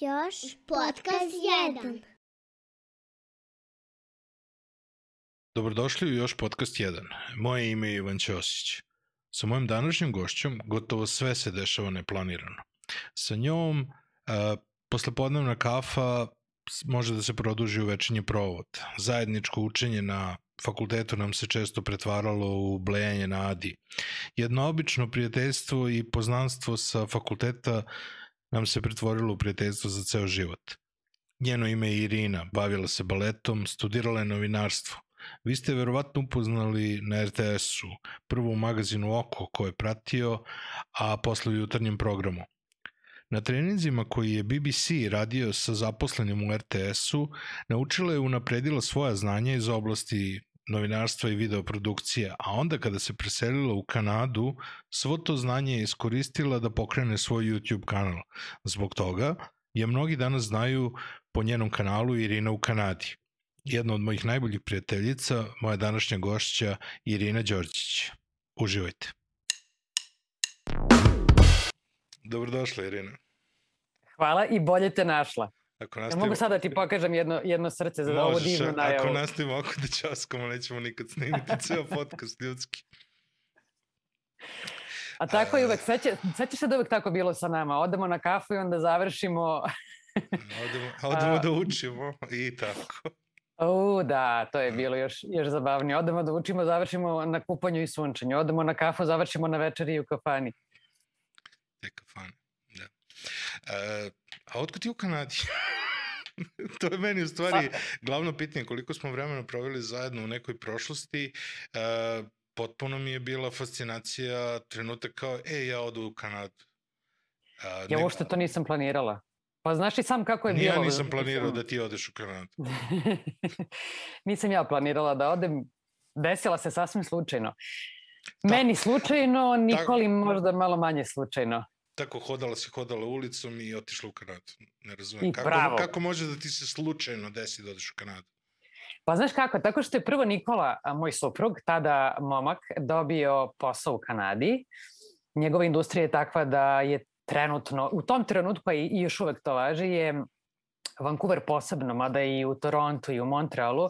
Još podcast 1. Dobrodošli u još podcast 1. Moje ime je Ivan Ćosić. Sa mojom današnjim gošćom gotovo sve se dešava neplanirano. Sa njom a, poslepodnevna kafa može da se produži u večernji provod. Zajedničko učenje na fakultetu nam se često pretvaralo u blejanje na Adi. Jedno obično prijateljstvo i poznanstvo sa fakulteta nam se pretvorilo u prijateljstvo za ceo život. Njeno ime je Irina, bavila se baletom, studirala je novinarstvo. Vi ste verovatno upoznali na RTS-u, prvo u magazinu Oko koje je pratio, a posle u jutarnjem programu. Na treninzima koji je BBC radio sa zaposlenim u RTS-u, naučila je unapredila svoja znanja iz oblasti novinarstva i videoprodukcija, a onda kada se preselila u Kanadu, svo to znanje je iskoristila da pokrene svoj YouTube kanal. Zbog toga je mnogi danas znaju po njenom kanalu Irina u Kanadi. Jedna od mojih najboljih prijateljica, moja današnja gošća Irina Đorđić. Uživajte. Dobrodošla Irina. Hvala i bolje te našla. Ako Ja nastavimo, mogu sad da ti pokažem jedno, jedno srce za ovu Možeš, divnu ako najavu. nastavimo oko da časkamo, nećemo nikad snimiti ceo podcast ljudski. A tako i uvek, seća, sećaš se da je uvek tako bilo sa nama. Odemo na kafu i onda završimo... Odemo, odemo da učimo i tako. U, da, to je bilo još, još zabavnije. Odemo da učimo, završimo na kupanju i sunčanju. Odemo na kafu, završimo na večeri i u kafani. Te kafane, da. E, a otkud ti u Kanadi? to je meni u stvari glavno pitanje. Koliko smo vremena proveli zajedno u nekoj prošlosti, e, potpuno mi je bila fascinacija trenutak kao, e, ja odu u Kanadu. E, Ja uopšte to nisam planirala. Pa znaš i sam kako je Ni bilo. ja nisam planirao Mislim- da ti odeš u Kanadu. nisam ja planirala da odem. Desila se sasvim slučajno. Meni slučajno, Nikoli možda malo manje slučajno. Tako hodala si hodala ulicom i otišla u Kanadu. Ne razumem. I kako, bravo. kako može da ti se slučajno desi da odeš u Kanadu? Pa znaš kako, tako što je prvo Nikola, moj suprug, tada momak, dobio posao u Kanadi. Njegova industrija je takva da je trenutno, u tom trenutku, i i još uvek to važi, je Vancouver posebno, mada i u Torontu i u Montrealu,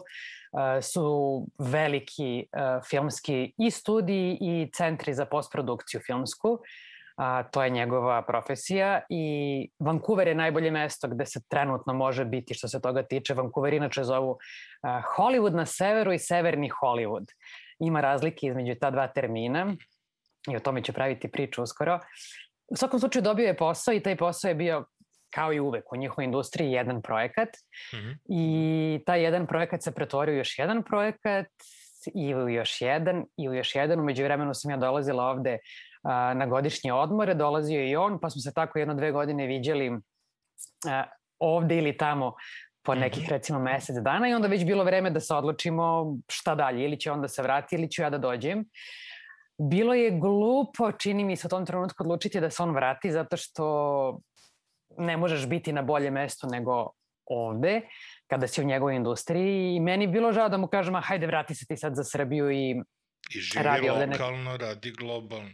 su veliki filmski i studiji i centri za postprodukciju filmsku. A, to je njegova profesija i Vancouver je najbolje mesto gde se trenutno može biti što se toga tiče. Vancouver inače zovu uh, Hollywood na severu i severni Hollywood. Ima razlike između ta dva termina i o tome ću praviti priču uskoro. U svakom slučaju dobio je posao i taj posao je bio kao i uvek u njihovoj industriji jedan projekat Mhm. i taj jedan projekat se pretvorio u još jedan projekat i u još jedan i u još jedan. Umeđu vremenu sam ja dolazila ovde a, na godišnje odmore, dolazio je i on, pa smo se tako jedno dve godine viđali a, ovde ili tamo po Mhm. nekih recimo mesec dana i onda već bilo vreme da se odlučimo šta dalje, ili će on da se vrati ili ću ja da dođem. Bilo je glupo, čini mi se u tom trenutku odlučiti da se on vrati zato što ne možeš biti na bolje mesto nego ovde kada si u njegovoj industriji i meni je bilo žao da mu kažem, a hajde vrati se ti sad za Srbiju i I živi Radi ovde neki- lokalno, radi globalno.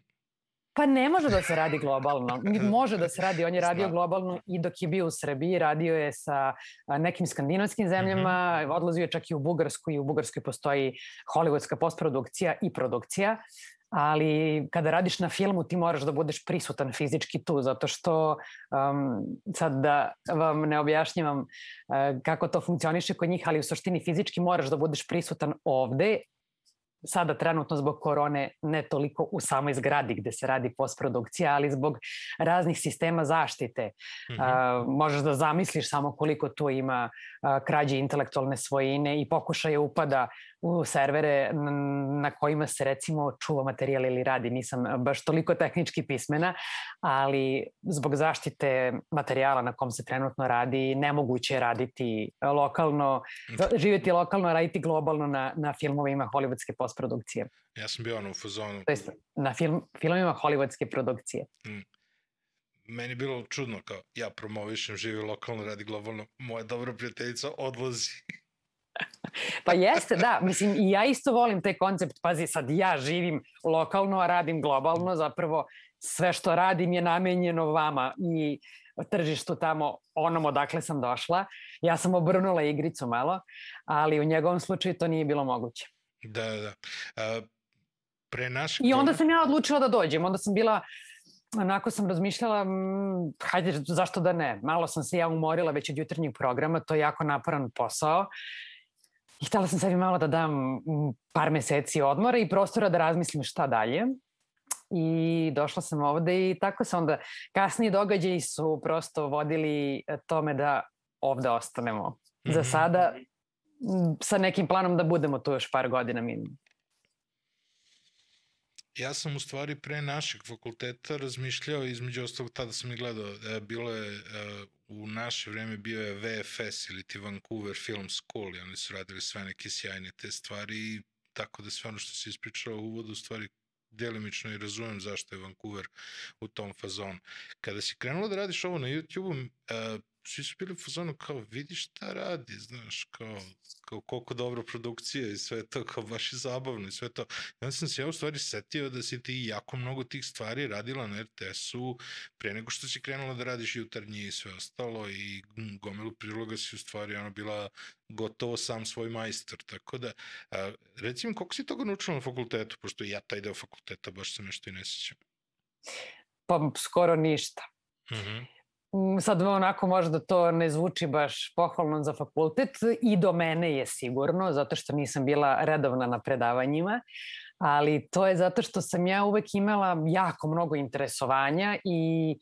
Pa ne može da se radi globalno. Može da se radi. On je radio globalno i dok je bio u Srbiji. Radio je sa nekim skandinavskim zemljama. Odlazio je čak i u Bugarsku i u Bugarskoj postoji hollywoodska postprodukcija i produkcija. Ali kada radiš na filmu ti moraš da budeš prisutan fizički tu zato što um, sad da vam ne objašnjavam uh, kako to funkcioniše kod njih, ali u suštini fizički moraš da budeš prisutan ovde sada trenutno zbog korone ne toliko u samoj zgradi gde se radi postprodukcija, ali zbog raznih sistema zaštite. Mhm. A, možeš da zamisliš samo koliko tu ima a, krađe intelektualne svojine i pokušaje upada u servere na kojima se recimo čuva materijal ili radi. Nisam baš toliko tehnički pismena, ali zbog zaštite materijala na kom se trenutno radi, nemoguće je raditi lokalno, živjeti lokalno, raditi globalno na, na filmovima hollywoodske postprodukcije. Ja sam bio ono u fazonu. To jest na film, filmovima hollywoodske produkcije. Meni je bilo čudno kao ja promovišem, živi lokalno, radi globalno. Moja dobra prijateljica odlazi. Pa jeste, da. Mislim, i ja isto volim taj koncept. Pazi, sad ja živim lokalno, a radim globalno. Zapravo, sve što radim je namenjeno vama i tržištu tamo onom odakle sam došla. Ja sam obrnula igricu malo, ali u njegovom slučaju to nije bilo moguće. Da, da. A, pre našeg... I onda sam ja odlučila da dođem. Onda sam bila onako sam razmišljala, m, hajde, zašto da ne? Malo sam se ja umorila već od jutarnjeg programa, to je jako naporan posao. I htela sam sebi malo da dam par meseci odmora i prostora da razmislim šta dalje. I došla sam ovde i tako se onda, kasniji događaji su prosto vodili tome da ovde ostanemo. Mm -hmm. Za mhm. sada sa nekim planom da budemo tu još par godina minimum. Ja sam u stvari pre našeg fakulteta razmišljao, između ostalog tada sam i gledao, e, bilo je e, u naše vreme bio je VFS ili ti Vancouver Film School i oni su radili sve neke sjajne te stvari i tako da sve ono što se ispričao u uvodu u stvari delimično i razumem zašto je Vancouver u tom fazonu. Kada si krenula da radiš ovo na YouTube-u, e, svi su bili u fazonu kao vidi šta radi, znaš, kao, kao koliko dobra produkcija i sve to, kao baš je zabavno i sve to. I onda sam se ja u stvari setio da si ti jako mnogo tih stvari radila na RTS-u pre nego što si krenula da radiš jutarnji i sve ostalo i gomilu priloga si u stvari ono bila gotovo sam svoj majstor, tako da a, recimo koliko si toga naučila na fakultetu, pošto ja taj deo fakulteta baš se nešto i ne sećam. Pa skoro ništa. Mhm. -huh sad onako možda to ne zvuči baš pohvalno za fakultet i do mene je sigurno, zato što nisam bila redovna na predavanjima, ali to je zato što sam ja uvek imala jako mnogo interesovanja i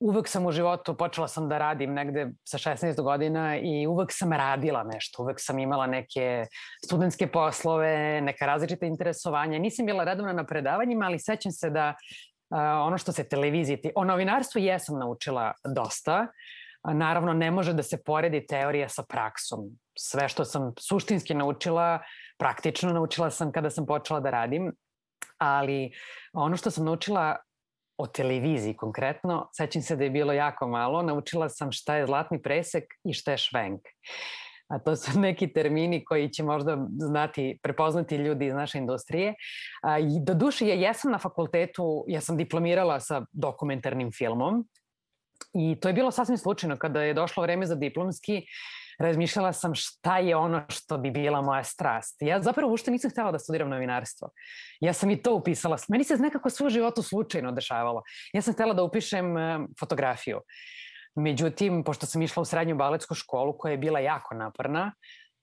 uvek sam u životu, počela sam da radim negde sa 16 godina i uvek sam radila nešto, uvek sam imala neke studentske poslove, neka različita interesovanja. Nisam bila redovna na predavanjima, ali sećam se da ono što se televizije, o novinarstvu jesam naučila dosta, naravno ne može da se poredi teorija sa praksom. Sve što sam suštinski naučila, praktično naučila sam kada sam počela da radim, ali ono što sam naučila o televiziji konkretno, sećam se da je bilo jako malo, naučila sam šta je zlatni presek i šta je švenk. A to su neki termini koji će možda znati, prepoznati ljudi iz naše industrije. A, I do duše, ja jesam na fakultetu, ja sam diplomirala sa dokumentarnim filmom i to je bilo sasvim slučajno. Kada je došlo vreme za diplomski, razmišljala sam šta je ono što bi bila moja strast. Ja zapravo ušte nisam htela da studiram novinarstvo. Ja sam i to upisala. Meni se nekako sve u slučajno dešavalo. Ja sam htela da upišem fotografiju. Međutim, pošto sam išla u srednju baletsku školu koja je bila jako naporna,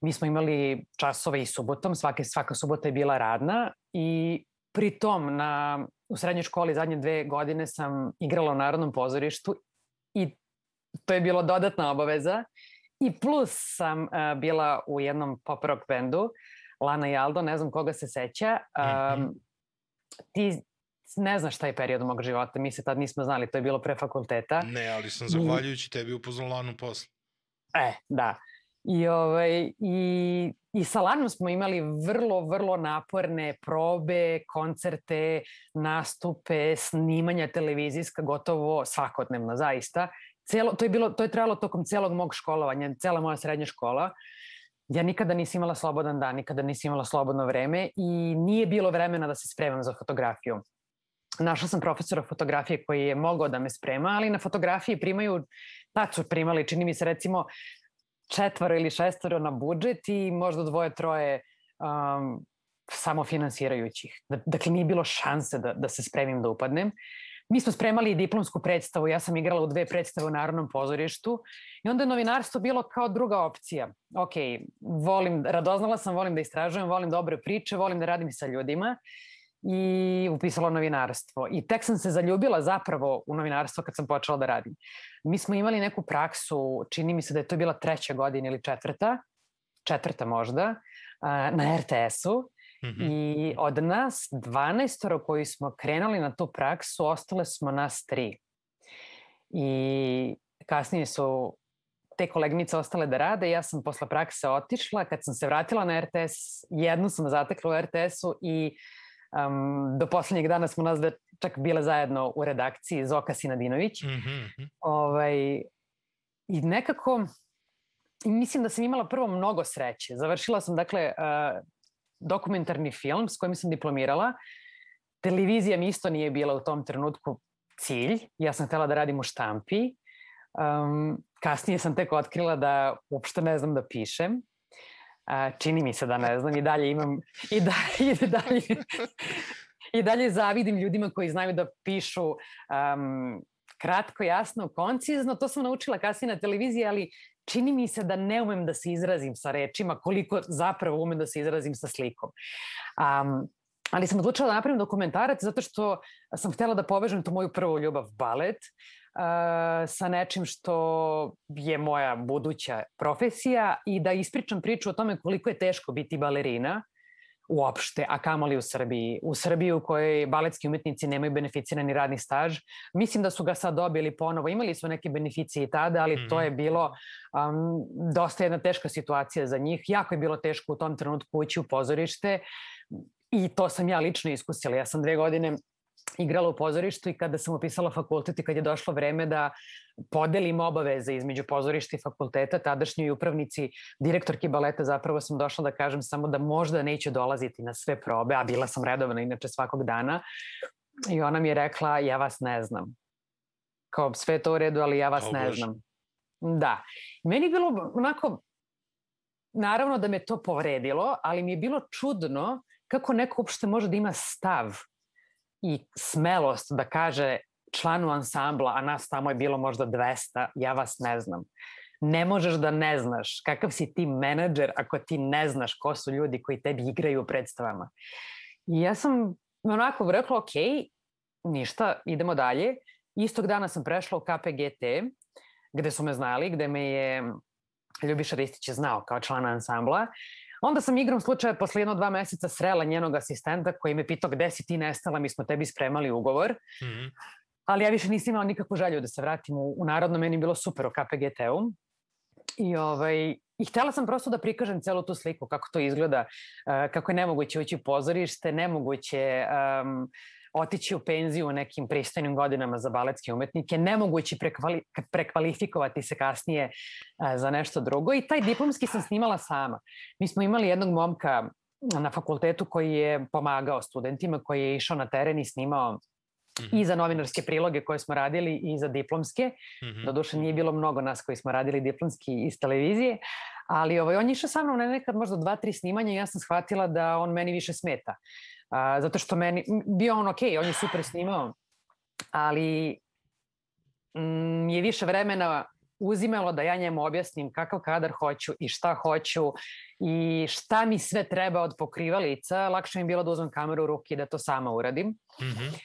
mi smo imali časove i subotom, svake, svaka subota je bila radna i pri tom na, u srednjoj školi zadnje dve godine sam igrala u Narodnom pozorištu i to je bilo dodatna obaveza i plus sam uh, bila u jednom pop rock bendu Lana i Aldo, ne znam koga se seća. Um, ti ne znaš taj period mog života, mi se tad nismo znali, to je bilo pre fakulteta. Ne, ali sam zahvaljujući tebi upoznao Lanu posle. E, da. I, ovaj, i, I sa Lanom smo imali vrlo, vrlo naporne probe, koncerte, nastupe, snimanja televizijska, gotovo svakodnevno, zaista. Celo, to, je bilo, to je trajalo tokom celog mog školovanja, cela moja srednja škola. Ja nikada nisam imala slobodan dan, nikada nisam imala slobodno vreme i nije bilo vremena da se spremam za fotografiju našla sam profesora fotografije koji je mogao da me sprema, ali na fotografiji primaju, tad su primali, čini mi se recimo četvoro ili šestvoro na budžet i možda dvoje, troje um, samofinansirajućih. Dakle, nije bilo šanse da, da se spremim da upadnem. Mi smo spremali diplomsku predstavu, ja sam igrala u dve predstave u Narodnom pozorištu i onda je novinarstvo bilo kao druga opcija. Ok, volim, radoznala sam, volim da istražujem, volim dobre priče, volim da radim sa ljudima i upisala novinarstvo. I tek sam se zaljubila zapravo u novinarstvo kad sam počela da radim. Mi smo imali neku praksu, čini mi se da je to bila treća godina ili četvrta, četvrta možda, na RTS-u. Mm -hmm. I od nas 12 koji smo krenuli na tu praksu, ostale smo nas tri. I kasnije su te koleginice ostale da rade, ja sam posle prakse otišla, kad sam se vratila na RTS, jednu sam zatekla u RTS-u i uh, Um, do poslednjeg dana smo nas da čak bile zajedno u redakciji Zoka Sinadinović. Mm -hmm. ovaj, I nekako, mislim da sam imala prvo mnogo sreće. Završila sam, dakle, uh, dokumentarni film s kojim sam diplomirala. Televizija mi isto nije bila u tom trenutku cilj. Ja sam htela da radim u štampi. Um, kasnije sam tek otkrila da uopšte ne znam da pišem. A, čini mi se da ne znam i dalje imam i, da, i dalje i dalje zavidim ljudima koji znaju da pišu um, kratko, jasno, koncizno. To sam naučila kasnije na televiziji, ali čini mi se da ne umem da se izrazim sa rečima koliko zapravo umem da se izrazim sa slikom. Um, ali sam odlučila da napravim dokumentarac zato što sam htela da povežem tu moju prvu ljubav balet sa nečim što je moja buduća profesija i da ispričam priču o tome koliko je teško biti balerina uopšte, a kamoli u Srbiji. U Srbiji u kojoj baletski umetnici nemaju beneficirani radni staž. Mislim da su ga sad dobili ponovo. Imali su neke beneficije i tada, ali mm -hmm. to je mhm. bilo um, dosta jedna teška situacija za njih. Jako je bilo teško u tom trenutku ući u pozorište i to sam ja lično iskusila. Ja sam dve godine igrala u pozorištu i kada sam upisala fakultet i kad je došlo vreme da podelim obaveze između pozorišta i fakulteta, tadašnjoj upravnici, direktorki baleta, zapravo sam došla da kažem samo da možda neću dolaziti na sve probe, a bila sam redovna inače svakog dana. I ona mi je rekla, ja vas ne znam. Kao sve to u redu, ali ja vas o, ne Bože. znam. Da. Meni je bilo onako, naravno da me to povredilo, ali mi je bilo čudno kako neko uopšte može da ima stav i smelost da kaže članu ansambla, a nas tamo je bilo možda 200, ja vas ne znam. Ne možeš da ne znaš kakav si ti menadžer ako ti ne znaš ko su ljudi koji tebi igraju u predstavama. I ja sam onako rekla, ok, ništa, idemo dalje. Istog dana sam prešla u KPGT, gde su me znali, gde me je Ljubiša Ristić je znao kao člana ansambla Onda sam igrom slučaja posle jedno dva meseca srela njenog asistenta koji me pitao gde si ti nestala, mi smo tebi spremali ugovor. Mm -hmm. Ali ja više nisam imala nikakvu želju da se vratim u, u Narodno, meni bilo super u KPGT-u. I, ovaj, I htela sam prosto da prikažem celu tu sliku, kako to izgleda, uh, kako je nemoguće ući u pozorište, nemoguće um, otići u penziju u nekim pristojnim godinama za baletske umetnike, nemogući prekvali, prekvalifikovati se kasnije a, za nešto drugo i taj diplomski sam snimala sama. Mi smo imali jednog momka na fakultetu koji je pomagao studentima, koji je išao na teren i snimao Mm -hmm. i za novinarske priloge koje smo radili i za diplomske. Mm -hmm. Doduše nije bilo mnogo nas koji smo radili diplomski iz televizije, ali ovaj, on je išao sa mnom na nekad možda dva, tri snimanja i ja sam shvatila da on meni više smeta. A, zato što meni, bio on ok, on je super snimao, ali mm, je više vremena uzimalo da ja njemu objasnim kakav kadar hoću i šta hoću i šta mi sve treba od pokrivalica. Lakše mi bilo da uzmem kameru u ruki da to sama uradim. Mm -hmm.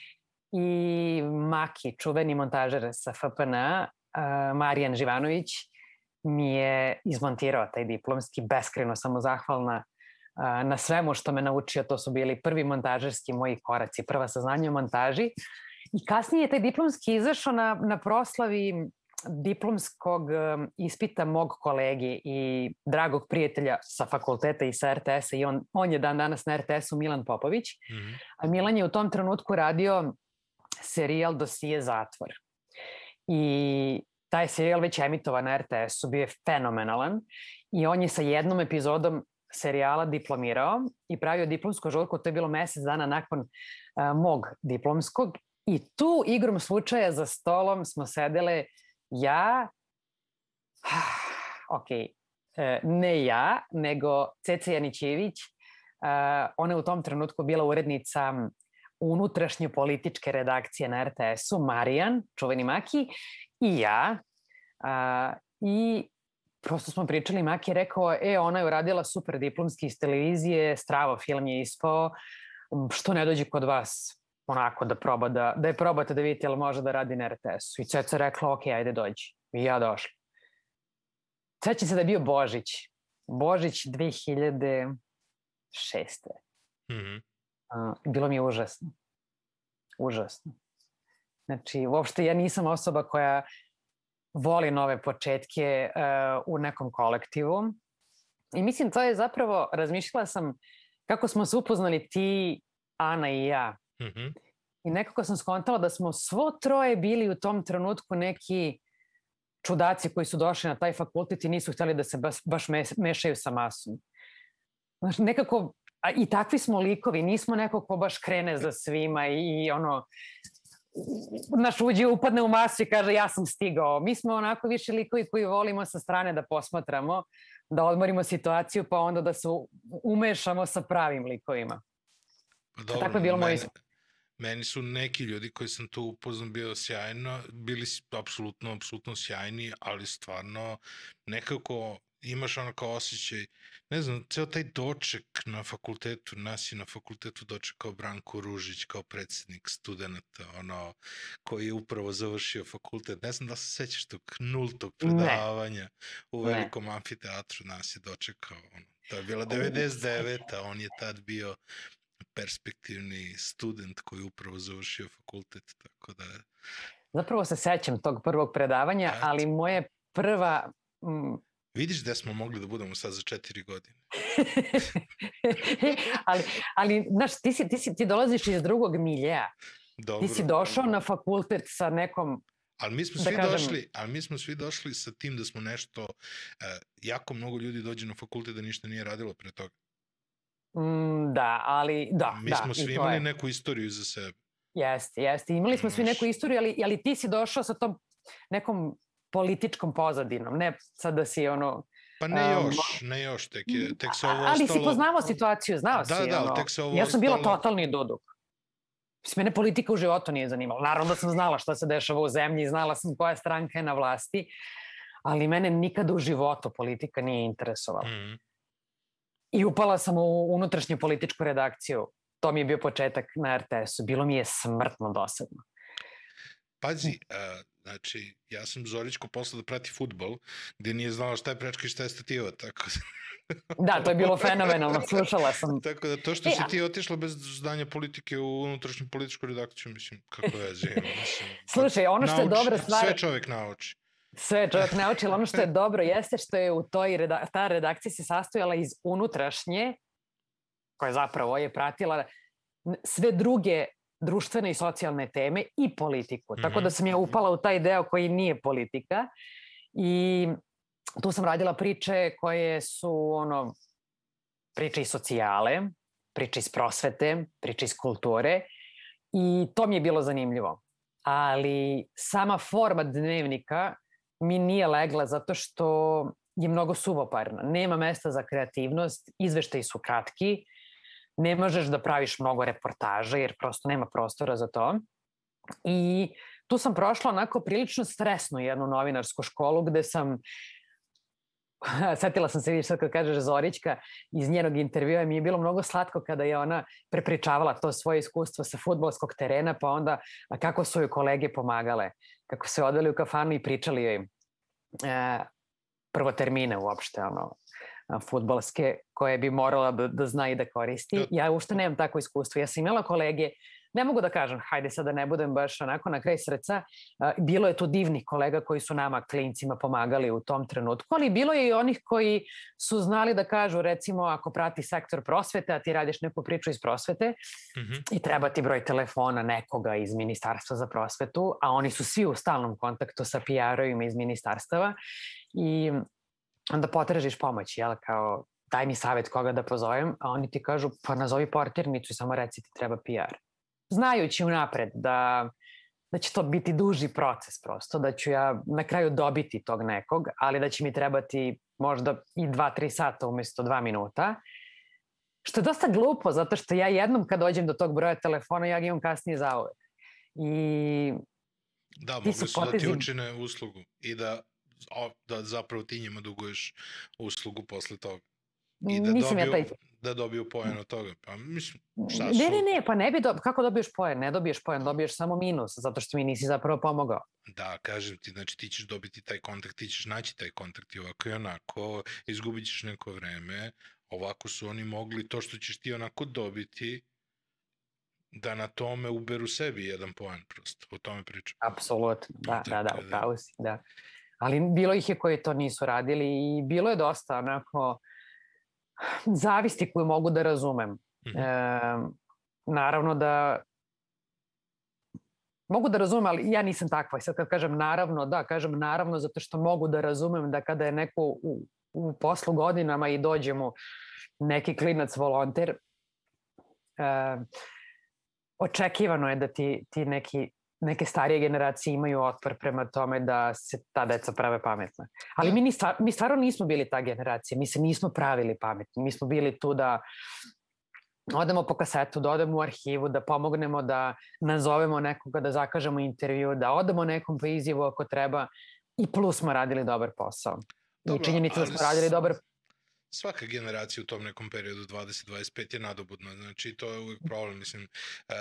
I Maki, čuveni montažer sa FPN, uh, Marijan Živanović, mi je izmontirao taj diplomski, beskreno sam mu zahvalna na svemu što me naučio, to su bili prvi montažerski moji koraci, prva saznanja o montaži. I kasnije je taj diplomski izašao na, na proslavi diplomskog ispita mog kolegi i dragog prijatelja sa fakulteta i sa RTS-a i on, on je dan danas na RTS-u Milan Popović. Mm -hmm. A Milan je u tom trenutku radio serijal Dosije zatvor. I taj serijal već emitovan na RTS-u, bio je fenomenalan i on je sa jednom epizodom serijala diplomirao i pravio diplomsku žurku, to je bilo mesec dana nakon uh, mog diplomskog i tu igrom slučaja za stolom smo sedele ja, ok, uh, ne ja, nego Ceca Janićević, uh, ona je u tom trenutku bila urednica unutrašnje političke redakcije na RTS-u, Marijan, čuveni Maki, i ja. I prosto smo pričali, Maki je rekao, e, ona je uradila super diplomski iz televizije, stravo film je ispao, što ne dođe kod vas onako da proba da, da je probate da vidite, ali može da radi na RTS-u. I Ceca rekla, ok, ajde dođi. I ja došla. Seća se da je bio Božić. Božić 2006. Mm -hmm. uh, bilo mi je užasno. Užasno. Znači, uopšte ja nisam osoba koja voli nove početke uh, u nekom kolektivu. I mislim, to je zapravo, razmišljala sam kako smo se upoznali ti, Ana i ja. Mm -hmm. I nekako sam skontala da smo svo troje bili u tom trenutku neki čudaci koji su došli na taj fakultet i nisu hteli da se baš, baš mešaju sa masom. Znaš, nekako, a i takvi smo likovi, nismo neko ko baš krene za svima i, i ono, naš uđe upadne u masu i kaže ja sam stigao. Mi smo onako više likovi koji volimo sa strane da posmatramo, da odmorimo situaciju pa onda da se umešamo sa pravim likovima. Pa dobro, Tako je bilo moje meni, meni su neki ljudi koji sam tu upoznao bio sjajno, bili apsolutno, apsolutno sjajni, ali stvarno nekako imaš ono kao osjećaj, ne znam, ceo taj doček na fakultetu, nas je na fakultetu dočekao Branko Ružić kao predsednik studenta, ono, koji je upravo završio fakultet. Ne znam da se sećaš tog nultog Ne. predavanja u Ne. velikom amfiteatru, nas je dočekao. Ono. To je bila 99. a on je tad bio perspektivni student koji je upravo završio fakultet, tako da Zapravo se sećam tog prvog predavanja, ali moje prva... vidiš gde smo mogli da budemo sad za četiri godine. ali, ali, znaš, ti, si, ti, si, ti dolaziš iz drugog miljeja. Dobro. Ti si došao na fakultet sa nekom... Ali mi smo da svi kažem- došli, ali mi smo svi došli sa tim da smo nešto, uh, jako mnogo ljudi dođe na fakultet da ništa nije radilo pre toga. Mm, da, ali da, Mi da. smo svi imali je. neku istoriju za sebe. Jeste, jeste. Imali smo svi neku istoriju, ali, ali ti si došao sa tom nekom političkom pozadinom. Ne sad da si ono... Pa ne A, još, ne još, tek, je, tek se ovo ali ostalo... si poznavao situaciju, znao Da, si. da, ono, tek se ovo Ja sam bila ostalo- totalni duduk. Mislim, mene politika u životu nije zanimala. Naravno da sam znala šta se dešava u zemlji, znala sam koja stranka je na vlasti, ali mene nikada u životu politika nije interesovala. Mhm. I upala sam u unutrašnju političku redakciju. To mi je bio početak na RTS-u. Bilo mi je smrtno dosadno. Pazi, a, znači, ja sam Zorićku poslao da prati futbol, gde nije znala šta je prečka i šta je stativa, tako da... Da, to je bilo fenomenalno. Slušala sam. Tako da to što E, si ti otišla bez znanja politike u unutrašnju političku redakciju, mislim, kako je zim, mislim. Slušaj, ono što je nauči, dobra stvar... Sve čovek nauči. Sve čovjek naučila. Ono što je dobro jeste što je u toj reda, ta redakcija se sastojala iz unutrašnje, koja zapravo je pratila sve druge društvene i socijalne teme i politiku. Tako Mhm. da sam ja upala u taj deo koji nije politika i tu sam radila priče koje su ono priče iz socijale, priče iz prosvete, priče iz kulture i to mi je bilo zanimljivo. Ali sama forma dnevnika mi nije legla zato što je mnogo suvoparna. Nema mesta za kreativnost, izveštaji su kratki, ne možeš da praviš mnogo reportaža jer prosto nema prostora za to. I tu sam prošla onako prilično stresnu jednu novinarsku školu gde sam setila sam se, vidiš sad kad kažeš Zorićka, iz njenog intervjua mi je bilo mnogo slatko kada je ona prepričavala to svoje iskustvo sa futbolskog terena, pa onda kako su joj kolege pomagale, kako se odveli u kafanu i pričali joj e, prvo termine uopšte, ono, a, futbolske koje bi morala da, da zna i da koristi. Ja uopšte nemam takvo iskustvo. Ja sam imala kolege, ne mogu da kažem, hajde sad da ne budem baš onako na kraj srca, bilo je tu divnih kolega koji su nama klincima pomagali u tom trenutku, ali bilo je i onih koji su znali da kažu, recimo, ako prati sektor prosvete, a ti radiš neku priču iz prosvete, Mhm. i treba ti broj telefona nekoga iz Ministarstva za prosvetu, a oni su svi u stalnom kontaktu sa PR-ovima iz ministarstava i onda potražiš pomoć, jel, kao daj mi savjet koga da pozovem, a oni ti kažu pa nazovi portirnicu i samo reci ti treba PR. Znajući unapred da, da će to biti duži proces prosto, da ću ja na kraju dobiti tog nekog, ali da će mi trebati možda i 2-3 sata umesto 2 minuta, Što je dosta glupo, zato što ja jednom kad dođem do tog broja telefona, ja ga imam kasnije zauvek. I Da, mogli su su da ti potezi- učine uslugu i da, da zapravo ti njima duguješ uslugu posle toga. I da nisam dobiju, ja taj... da dobiju poen od toga. Pa mislim, šta Ne, su... ne, ne, pa ne bi do... kako dobiješ poen? Ne dobiješ poen, dobiješ samo minus, zato što mi nisi zapravo pomogao. Da, kažem ti, znači ti ćeš dobiti taj kontakt, ti ćeš naći taj kontakt i ovako i onako, izgubit ćeš neko vreme, ovako su oni mogli to što ćeš ti onako dobiti, da na tome uberu sebi jedan poen prosto, o tome pričam. Apsolutno, da, da, da, da- upravo si, da. Ali bilo ih je koji to nisu radili i bilo je dosta onako zavisti koju mogu da razumem. Mhm. E, naravno da mogu da razumem, ali ja nisam takva. I sad kad kažem naravno, da, kažem naravno zato što mogu da razumem da kada je neko u, u poslu godinama i dođe mu neki klinac volonter, e, očekivano je da ti, ti neki neke starije generacije imaju otpor prema tome da se ta deca prave pametna. Ali mi, ni stvar, mi stvarno nismo bili ta generacija, mi se nismo pravili pametni, mi smo bili tu da odemo po kasetu, da odemo u arhivu, da pomognemo, da nazovemo nekoga, da zakažemo intervju, da odemo nekom po izjavu ako treba i plus smo radili dobar posao. Dobro, I činjenica da smo radili dobar svaka generacija u tom nekom periodu 20-25 je nadobudna, znači to je uvijek problem, mislim, e,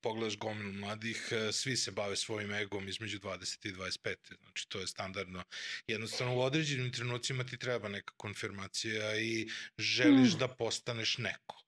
pogledaš gomilu mladih, e, svi se bave svojim egom između 20 i 25, znači to je standardno. Jednostavno u određenim trenucima ti treba neka konfirmacija i želiš mm. da postaneš neko.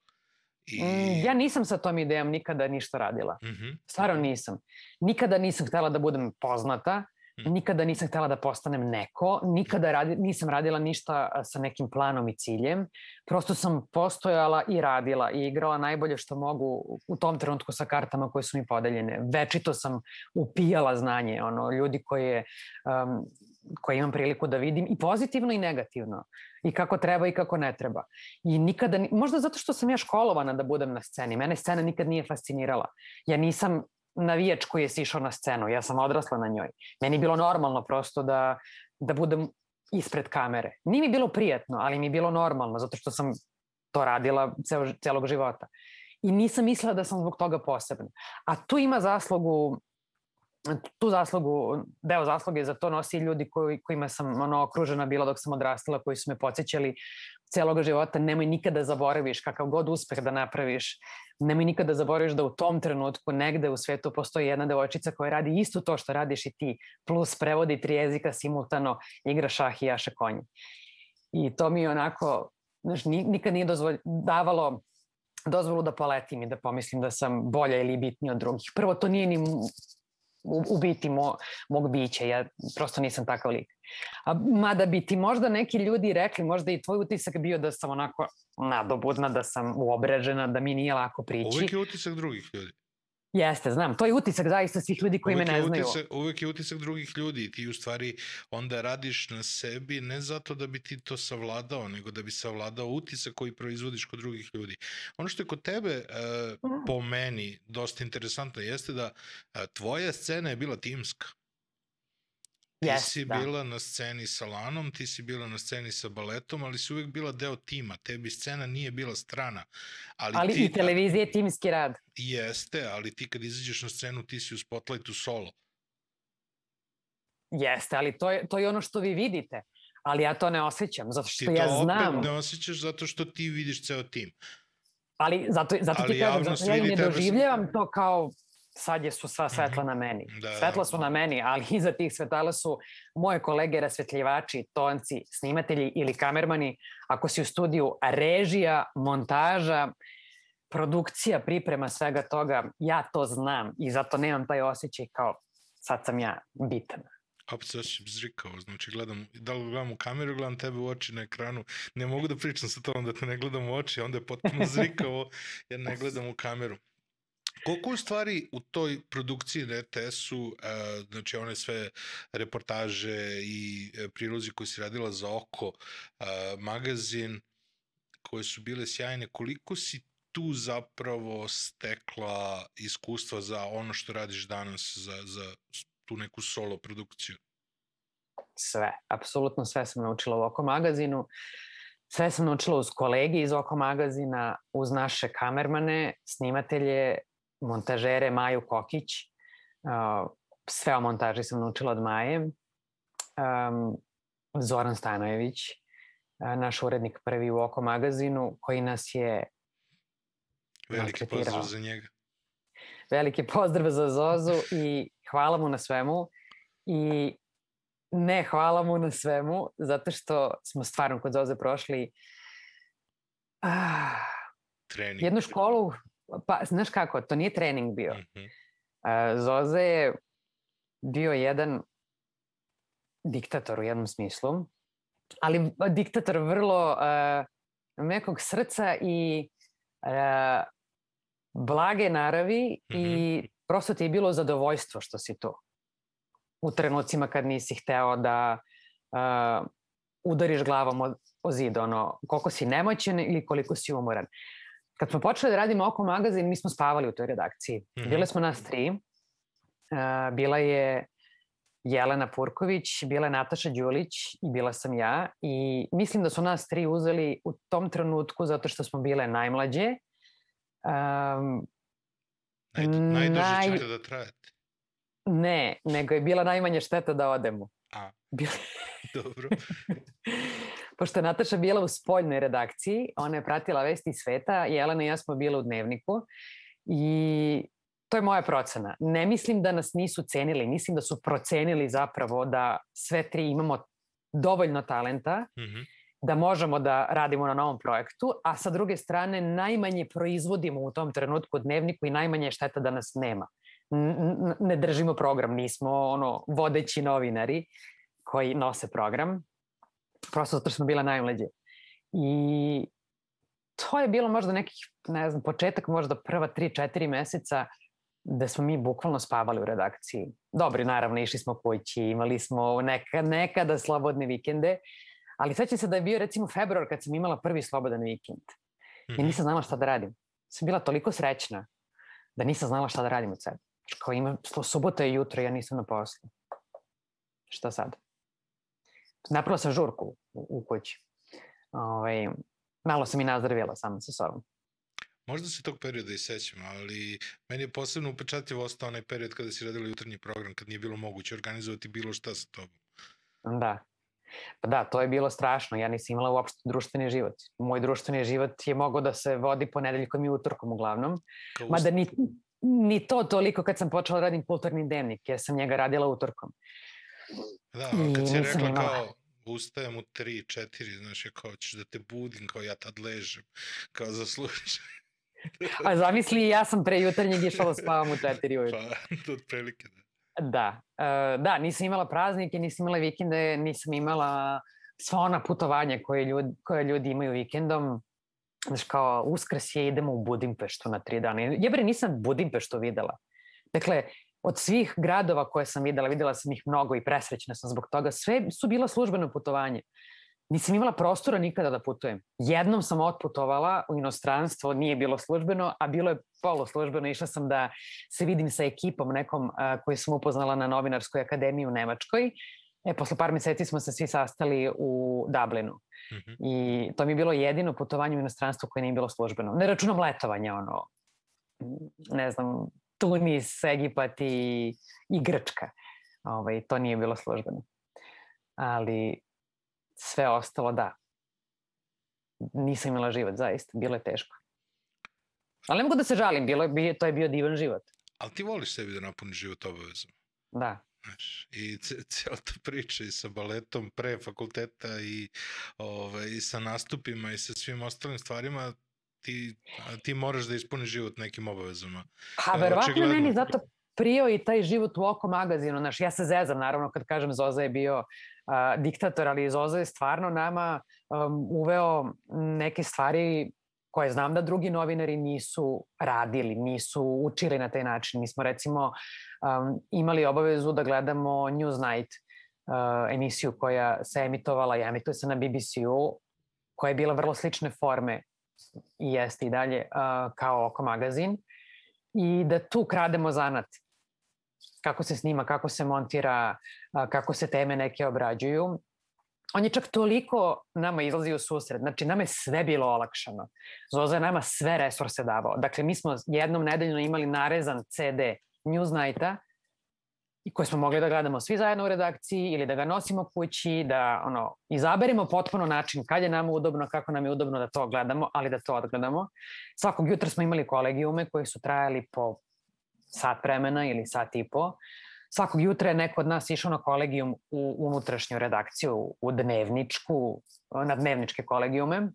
I... Mm, ja nisam sa tom idejom nikada ništa radila. Mm -hmm. Stvarno nisam. Nikada nisam htela da budem poznata. Nikada nisam htela da postanem neko, nikada radi, nisam radila ništa sa nekim planom i ciljem. Prosto sam postojala i radila i igrala najbolje što mogu u tom trenutku sa kartama koje su mi podeljene. Večito sam upijala znanje, ono, ljudi koje, um, koje imam priliku da vidim i pozitivno i negativno. I kako treba i kako ne treba. I nikada, možda zato što sam ja školovana da budem na sceni. Mene scena nikad nije fascinirala. Ja nisam navijač koji je sišao na scenu. Ja sam odrasla na njoj. Meni je bilo normalno prosto da, da budem ispred kamere. Nije mi bilo prijatno, ali mi je bilo normalno, zato što sam to radila ceo, celog života. I nisam mislila da sam zbog toga posebna. A tu ima zaslugu tu zaslugu, deo zasluge za to nosi ljudi koji, kojima sam ono, okružena bila dok sam odrastala, koji su me podsjećali celog života, nemoj nikada zaboraviš kakav god uspeh da napraviš, nemoj nikada zaboraviš da u tom trenutku negde u svetu postoji jedna devojčica koja radi isto to što radiš i ti, plus prevodi tri jezika simultano, igra šah i jaše konje. I to mi je onako, znaš, nikad nije dozvolj, davalo dozvolu da poletim i da pomislim da sam bolja ili bitnija od drugih. Prvo, to nije ni u, biti mo, mog bića, ja prosto nisam takav lik. A, mada bi ti možda neki ljudi rekli, možda i tvoj utisak bio da sam onako nadobudna, da sam uobrežena, da mi nije lako prići. Uvijek je utisak drugih ljudi. Jeste, znam. To je utisak zaista svih ljudi koji uvek me ne znaju. Utisak, uvek je utisak drugih ljudi ti u stvari onda radiš na sebi ne zato da bi ti to savladao, nego da bi savladao utisak koji proizvodiš kod drugih ljudi. Ono što je kod tebe, uh, po meni, dosta interesantno jeste da uh, tvoja scena je bila timska. Ti yes, si da. bila na sceni sa Lanom, ti si bila na sceni sa baletom, ali si uvek bila deo tima. Tebi scena nije bila strana. Ali, ali ti, i televizija je timski rad. Jeste, ali ti kad izađeš na scenu, ti si u spotlightu solo. Jeste, ali to je, to je ono što vi vidite. Ali ja to ne osjećam, zato što ja znam... Ti to ne osjećaš zato što ti vidiš ceo tim. Ali zato, zato ali ti kažem, zato ja ne doživljavam to kao sad je su sva mhm. svetla na meni. Da, svetla su na meni, ali iza tih svetala su moje kolege rasvetljivači, tonci, snimatelji ili kamermani. Ako si u studiju, režija, montaža, produkcija, priprema svega toga, ja to znam i zato nemam taj osjećaj kao sad sam ja bitan. Opet se osjećam zrikao, znači gledam, da li gledam u kameru, gledam tebe u oči na ekranu, ne mogu da pričam sa tobom da te ne gledam u oči, onda je potpuno zrikao jer ne gledam u kameru. Koliko u stvari u toj produkciji na RTS-u, znači one sve reportaže i uh, prilozi koji si radila za oko, magazin, koje su bile sjajne, koliko si tu zapravo stekla iskustva za ono što radiš danas, za, za tu neku solo produkciju? Sve, apsolutno sve sam naučila u oko magazinu. Sve sam naučila uz kolege iz oko magazina, uz naše kamermane, snimatelje, montažere Maju Kokić. Sve o montaži sam naučila od Maje. Zoran Stanojević, naš urednik prvi u Oko magazinu, koji nas je Veliki pozdrav za njega. Veliki pozdrav za Zozu i hvala mu na svemu. I ne hvala mu na svemu, zato što smo stvarno kod Zoze prošli ah, Trening. jednu školu Pa, znaš kako, to nije trening bio. Mm -hmm. Zoze je bio jedan diktator u jednom smislu, ali diktator vrlo uh, mekog srca i uh, blage naravi mm -hmm. i mhm. prosto ti je bilo zadovoljstvo što si tu. U trenucima kad nisi hteo da uh, udariš glavom o, o zid, ono, koliko si nemoćen ili koliko si umoran. Kad smo počeli da radimo oko magazin, mi smo spavali u toj redakciji. Mm -hmm. Bile smo nas tri Uh, bila je Jelena Purković, bila je Nataša Đulić i bila sam ja. I mislim da su nas tri uzeli u tom trenutku zato što smo bile najmlađe. Um, Naj, najduže naj- ćete da trajete. ne, nego je bila najmanja šteta da odemo. A. Bila, Dobro. pošto je Nataša bila u spoljnoj redakciji, ona je pratila vesti sveta, Jelena i ja smo bile u dnevniku i to je moja procena. Ne mislim da nas nisu cenili, mislim da su procenili zapravo da sve tri imamo dovoljno talenta Mhm. da možemo da radimo na novom projektu, a sa druge strane najmanje proizvodimo u tom trenutku u dnevniku i najmanje je šteta da nas nema. N- ne držimo program, nismo ono vodeći novinari koji nose program, prosto zato što smo bila najmlađe. I to je bilo možda nekih, ne znam, početak možda prva 3-4 meseca da smo mi bukvalno spavali u redakciji. Dobri, naravno, išli smo kući, imali smo neka, nekada slobodne vikende, ali sećam se da je bio recimo februar kad sam imala prvi slobodan vikend. Mhm. I nisam znala šta da radim. Sam bila toliko srećna da nisam znala šta da radim od sebe. Kao ima, subota je jutro, ja nisam na poslu. Šta sad? Napravila sam žurku u, u kući. Ovaj, malo sam i nazdravila sama sa sobom. Možda se tog perioda i sećam, ali meni je posebno upečatljivo ostao onaj period kada si radila jutarnji program, kad nije bilo moguće organizovati bilo šta sa tobom. Da. Pa da, to je bilo strašno. Ja nisam imala uopšte društveni život. Moj društveni život je mogao da se vodi ponedeljkom i utorkom uglavnom. Kao Mada ni, ni to toliko kad sam počela da radim kulturni dnevnik, jer sam njega radila utorkom. Da, ali kad I si rekla imala. kao ustajem u 3, 4, znaš, je kao ćeš da te budim, kao ja tad ležem, kao zaslužiš. A zamisli, ja sam pre jutarnjeg išla da spavam u četiri ujutru. pa, otprilike da. Da, e, da, nisam imala praznike, nisam imala vikende, nisam imala sva ona putovanja koje ljudi, koje ljudi imaju vikendom. Znaš, kao uskrs je idemo u Budimpeštu na tri dana. Jebre, nisam Budimpeštu videla. Dakle, od svih gradova koje sam videla, videla sam ih mnogo i presrećna sam zbog toga. Sve su bila službeno putovanje. Nisam imala prostora nikada da putujem. Jednom sam otputovala u inostranstvo, nije bilo službeno, a bilo je poloslužbeno. Išla sam da se vidim sa ekipom nekom a, koju sam upoznala na novinarskoj akademiji u Nemačkoj. E, posle par meseci smo se svi sastali u Dublinu. Mhm. I to mi je bilo jedino putovanje u inostranstvo koje nije bilo službeno. Ne računam letovanja, ono, ne znam, Tunis, Egipat i, i Grčka. Ovaj, to nije bilo službeno. Ali sve ostalo, da. Nisam imala život, zaista. Bilo je teško. Ali ne mogu da se žalim, bilo je, to je bio divan život. Ali ti voliš sebi da napuniš život obavezom. Da. Znaš, i cijela ta priča i sa baletom pre fakulteta i, ovaj, i sa nastupima i sa svim ostalim stvarima, ti, ti moraš da ispuniš život nekim obavezama. Pa E, verovatno očigledno. meni zato prio i taj život u oko magazinu. Znaš, ja se zezam naravno kad kažem Zoza je bio a, diktator, ali Zoza je stvarno nama um, uveo neke stvari koje znam da drugi novinari nisu radili, nisu učili na taj način. Mi smo recimo um, imali obavezu da gledamo Newsnight uh, emisiju koja se emitovala i emituje se na BBC-u, koja je bila vrlo slične forme jeste i dalje uh, kao oko magazin i da tu krademo zanat kako se snima, kako se montira, a, kako se teme neke obrađuju. On je čak toliko nama izlazi u susret, znači nama je sve bilo olakšano. Zoza je nama sve resurse davao. Dakle, mi smo jednom nedeljno imali narezan CD Newsnighta i koje smo mogli da gledamo svi zajedno u redakciji ili da ga nosimo kući, da ono, izaberemo potpuno način kad je nama udobno, kako nam je udobno da to gledamo, ali da to odgledamo. Svakog jutra smo imali kolegijume koji su trajali po sat vremena ili sat i po. Svakog jutra je neko od nas išao na kolegijum u unutrašnju redakciju, u dnevničku, na dnevničke kolegijume.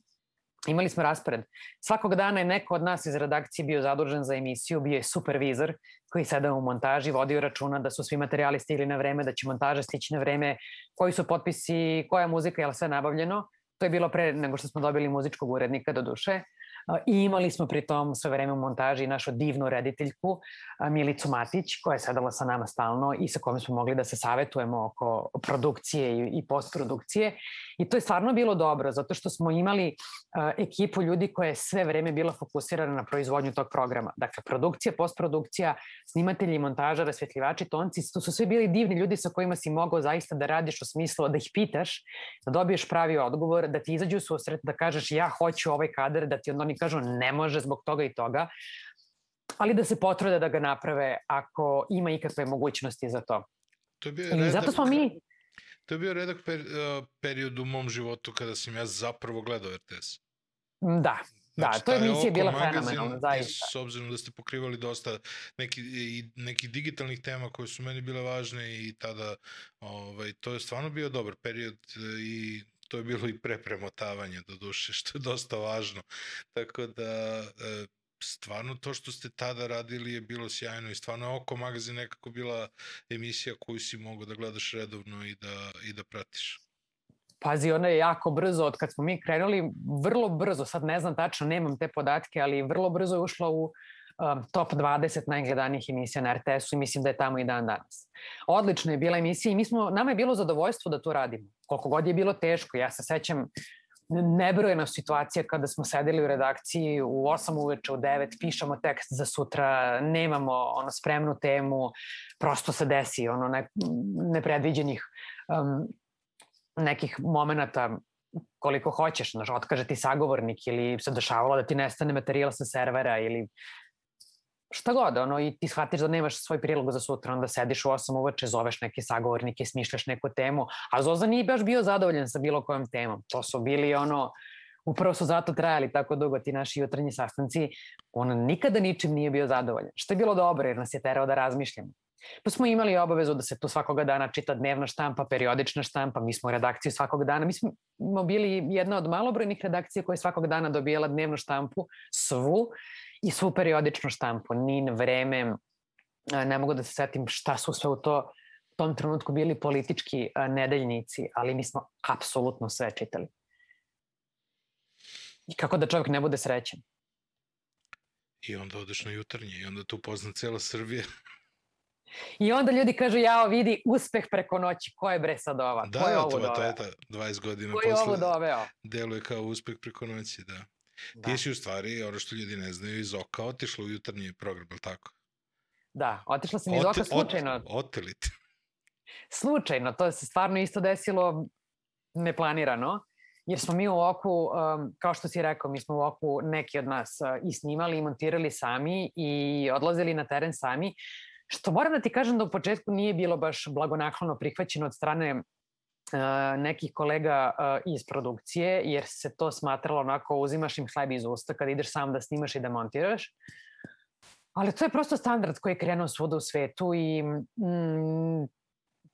Imali smo raspored. Svakog dana je neko od nas iz redakcije bio zadužen za emisiju, bio je supervizor koji sada u montaži vodio računa da su svi materijali stigli na vreme, da će montaža stići na vreme, koji su potpisi, koja muzika, je li sve nabavljeno. To je bilo pre nego što smo dobili muzičkog urednika do duše. I imali smo pri tom sve vreme u montaži našu divnu rediteljku Milicu Matić, koja je sedala sa nama stalno i sa kojom smo mogli da se savetujemo oko produkcije i, postprodukcije. I to je stvarno bilo dobro, zato što smo imali ekipu ljudi koja je sve vreme bila fokusirana na proizvodnju tog programa. Dakle, produkcija, postprodukcija, snimatelji, montaža, rasvetljivači, tonci, to su sve bili divni ljudi sa kojima si mogao zaista da radiš u smislu da ih pitaš, da dobiješ pravi odgovor, da ti izađu u susret, da kažeš ja hoću ovaj kadar, da ti oni kažu ne može zbog toga i toga, ali da se potrude da ga naprave ako ima ikakve mogućnosti za to. To je bio redak, I zato smo mi... To je bio redak per, uh, period u mom životu kada sam ja zapravo gledao RTS. Da, Znači, da, to je emisija bila fenomenalna, zaista. S obzirom da ste pokrivali dosta neki, i, nekih digitalnih tema koje su meni bile važne i tada ovaj, to je stvarno bio dobar period i to je bilo i prepremotavanje do duše, što je dosta važno. Tako da, e, stvarno to što ste tada radili je bilo sjajno i stvarno je Oko magazin nekako bila emisija koju si mogao da gledaš redovno i da, i da pratiš. Pazi, ona je jako brzo, od kad smo mi krenuli, vrlo brzo, sad ne znam tačno, nemam te podatke, ali vrlo brzo je ušla u um, top 20 najgledanijih emisija na RTS-u i mislim da je tamo i dan danas. Odlična je bila emisija i mi smo, nama je bilo zadovoljstvo da to radimo. Koliko god je bilo teško, ja se sećam nebrojena situacija kada smo sedeli u redakciji u 8 uveče, u 9, pišemo tekst za sutra, nemamo ono spremnu temu, prosto se desi ono ne, nepredviđenih um, nekih momenta koliko hoćeš, znaš, otkaže ti sagovornik ili se dešavalo da ti nestane materijal sa servera ili šta god, ono, i ti shvatiš da nemaš svoj prilog za sutra, onda sediš u 8 uveče, zoveš neke sagovornike, smišljaš neku temu, a Zoza nije baš bio zadovoljan sa bilo kojom temom. To su bili, ono, upravo su zato trajali tako dugo ti naši jutarnji sastanci, on nikada ničim nije bio zadovoljan. Što je bilo dobro, jer nas je terao da razmišljamo. Pa smo imali obavezu da se tu svakoga dana čita dnevna štampa, periodična štampa, mi smo u redakciji svakog dana, mi smo bili jedna od malobrojnih redakcija koja je svakog dana dobijala dnevnu štampu, svu i svu periodičnu štampu, NIN, vreme, ne mogu da se setim šta su sve u to u tom trenutku bili politički nedeljnici, ali mi smo apsolutno sve čitali. I kako da čovjek ne bude srećen? I onda odeš na jutarnje i onda tu pozna cela Srbija. I onda ljudi kažu, jao, vidi, uspeh preko noći, ko je bre sad ova? Da, ko je ovo doveo? to je ta 20 godina ko je ovo doveo? deluje kao uspeh preko noći, da. Da. Ti si u stvari, ono što ljudi ne znaju, iz Oka otišla u jutarnji program, je tako? Da, otišla sam iz Oka slučajno. Ot, otelite. Slučajno, to se stvarno isto desilo neplanirano, jer smo mi u oku, um, kao što si rekao, mi smo u oku neki od nas uh, i snimali i montirali sami i odlazili na teren sami, Što moram da ti kažem da u početku nije bilo baš blagonaklono prihvaćeno od strane nekih kolega uh, iz produkcije, jer se to smatralo onako uzimaš im hleb iz usta kada ideš sam da snimaš i da montiraš. Ali to je prosto standard koji je krenuo svuda u svetu i mm,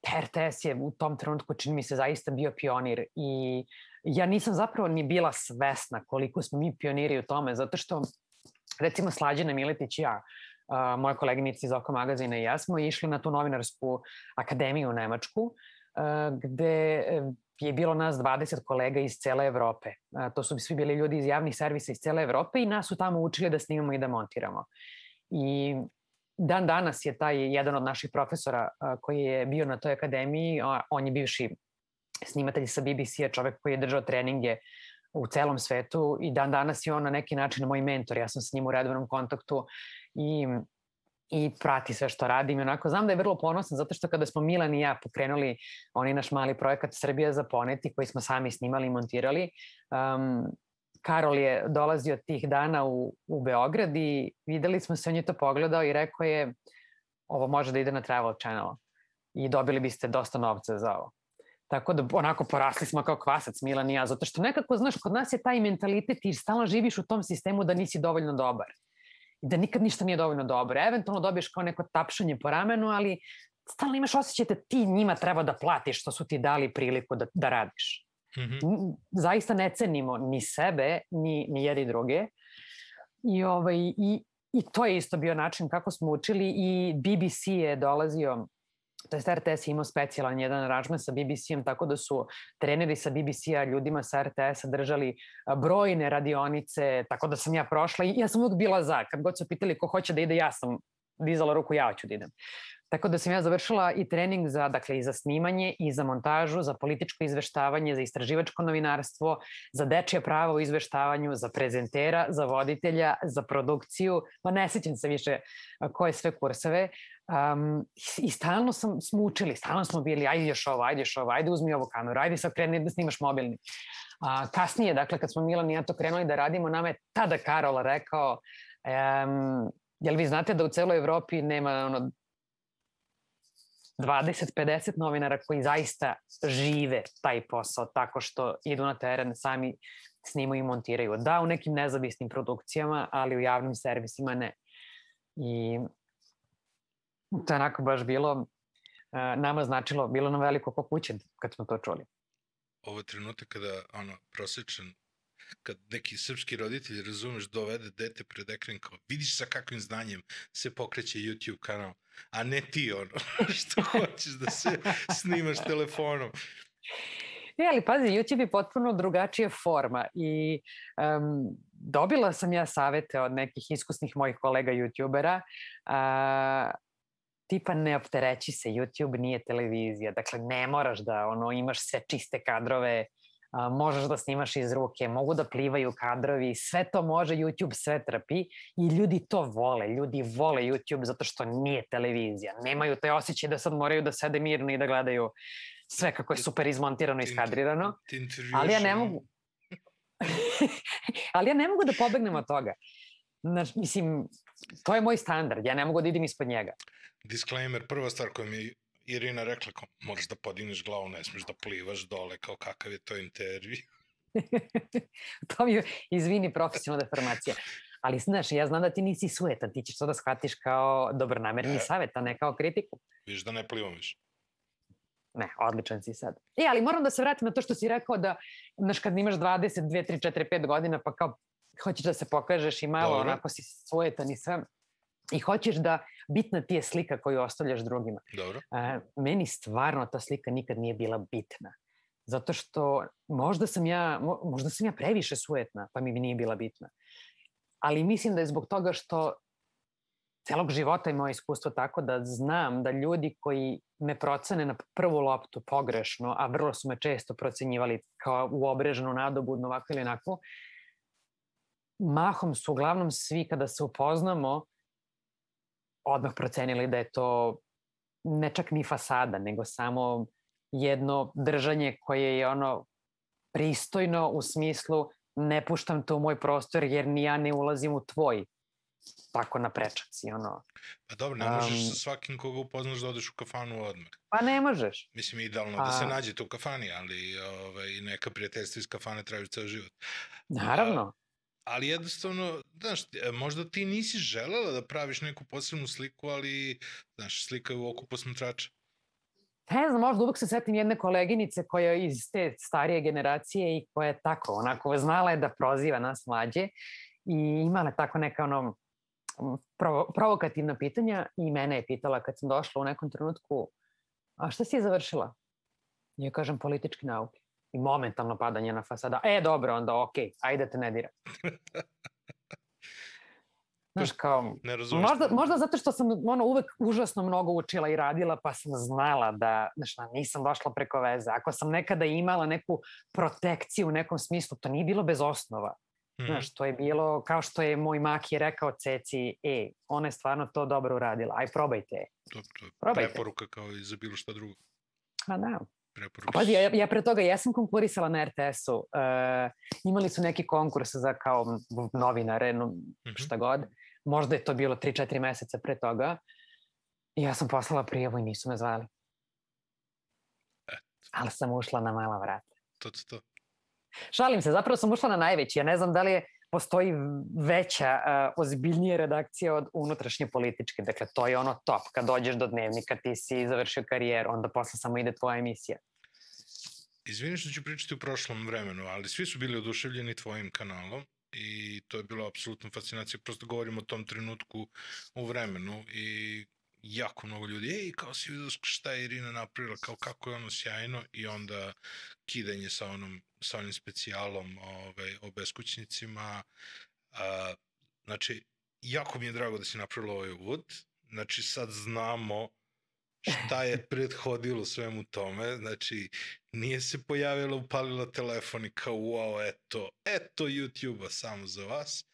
RTS je u tom trenutku, čini mi se, zaista bio pionir i ja nisam zapravo ni bila svesna koliko smo mi pioniri u tome, zato što recimo Slađana Miletić i ja, uh, moja koleginica iz Oko magazina i ja smo išli na tu novinarsku akademiju u Nemačku, gde e, je bilo nas 20 kolega iz cele Evrope. To su svi bili ljudi iz javnih servisa iz cele Evrope i nas su tamo učili da snimamo i da montiramo. I dan danas je taj jedan od naših profesora koji je bio na toj akademiji, on je bivši snimatelj sa BBC-a, čovek koji je držao treninge u celom svetu i dan danas je on na neki način moj mentor. Ja sam s njim u redovnom kontaktu i i prati sve što radim onako znam da je vrlo ponosan zato što kada smo Milan i ja pokrenuli onaj naš mali projekat Srbija za poneti koji smo sami snimali i montirali, um, Karol je dolazio tih dana u, u Beograd i videli smo se, on je to pogledao i rekao je ovo može da ide na Travel Channel i dobili biste dosta novca za ovo. Tako da onako porasli smo kao kvasac Milan i ja, zato što nekako, znaš, kod nas je taj mentalitet i stalno živiš u tom sistemu da nisi dovoljno dobar da nikad ništa nije dovoljno dobro. Eventualno dobiješ kao neko tapšanje po ramenu, ali stalno imaš osjećaj da ti njima treba da platiš što su ti dali priliku da, da radiš. Mm -hmm. Zaista ne cenimo ni sebe, ni, ni jedni druge. I, ovaj, i, I to je isto bio način kako smo učili i BBC je dolazio to je RTS imao specijalan jedan aranžman sa BBC-em, tako da su treneri sa BBC-a ljudima sa RTS-a držali brojne radionice, tako da sam ja prošla i ja sam uvijek bila za. Kad god su pitali ko hoće da ide, ja sam dizala ruku, ja ću da idem. Tako da sam ja završila i trening za, dakle, i za snimanje, i za montažu, za političko izveštavanje, za istraživačko novinarstvo, za dečje pravo u izveštavanju, za prezentera, za voditelja, za produkciju, ma ne sećam se više koje sve kurseve. Um, I stalno sam, smo učili, stalno smo bili, ajde još ovo, ajde još ovo, ajde uzmi ovu kameru, ajde sad kreni da snimaš mobilni. A, kasnije, dakle, kad smo Milan i ja to krenuli da radimo, nama je tada Karol rekao, um, jel vi znate da u celoj Evropi nema ono, 20-50 novinara koji zaista žive taj posao tako što idu na teren, sami snimaju i montiraju. Da, u nekim nezavisnim produkcijama, ali u javnim servisima ne. I to je onako baš bilo, nama značilo, bilo nam veliko ko kuće kad smo to čuli. Ovo je trenutak kada ono, prosječan kad neki srpski roditelj, razumeš, dovede dete pred ekran kao, vidiš sa kakvim znanjem se pokreće YouTube kanal, a ne ti ono, što hoćeš da se snimaš telefonom. E, ali pazi, YouTube je potpuno drugačija forma i um, dobila sam ja savete od nekih iskusnih mojih kolega YouTubera, uh, tipa ne optereći se, YouTube nije televizija, dakle ne moraš da ono imaš sve čiste kadrove, a, možeš da snimaš iz ruke, mogu da plivaju kadrovi, sve to može, YouTube sve trpi i ljudi to vole, ljudi vole YouTube zato što nije televizija, nemaju taj osjećaj da sad moraju da sede mirno i da gledaju sve kako je super izmontirano i skadrirano, ali ja ne mogu, ali ja ne mogu da pobegnem od toga. Znaš, mislim, to je moj standard, ja ne mogu da idem ispod njega. Disclaimer, prva stvar koja mi Irina rekla kao, moraš da podigneš glavu, ne smeš da plivaš dole, kao kakav je to intervju. to mi je, izvini, profesionalna deformacija. Ali znaš, ja znam da ti nisi suetan, ti ćeš to da shvatiš kao dobronamerni e, savjet, a ne kao kritiku. Viš da ne plivam više. Ne, odličan si sad. E, ali moram da se vratim na to što si rekao da, znaš, kad imaš 20, 2, 3, 4, 5 godina, pa kao hoćeš da se pokažeš i malo Dobro. onako si suetan i sve i hoćeš da bitna ti je slika koju ostavljaš drugima. Dobro. E, meni stvarno ta slika nikad nije bila bitna. Zato što možda sam ja, možda sam ja previše sujetna, pa mi nije bila bitna. Ali mislim da je zbog toga što celog života je moje iskustvo tako da znam da ljudi koji me procene na prvu loptu pogrešno, a vrlo su me često procenjivali kao u obreženu nadobudno ovako ili onako, mahom su uglavnom svi kada se upoznamo odmah procenili da je to ne čak ni fasada, nego samo jedno držanje koje je ono pristojno u smislu ne puštam to u moj prostor jer ni ja ne ulazim u tvoj tako na prečaci, ono. Pa dobro, ne možeš um, sa svakim koga upoznaš da odeš u kafanu odmah. Pa ne možeš. Mislim, idealno A... da se nađete u kafani, ali ovaj, neka prijateljstva iz kafane traju ceo život. Naravno. Ali jednostavno, znaš, e, možda ti nisi želela da praviš neku posebnu sliku, ali, znaš, slika je u oku posmatrača. Ne znam, možda uvek se setim jedne koleginice koja je iz te starije generacije i koja je tako, onako, znala je da proziva nas mlađe i imala tako neka ono, provo, provokativna pitanja i mene je pitala kad sam došla u nekom trenutku, a šta si završila? I ja kažem političke nauke i momentalno padanje na fasada. E, dobro, onda okej, okay, ajde te ne dira. Znaš, kao, ne možda, možda zato što sam ono, uvek užasno mnogo učila i radila, pa sam znala da, znaš, nisam došla preko veze. Ako sam nekada imala neku protekciju u nekom smislu, to nije bilo bez osnova. Mm. Znaš, to je bilo, kao što je moj maki rekao Ceci, e, ona je stvarno to dobro uradila, aj probajte. To, to je probajte. preporuka kao i za bilo šta drugo. A da preporučiš? Pazi, ja, ja pre toga, ja sam konkurisala na RTS-u. Uh, imali su neki konkurs za kao novinare, no, mm -hmm. šta god. Možda je to bilo 3-4 meseca pre toga. I ja sam poslala prijavu i nisu me zvali. Et. Ali sam ušla na mala vrata. To, to, to. Šalim se, zapravo sam ušla na najveći. Ja ne znam da li je postoji veća, uh, ozbiljnija redakcija od unutrašnje političke. Dakle, to je ono top. Kad dođeš do dnevnika, ti si završio karijeru, onda posle samo ide tvoja emisija. Izvini što ću pričati u prošlom vremenu, ali svi su bili oduševljeni tvojim kanalom i to je bilo apsolutno fascinacija. Prosto govorimo o tom trenutku u vremenu i jako mnogo ljudi, ej, kao si vidio šta je Irina napravila, kao kako je ono sjajno i onda kidanje sa onom sa onim specijalom ovaj, o beskućnicima. A, znači, jako mi je drago da si napravila ovaj uvod. Znači, sad znamo šta je prethodilo svemu tome, znači nije se pojavila, upalila telefon i kao wow, eto, eto YouTube-a samo za vas.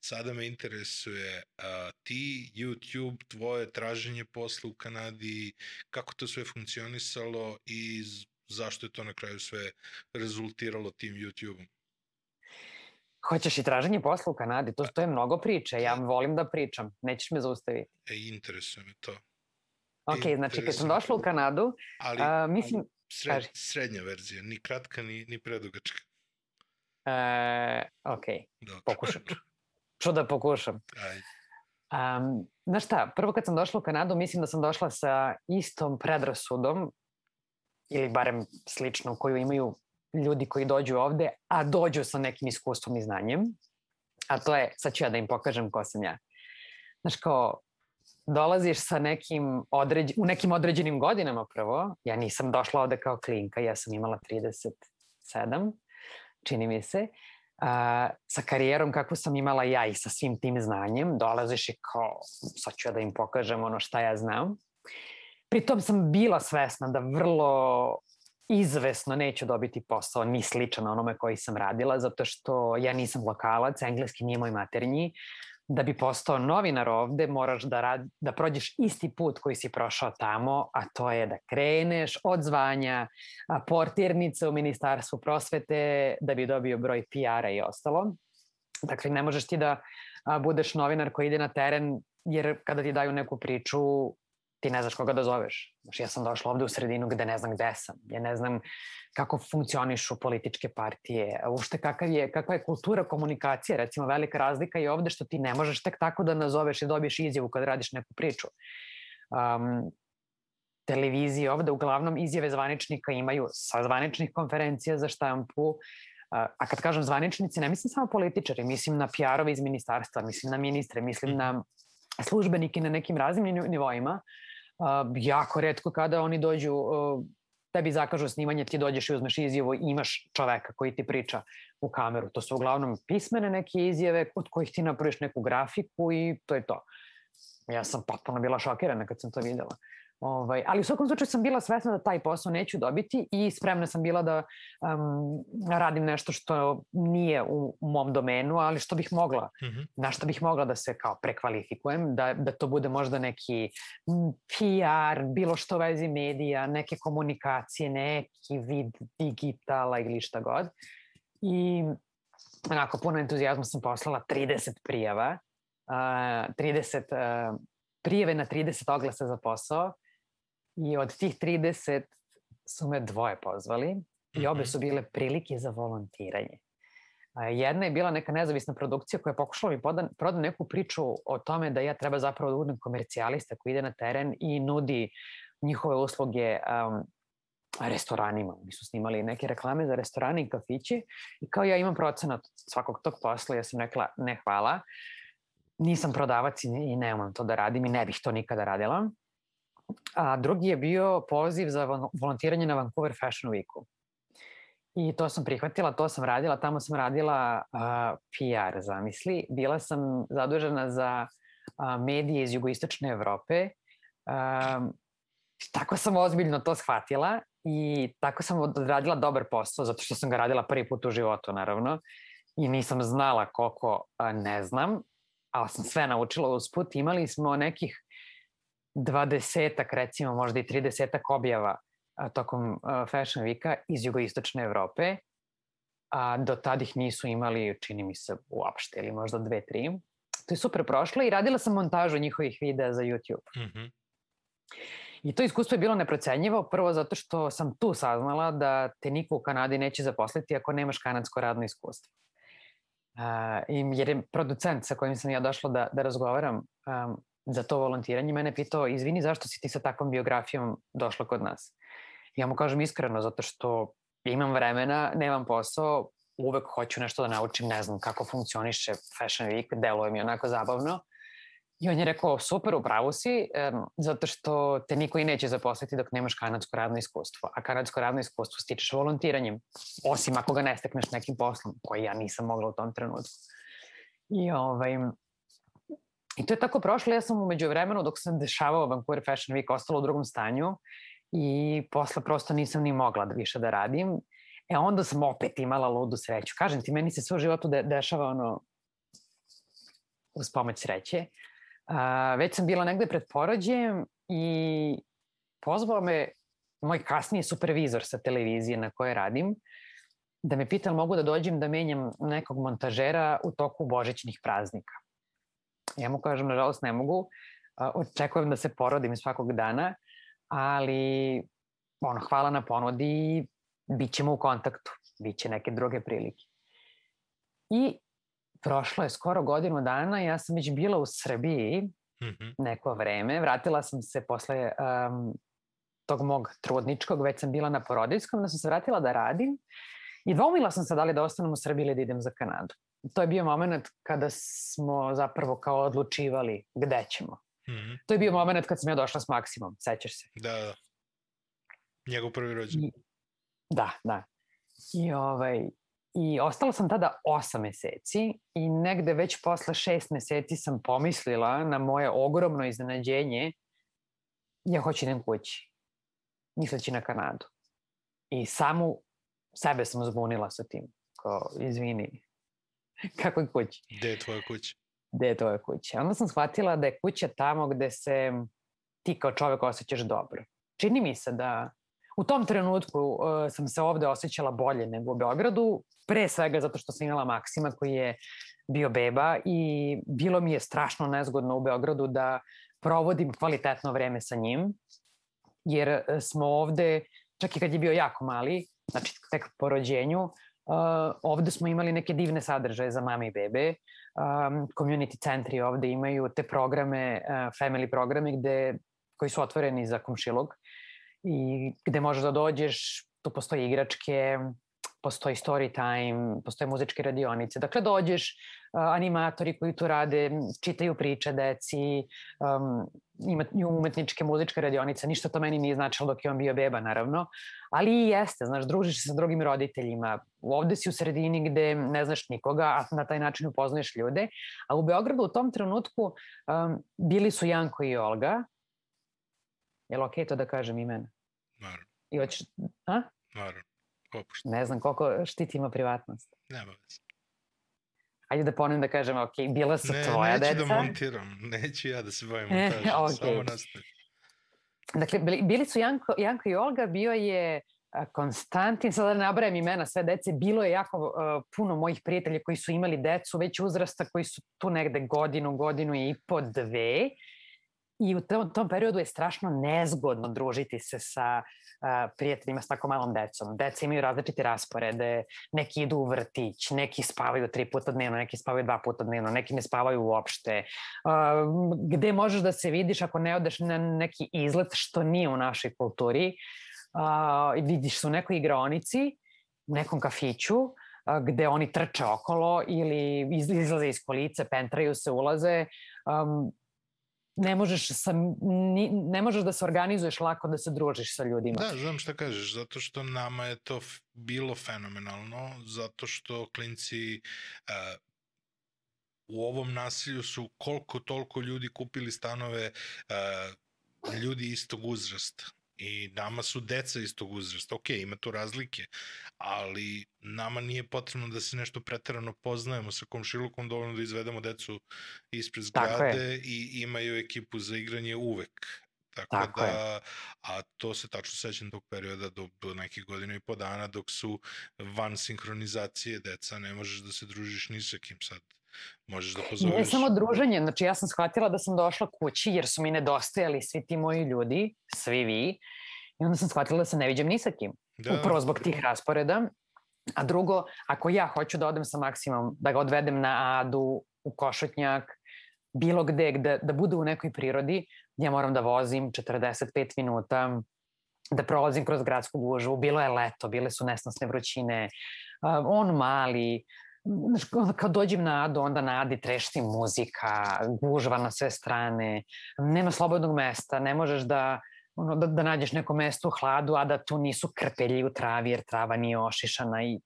Sada me interesuje a, ti, YouTube, tvoje traženje posla u Kanadi, kako to sve funkcionisalo i zašto je to na kraju sve rezultiralo tim YouTube-om? Hoćeš i traženje posla u Kanadi? To, to je mnogo priče. Ja volim da pričam. Nećeš me zaustaviti. E, interesuje me to. Ok, znači kad sam došla u Kanadu, ali, a, mislim... Sred, srednja verzija, ni kratka, ni, ni predugačka. E, ok, Dobro. pokušam ću. Ču da pokušam. Ajde. Um, znaš šta, prvo kad sam došla u Kanadu, mislim da sam došla sa istom predrasudom, ili barem slično, koju imaju ljudi koji dođu ovde, a dođu sa nekim iskustvom i znanjem, a to je, sad ću ja da im pokažem ko sam ja. Znaš, kao, dolaziš sa nekim određ, u nekim određenim godinama prvo. Ja nisam došla ovde kao klinka, ja sam imala 37, čini mi se. Uh, sa karijerom kakvu sam imala ja i sa svim tim znanjem, dolaziš i kao, sad ću ja da im pokažem ono šta ja znam. Pritom sam bila svesna da vrlo izvesno neću dobiti posao ni sličan onome koji sam radila, zato što ja nisam lokalac, engleski nije moj maternji, da bi postao novinar ovde moraš da, rad, da prođeš isti put koji si prošao tamo, a to je da kreneš od zvanja portirnice u Ministarstvu prosvete da bi dobio broj PR-a i ostalo. Dakle, ne možeš ti da budeš novinar koji ide na teren jer kada ti daju neku priču ti ne znaš koga da zoveš. Znaš, ja sam došla ovde u sredinu gde ne znam gde sam. Ja ne znam kako funkcionišu političke partije, ušte kakav je, kakva je kultura komunikacije. Recimo, velika razlika je ovde što ti ne možeš tek tako da nazoveš i dobiješ izjavu kad radiš neku priču. Um, televizije ovde uglavnom izjave zvaničnika imaju sa zvaničnih konferencija za štampu, a kad kažem zvaničnici, ne mislim samo političari, mislim na PR-ove iz ministarstva, mislim na ministre, mislim na službenike na nekim raznim nivoima, jako redko kada oni dođu, tebi zakažu snimanje, ti dođeš i uzmeš izjavu i imaš čoveka koji ti priča u kameru. To su uglavnom pismene neke izjave od kojih ti napraviš neku grafiku i to je to. Ja sam potpuno bila šokirana kad sam to videla. Ovaj, ali u svakom slučaju sam bila svesna da taj posao neću dobiti i spremna sam bila da um, radim nešto što nije u, mom domenu, ali što bih mogla, mm -hmm. na što bih mogla da se kao prekvalifikujem, da, da to bude možda neki PR, bilo što vezi medija, neke komunikacije, neki vid digitala ili šta god. I onako puno entuzijazma sam poslala 30 prijava, uh, 30 uh, prijeve na 30 oglasa za posao I od tih 30 su me dvoje pozvali i obe mhm. su bile prilike za volontiranje. Jedna je bila neka nezavisna produkcija koja je pokušala mi poda, proda neku priču o tome da ja treba zapravo da budem komercijalista koji ide na teren i nudi njihove usluge um, restoranima. Oni su snimali neke reklame za restorane i kafići i kao ja imam procenat svakog tog posla, ja sam rekla ne hvala, nisam prodavac i nemam to da radim i ne bih to nikada radila a drugi je bio poziv za volontiranje na Vancouver Fashion Weeku. I to sam prihvatila, to sam radila, tamo sam radila uh, PR, zamisli. Bila sam zadužena za uh, medije iz jugoistočne Evrope. Um, tako sam ozbiljno to shvatila i tako sam odradila dobar posao, zato što sam ga radila prvi put u životu, naravno. I nisam znala koliko uh, ne znam, ali sam sve naučila usput. Imali smo nekih dvadesetak, recimo možda i tridesetak objava a, tokom a, Fashion Weeka iz jugoistočne Evrope, a do tada ih nisu imali, čini mi se, uopšte, ili možda dve, tri. To je super prošlo i radila sam montažu njihovih videa za YouTube. Mm -hmm. I to iskustvo je bilo neprocenjivo, prvo zato što sam tu saznala da te niko u Kanadi neće zaposliti ako nemaš kanadsko radno iskustvo. Uh, jer je producent sa kojim sam ja došla da, da razgovaram um, za to volontiranje, mene pitao, izvini, zašto si ti sa takvom biografijom došla kod nas? Ja mu kažem iskreno, zato što imam vremena, nemam posao, uvek hoću nešto da naučim, ne znam kako funkcioniše Fashion Week, deluje mi onako zabavno. I on je rekao, super, upravo si, um, zato što te niko i neće zaposliti dok nemaš kanadsko radno iskustvo. A kanadsko radno iskustvo stičeš volontiranjem, osim ako ga ne stekneš nekim poslom, koji ja nisam mogla u tom trenutku. I, ovaj, I to je tako prošlo, ja sam umeđu vremenu dok sam dešavao Vancouver Fashion Week ostala u drugom stanju i posle prosto nisam ni mogla da više da radim. E onda sam opet imala ludu sreću. Kažem ti, meni se sve u životu de dešava ono uz pomoć sreće. Uh, već sam bila negde pred porođajem i pozvao me moj kasniji supervizor sa televizije na kojoj radim da me pita mogu da dođem da menjam nekog montažera u toku božićnih praznika. Ja mu kažem, nažalost ne mogu, očekujem da se porodim svakog dana, ali ono, hvala na ponudi, bit ćemo u kontaktu, bit će neke druge prilike. I prošlo je skoro godinu dana, ja sam već bila u Srbiji mm -hmm. neko vreme, vratila sam se posle um, tog mog trudničkog, već sam bila na porodiljskom, da sam se vratila da radim i dvomila sam se da li da ostanem u Srbiji ili da idem za Kanadu. To je bio moment kada smo zapravo kao odlučivali gde ćemo. Mm -hmm. To je bio moment kad sam ja došla s Maksimom, sećaš se? Da, da. Njegov prvi rođen. Da, da. I, ovaj, I ostala sam tada osam meseci i negde već posle šest meseci sam pomislila na moje ogromno iznenađenje ja hoću idem kući, misleći na Kanadu. I samo sebe sam zbunila sa tim. Kao, izvini, kako je kući? Gde je tvoja kuća? Gde je tvoja kuća? Onda sam shvatila da je kuća tamo gde se ti kao čovek osjećaš dobro. Čini mi se da u tom trenutku uh, sam se ovde osjećala bolje nego u Beogradu, pre svega zato što sam imala Maksima koji je bio beba i bilo mi je strašno nezgodno u Beogradu da provodim kvalitetno vreme sa njim, jer uh, smo ovde, čak i kad je bio jako mali, znači tek po rođenju, uh, ovde smo imali neke divne sadržaje za mame i bebe. Um, community centri ovde imaju te programe, uh, family programe gde, koji su otvoreni za komšilog i gde možeš da dođeš, tu postoje igračke, postoji story time, postoje muzičke radionice. Dakle, dođeš, animatori koji tu rade, čitaju priče deci, um, imaju umetničke muzičke radionice, ništa to meni nije značilo dok je on bio beba, naravno, ali i jeste, znaš, družiš se sa drugim roditeljima, ovde si u sredini gde ne znaš nikoga, a na taj način upoznaješ ljude, a u Beogradu u tom trenutku um, bili su Janko i Olga, je li okej okay to da kažem imena? Naravno. I hoćeš, a? Naravno. Opušten. Ne znam koliko štitimo privatnost. Nema veze. Ajde da ponovim da kažem, ok, bila su ne, tvoja deca. Ne, neću da montiram, neću ja da se bavim montažom, okay. samo nastavi. Dakle, bili, bili su Janko, Janko i Olga, bio je Konstantin, sada da nabrajem imena sve dece, bilo je jako uh, puno mojih prijatelja koji su imali decu već uzrasta, koji su tu negde godinu, godinu i po dve I u tom, tom periodu je strašno nezgodno družiti se sa uh, prijateljima s tako malom decom. Deca imaju različite rasporede, neki idu u vrtić, neki spavaju tri puta dnevno, neki spavaju dva puta dnevno, neki ne spavaju uopšte. Uh, gde možeš da se vidiš ako ne odeš na neki izlet što nije u našoj kulturi, uh, vidiš se u nekoj igraonici, u nekom kafiću, gde oni trče okolo ili izlaze iz kolice, pentraju se, ulaze. Um, ne možeš, sa, ni, ne možeš da se organizuješ lako da se družiš sa ljudima. Da, znam šta kažeš, zato što nama je to bilo fenomenalno, zato što klinci uh, u ovom nasilju su koliko toliko ljudi kupili stanove uh, ljudi istog uzrasta i nama su deca istog uzrasta. Ok, ima tu razlike, ali nama nije potrebno da se nešto pretarano poznajemo sa komšilukom, dovoljno da izvedemo decu ispred zgrade i imaju ekipu za igranje uvek. Tako, Tako da, je. a to se tačno sećam tog perioda do, do nekih godina i po dana dok su van sinhronizacije deca, ne možeš da se družiš ni sa kim sad. Možeš da pozoveš. Ne samo druženje, znači ja sam shvatila da sam došla kući jer su mi nedostajali svi ti moji ljudi, svi vi, i onda sam shvatila da se ne viđem ni sa kim. Da. Upravo zbog tih rasporeda. A drugo, ako ja hoću da odem sa Maksimom, da ga odvedem na Adu, u Košutnjak, bilo gde, gde da bude u nekoj prirodi, ja moram da vozim 45 minuta, da prolazim kroz gradsku gužvu, bilo je leto, bile su nesnosne vrućine, on mali, kad dođem na Adu, onda na Adi trešti muzika, gužva na sve strane, nema slobodnog mesta, ne možeš da, ono, da, da nađeš neko mesto u hladu, a da tu nisu krpelji u travi, jer trava nije ošišana i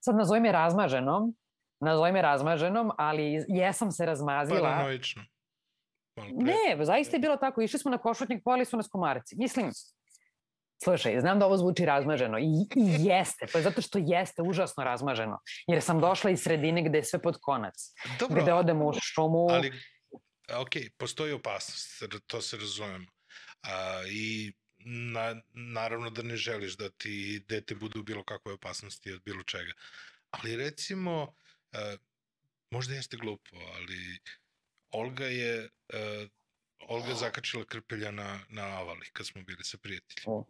sad nazovim je razmaženom, nazovim je razmaženom, ali jesam se razmazila. Paranoično. Ne, zaista je bilo tako. Išli smo na košutnjak, pojeli su nas komarci. Mislim, slušaj, znam da ovo zvuči razmaženo i, i jeste, to je zato što jeste užasno razmaženo. Jer sam došla iz sredine gde je sve pod konac. Dobro, Gde odemo u šumu. ali, ok, postoji opasnost, to se razumemo. A, I na, naravno da ne želiš da ti dete bude u bilo kakvoj opasnosti od bilo čega. Ali recimo, a, možda jeste glupo, ali Olga je a, Olga je zakačila krpelja na, na avali kad smo bili sa prijateljima.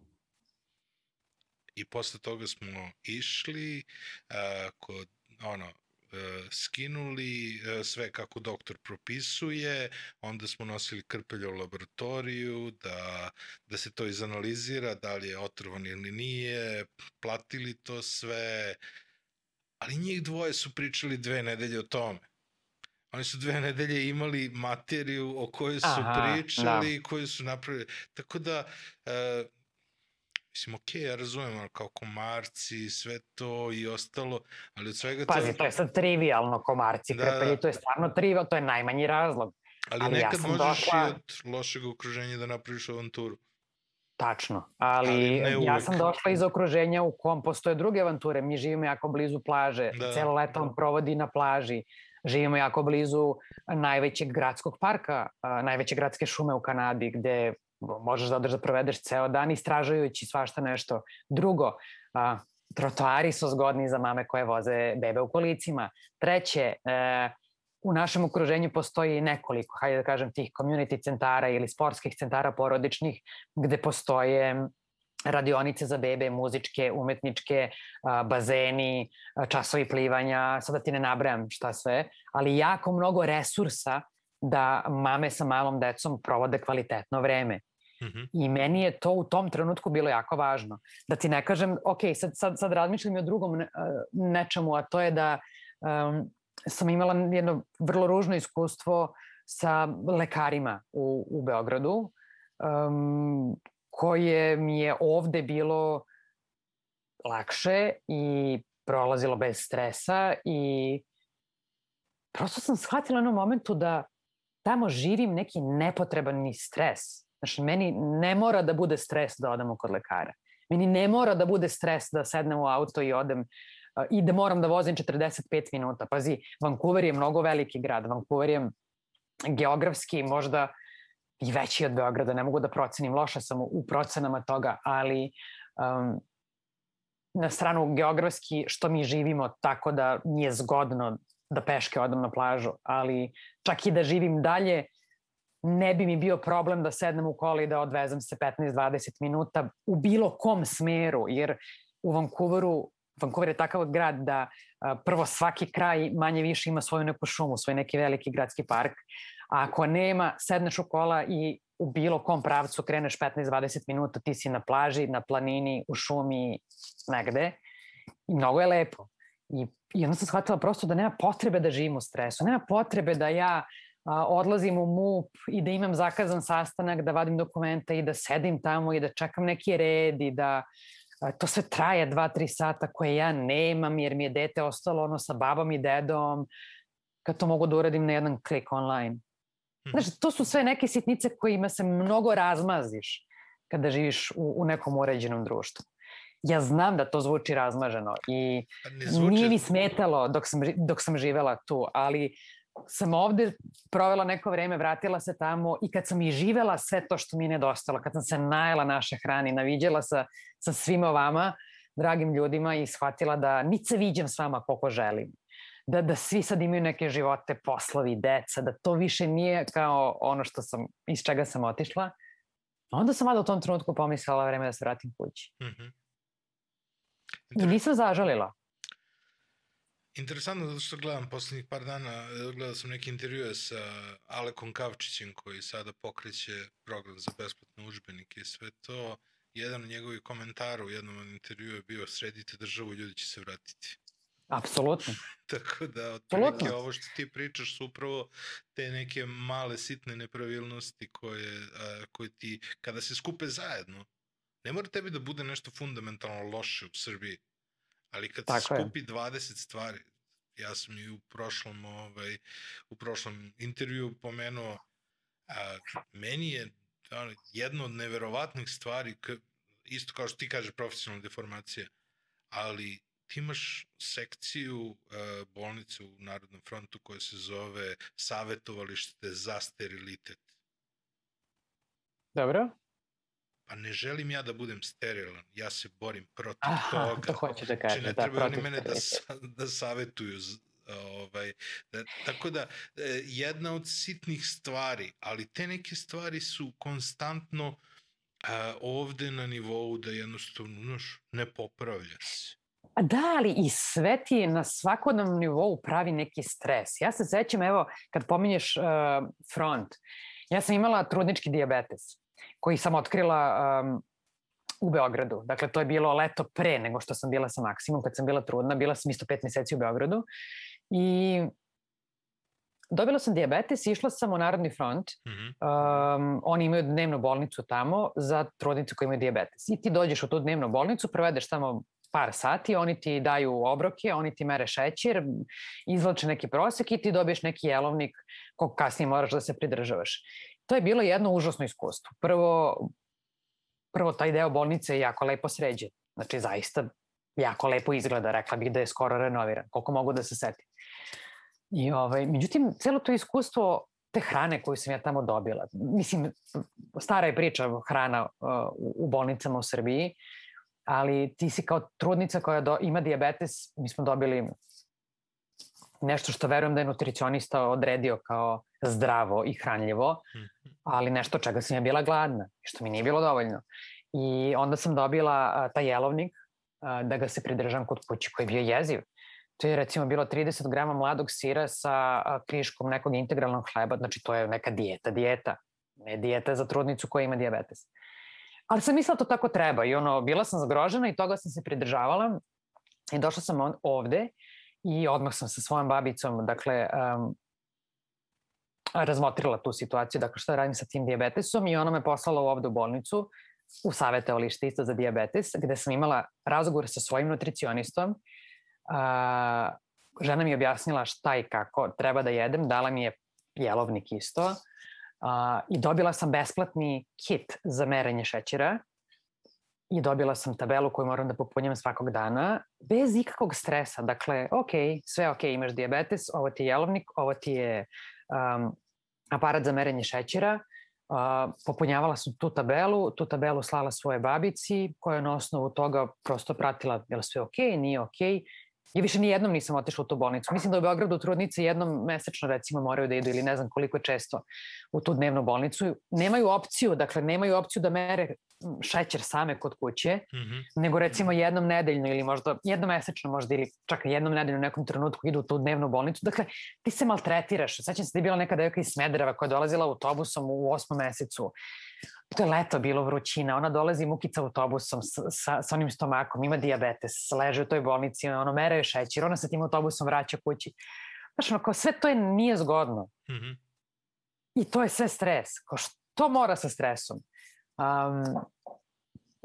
I posle toga smo išli a, kod ono e, skinuli e, sve kako doktor propisuje, onda smo nosili krpelje u laboratoriju da, da se to izanalizira, da li je otrovan ili nije, platili to sve, ali njih dvoje su pričali dve nedelje o tome. Oni su dve nedelje imali materiju o kojoj su Aha, pričali da. koju su napravili. Tako da, e, mislim, okej, ja razumem, ali kao komarci, sve to i ostalo, ali od svega Pazi, toga... to je sad trivialno komarci, Da, krpelji, da. to je stvarno trivial, to je najmanji razlog. Ali, ali ja nekad sam možeš došla- i od lošeg okruženja da napraviš avanturu. Tačno, ali, Ali ja sam došla iz okruženja u kom postoje druge avanture. Mi živimo jako blizu plaže, Da. da. celo leto on provodi na plaži. Živimo jako blizu najvećeg gradskog parka, najveće gradske šume u Kanadi, gde možeš da odeš da provedeš ceo dan istražujući svašta nešto. Drugo, a, trotoari su zgodni za mame koje voze bebe u kolicima. Treće, e, u našem okruženju postoji nekoliko, hajde da kažem, tih community centara ili sportskih centara porodičnih gde postoje radionice za bebe, muzičke, umetničke, bazeni, časovi plivanja, sada ti ne nabrajam šta sve, ali jako mnogo resursa da mame sa malom decom provode kvalitetno vreme. Mhm. I meni je to u tom trenutku bilo jako važno. Da ti ne kažem, ok, sad, sad, sad razmišljam i o drugom a, nečemu, a to je da um, sam imala jedno vrlo ružno iskustvo sa lekarima u, u Beogradu, um, koje mi je ovde bilo lakše i prolazilo bez stresa i prosto sam shvatila jednom momentu da tamo živim neki nepotreban ni stres. Znači, meni ne mora da bude stres da odemo kod lekara. Meni ne mora da bude stres da sednem u auto i odem a, i da moram da vozim 45 minuta. Pazi, Vancouver je mnogo veliki grad. Vancouver je geografski možda i veći od Beograda. Ne mogu da procenim, loša sam u procenama toga, ali um, na stranu geografski što mi živimo tako da nije zgodno da peške odem na plažu, ali čak i da živim dalje, ne bi mi bio problem da sednem u kola i da odvezem se 15-20 minuta u bilo kom smeru, jer u Vancouveru, Vancouver je takav grad da a, prvo svaki kraj manje više ima svoju neku šumu, svoj neki veliki gradski park, a ako nema, sedneš u kola i u bilo kom pravcu kreneš 15-20 minuta, ti si na plaži, na planini, u šumi, negde. I mnogo je lepo. I, i onda sam shvatila prosto da nema potrebe da živim u stresu, nema potrebe da ja a, odlazim u MUP i da imam zakazan sastanak, da vadim dokumenta i da sedim tamo i da čekam neki red i da a, to sve traje dva, tri sata koje ja nemam jer mi je dete ostalo ono sa babom i dedom, kad to mogu da uradim na jedan klik online. Znaš, to su sve neke sitnice kojima se mnogo razmaziš kada živiš u, u nekom uređenom društvu. Ja znam da to zvuči razmaženo i Pa zvuči... nije mi smetalo dok sam, dok sam živela tu, ali sam ovde provela neko vreme, vratila se tamo i kad sam i živela sve to što mi je nedostalo, kad sam se najela naše hrani, naviđala sa, sa svima vama, dragim ljudima i shvatila da nit se viđam s vama koliko želim. Da, da svi sad imaju neke živote, poslovi, deca, da to više nije kao ono što sam, iz čega sam otišla. Onda sam vada u tom trenutku pomislila vreme da se vratim kući. Mhm. I nisam zažalila. Interesantno zato što gledam poslednjih par dana, gledao sam neke intervjue sa Alekom Kavčićem koji sada pokreće program za besplatne učbenike i sve to. Jedan od njegovih komentara u jednom od intervjua je bio sredite državu, ljudi će se vratiti. Apsolutno. Tako da, otprilike ovo što ti pričaš su upravo te neke male sitne nepravilnosti koje, a, koje ti, kada se skupe zajedno, ne mora tebi da bude nešto fundamentalno loše u Srbiji, ali kad Tako se je. skupi 20 stvari, ja sam i u prošlom, ovaj, u prošlom intervju pomenuo, a, meni je ono, jedna od neverovatnih stvari, k, isto kao što ti kažeš profesionalna deformacija, ali ti imaš sekciju uh, bolnice u Narodnom frontu koja se zove Savetovalište za sterilitet. Dobro? Pa ne želim ja da budem sterilan, ja se borim protiv Aha, toga. to hoću da Znači, kažem. ne da, trebaju oni mene da, sa, da savetuju. Ovaj, da, tako da, e, jedna od sitnih stvari, ali te neke stvari su konstantno a, ovde na nivou da jednostavno, znaš, ne popravlja se. A Da, ali i sve ti na svakodnevnom nivou pravi neki stres. Ja se sećam, evo, kad pominješ uh, front, ja sam imala trudnički diabetes koji sam otkrila um, u Beogradu. Dakle, to je bilo leto pre nego što sam bila sa Maksimom, kad sam bila trudna. Bila sam isto pet meseci u Beogradu. I dobila sam diabetes i išla sam u Narodni front. Mm -hmm. Um, oni imaju dnevnu bolnicu tamo za trudnice koje imaju diabetes. I ti dođeš u tu dnevnu bolnicu, provedeš tamo par sati, oni ti daju obroke, oni ti mere šećer, izlače neki prosek i ti dobiješ neki jelovnik kog kasnije moraš da se pridržavaš. To je bilo jedno užasno iskustvo. Prvo, prvo taj deo bolnice je jako lepo sređen. Znači, zaista jako lepo izgleda, rekla bih da je skoro renoviran, koliko mogu da se setim. I ovaj, međutim, celo to iskustvo te hrane koju sam ja tamo dobila, mislim, stara je priča hrana uh, u bolnicama u Srbiji, ali ti si kao trudnica koja do, ima diabetes, mi smo dobili nešto što verujem da je nutricionista odredio kao zdravo i hranljivo, ali nešto čega sam ja bila gladna, što mi nije bilo dovoljno. I onda sam dobila a, taj jelovnik a, da ga se pridržam kod kuće koji je bio jeziv. To je recimo bilo 30 grama mladog sira sa a, kriškom nekog integralnog hleba, znači to je neka dijeta, dijeta, ne dijeta za trudnicu koja ima diabetes. Ali sam mislila to tako treba i ono, bila sam zgrožena i toga sam se pridržavala i došla sam ovde i odmah sam sa svojom babicom, dakle, um, razmotrila tu situaciju, dakle šta radim sa tim diabetesom i ona me poslala ovde u bolnicu u savjetovalište isto za diabetes, gde sam imala razgovor sa svojim nutricionistom. A, žena mi je objasnila šta i kako treba da jedem, dala mi je jelovnik isto a, i dobila sam besplatni kit za merenje šećera i dobila sam tabelu koju moram da popunjam svakog dana, bez ikakvog stresa. Dakle, ok, sve ok, imaš diabetes, ovo ti je jelovnik, ovo ti je um, aparat za merenje šećera, uh, popunjavala sam tu tabelu, tu tabelu slala svoje babici, koja je na osnovu toga prosto pratila je li sve ok, nije ok. Ja više ni jednom nisam otišla u tu bolnicu. Mislim da u Beogradu trudnice jednom mesečno recimo moraju da idu ili ne znam koliko često u tu dnevnu bolnicu. Nemaju opciju, dakle nemaju opciju da mere šećer same kod kuće, Mm -hmm. nego recimo jednom nedeljno ili možda jednom mesečno možda ili čak jednom nedeljno u nekom trenutku idu u tu dnevnu bolnicu. Dakle, ti se maltretiraš. Sećam se da je bila neka devojka iz Smedereva koja je dolazila autobusom u osmom mesecu. To je leto bilo vrućina, ona dolazi mukica autobusom sa, sa, sa onim stomakom, ima diabetes, leže u toj bolnici, ono mere je šećer, ona sa tim autobusom vraća kući. Znaš, ono, kao sve to je nije zgodno. Mm -hmm. I to je sve stres. Kao što mora sa stresom? Um,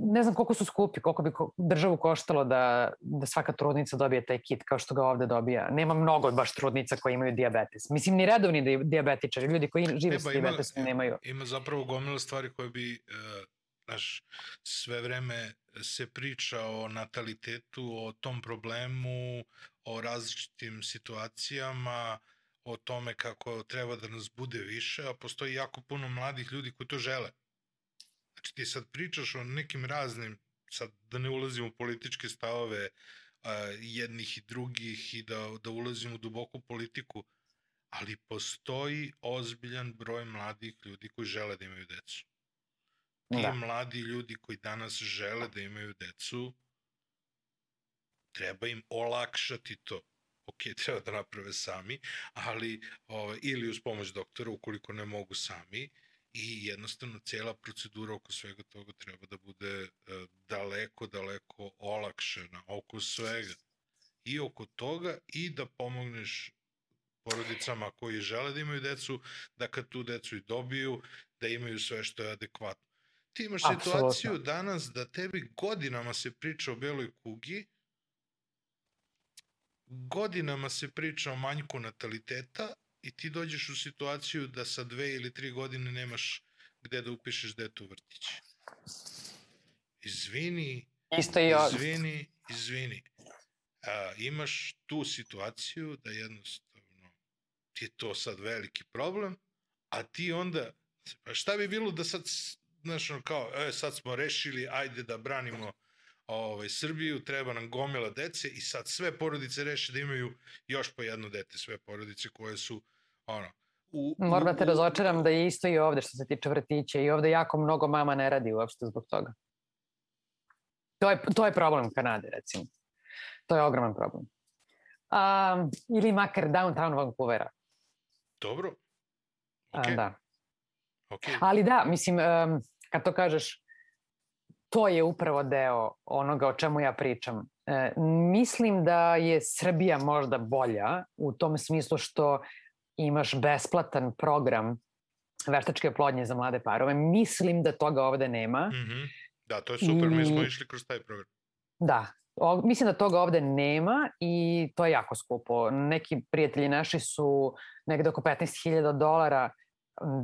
ne znam koliko su skupi, koliko bi državu koštalo da, da svaka trudnica dobije taj kit kao što ga ovde dobija. Nema mnogo baš trudnica koji imaju diabetes. Mislim, ni redovni diabetičari, ljudi koji žive e, sa diabetesom nemaju. Ima zapravo gomila stvari koje bi, uh, znaš, sve vreme se priča o natalitetu, o tom problemu, o različitim situacijama, o tome kako treba da nas bude više, a postoji jako puno mladih ljudi koji to žele. Znači ti sad pričaš o nekim raznim, sad da ne ulazim u političke stavove uh, jednih i drugih i da, da ulazim u duboku politiku, ali postoji ozbiljan broj mladih ljudi koji žele da imaju decu. Ti da. mladi ljudi koji danas žele da imaju decu, treba im olakšati to. Ok, treba da naprave sami, ali o, ili uz pomoć doktora ukoliko ne mogu sami, i jednostavno cijela procedura oko svega toga treba da bude uh, daleko, daleko olakšena oko svega. i oko toga i da pomogneš porodicama koji žele da imaju decu, da kad tu decu i dobiju, da imaju sve što je adekvatno. Ti imaš Apsolutno. situaciju danas da tebi godinama se priča o beloj kugi, godinama se priča o manjku nataliteta i ti dođeš u situaciju da sa dve ili tri godine nemaš gde da upišeš dete u vrtić. Izvini, Isto ovde. izvini, izvini. A, imaš tu situaciju da jednostavno ti je to sad veliki problem, a ti onda, pa šta bi bilo da sad, znaš, kao, e, sad smo rešili, ajde da branimo ovaj, Srbiju, treba nam gomila dece i sad sve porodice reše da imaju još po jedno dete, sve porodice koje su, ono, u, Moram da te razočaram da je isto i ovde što se tiče vrtića i ovde jako mnogo mama ne radi uopšte zbog toga. To je, to je problem Kanade, recimo. To je ogroman problem. Um, ili makar downtown Vancouvera. Dobro. A, Okay. Da. Okay. Ali da, mislim, um, kad to kažeš, to je upravo deo onoga o čemu ja pričam. E, mislim da je Srbija možda bolja u tom smislu što imaš besplatan program veštačke plodnje za mlade parove. Mislim da toga ovde nema. Mhm. Da, to je super, mi smo I- išli kroz taj program. Da, o, mislim da toga ovde nema i to je jako skupo. Neki prijatelji naši su negde oko 15.000 dolara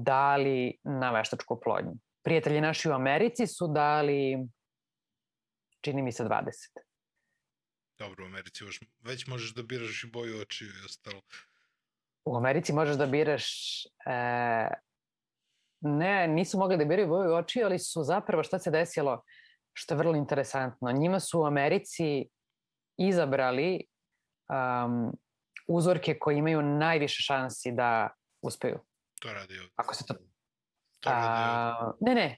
dali na veštačku plodnju. Prijatelji naši u Americi su dali, čini mi se, 20. Dobro, u Americi još, već možeš da biraš i boju očiju i ostalo. U Americi možeš da biraš... E, ne, nisu mogli da biraju boju oči, ali su zapravo šta se desilo, što je vrlo interesantno. Njima su u Americi izabrali um, uzorke koji imaju najviše šansi da uspeju. To radi ovde. Ako se to... Ovde. A, ne, ne,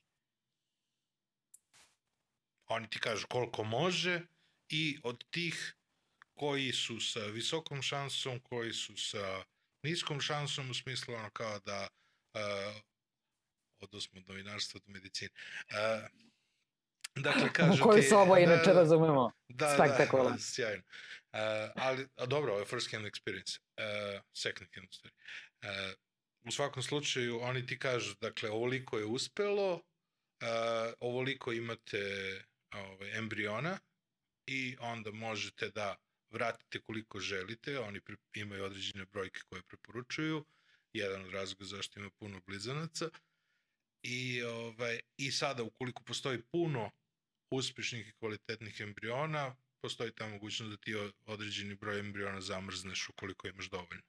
Oni ti kažu koliko može i od tih koji su sa visokom šansom, koji su sa niskom šansom u smislu ono kao da uh, odnosno od novinarstva do medicine. Uh, dakle, kažu koju ti... se ovo da, inače razumemo. Da, Spektakularno. da, sjajno. Uh, ali, a dobro, ovo je first hand experience. Uh, second hand, stvari. Uh, u svakom slučaju, oni ti kažu, dakle, ovoliko je uspelo, uh, ovoliko imate ovaj, embriona i onda možete da vratite koliko želite, oni pre, imaju određene brojke koje preporučuju, jedan od razloga zašto ima puno blizanaca, i, ovaj, i sada ukoliko postoji puno uspešnih i kvalitetnih embriona, postoji ta mogućnost da ti određeni broj embriona zamrzneš ukoliko imaš dovoljno.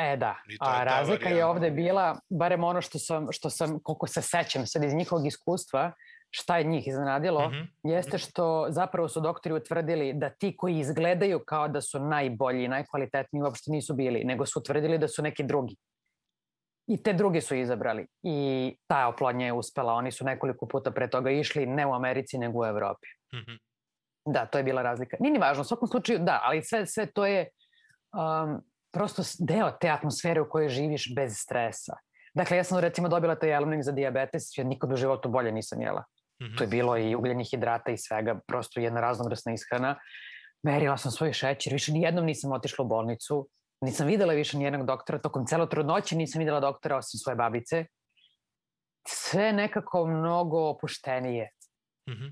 E da, a razlika je ovde bila, barem ono što sam, što sam, koliko se sećam sad iz njihovog iskustva, šta je njih iznenadilo, Mhm. jeste što zapravo su doktori utvrdili da ti koji izgledaju kao da su najbolji, najkvalitetniji uopšte nisu bili, nego su utvrdili da su neki drugi. I te drugi su izabrali. I ta oplodnja je uspela. Oni su nekoliko puta pre toga išli ne u Americi, nego u Evropi. Mhm. Da, to je bila razlika. Nije ni važno, u svakom slučaju da, ali sve, sve to je um, prosto deo te atmosfere u kojoj živiš bez stresa. Dakle, ja sam recimo dobila taj jelovnik za diabetes, ja nikad u životu bolje nisam jela. Mhm. To je bilo i ugljenih hidrata i svega, prosto jedna raznovrsna ishrana. Merila sam svoj šećer, više nijednom nisam otišla u bolnicu, nisam videla više nijednog doktora, tokom celo trudnoće nisam videla doktora osim svoje babice. Sve nekako mnogo opuštenije. Mhm.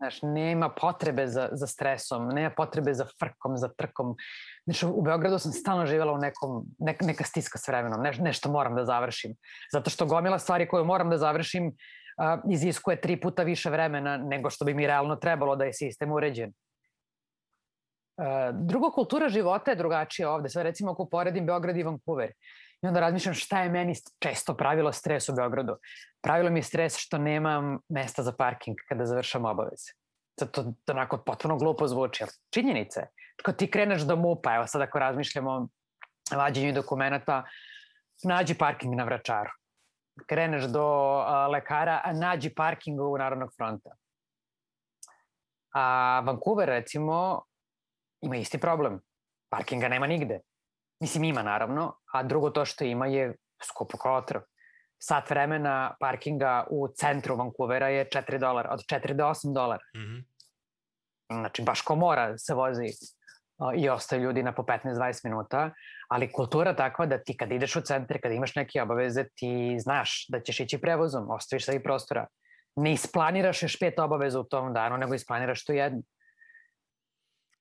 Znaš, nema potrebe za, za stresom, nema potrebe za frkom, za trkom. Znaš, u Beogradu sam stalno živjela u nekom, ne, neka stiska s vremenom, neš, nešto moram da završim. Zato što gomila stvari koje moram da završim a, iziskuje tri puta više vremena nego što bi mi realno trebalo da je sistem uređen. A, drugo, kultura života je drugačija ovde. Sad recimo ako poredim Beograd i Vancouver i onda razmišljam šta je meni često pravilo stres u Beogradu. Pravilo mi je stres što nemam mesta za parking kada završam obaveze. To, to onako potpuno glupo zvuči, ali činjenica je. Kad ti kreneš do MUPA, evo sad ako razmišljamo o vađenju dokumenta, nađi parking na Vračaru. Kreneš do a, lekara, a nađi parking u Narodnog fronta. A Vancouver, recimo, ima isti problem. Parkinga nema nigde. Mislim, ima naravno, a drugo to što ima je skupo kao otrov. Sat vremena parkinga u centru Vancouvera je 4 dolara, od 4 do 8 dolara. Mhm. Znači, baš ko mora se vozi i ostaju ljudi na po 15-20 minuta, ali kultura takva da ti kad ideš u centar, kad imaš neke obaveze, ti znaš da ćeš ići prevozom, ostaviš sebi prostora. Ne isplaniraš još pet obaveza u tom danu, nego isplaniraš tu jednu.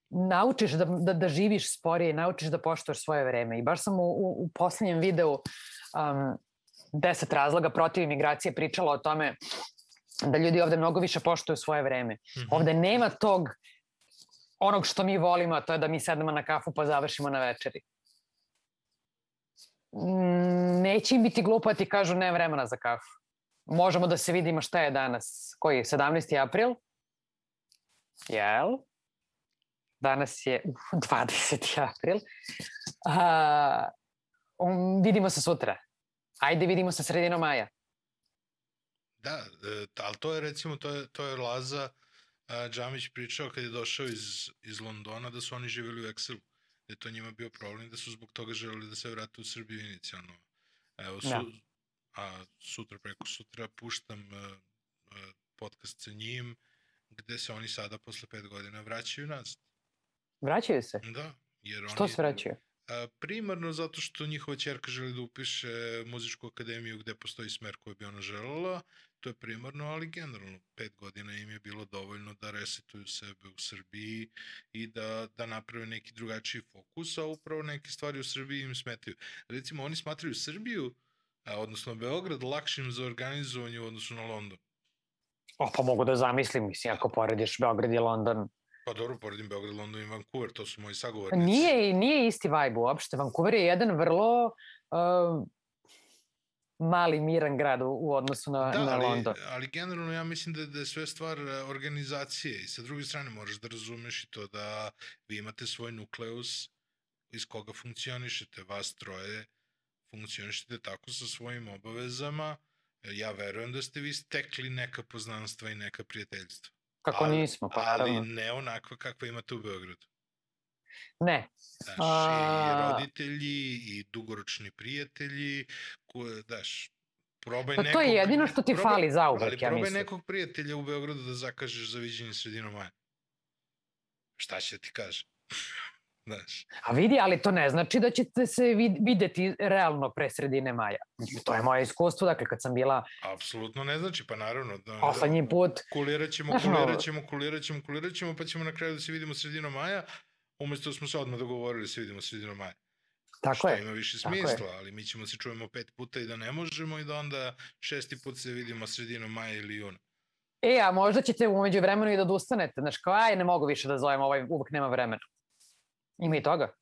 Naučiš da, da, da živiš sporije, naučiš da poštoš svoje vreme. I baš sam u, u, u poslednjem videu um, 10 razloga protiv imigracije pričala o tome da ljudi ovde mnogo više poštuju svoje vreme. Mm -hmm. Ovde nema tog onog što mi volimo, a to je da mi sedemo na kafu pa završimo na večeri. Mm, neće im biti glupo da ti kažu ne vremena za kafu. Možemo da se vidimo šta je danas. Koji je? 17. april? Jel? Danas je uf, 20. april. Uh, um, vidimo se sutra. Ajde vidimo se sredinom maja. Da, e, ali to je recimo, to je, to je Laza a, Džamić pričao kad je došao iz, iz Londona da su oni živjeli u Excelu. Da je to njima bio problem da su zbog toga želeli da se vrate u Srbiju inicijalno. Evo, su, da. a sutra preko sutra puštam a, a, podcast sa njim gde se oni sada posle pet godina vraćaju nazad. Vraćaju se? Da. Jer Što oni, se vraćaju? A, primarno zato što njihova čerka želi da upiše muzičku akademiju gde postoji smer koji bi ona želela, to je primarno, ali generalno pet godina im je bilo dovoljno da resetuju sebe u Srbiji i da, da naprave neki drugačiji fokus, a upravo neke stvari u Srbiji im smetaju. Recimo, oni smatraju Srbiju, a, odnosno Beograd, lakšim za organizovanje u odnosu na London. O, pa mogu da zamislim, mislim, ako porediš Beograd i London, Pa dobro, poredim Beograd, London i Vancouver, to su moji sagovornici. Nije, nije isti vibe uopšte. Vancouver je jedan vrlo uh, mali, miran grad u, u odnosu na, da, na ali, London. ali generalno ja mislim da, da je sve stvar e, organizacije i sa druge strane moraš da razumeš i to da vi imate svoj nukleus iz koga funkcionišete, vas troje funkcionišete tako sa svojim obavezama, ja verujem da ste vi stekli neka poznanstva i neka prijateljstva. Kako ali, nismo, pa Ali naravno. ne onakva kakva imate u Beogradu. Ne. Znaš, A- i roditelji, i dugoročni prijatelji, koje, daš, probaj Pa nekog... to je jedino što ti probaj- fali za uvek, Ali ja probaj mislim. nekog prijatelja u Beogradu da zakažeš za viđenje sredinom maja. Šta će ti kaže? Znaš, A vidi, ali to ne znači da ćete se vid- videti realno pre sredine maja. To je moje iskustvo, dakle, kad sam bila apsolutno ne znači, pa naravno. Da, poslednji put, Kulirat ćemo, kulirat ćemo, kulirat ćemo, kulirat ćemo, pa ćemo na kraju da se vidimo sredinom maja, umesto da smo se odmah dogovorili da se vidimo sredinom maja. tako što je. ima više je. smisla, ali mi ćemo se čujemo pet puta i da ne možemo i da onda šesti put se vidimo sredinom maja ili juna. E, a možda ćete umeđu vremenu i da odustanete. Znaš, kao, aj, ne mogu više da zovem, ovaj uvek nema vremena. Ima i toga.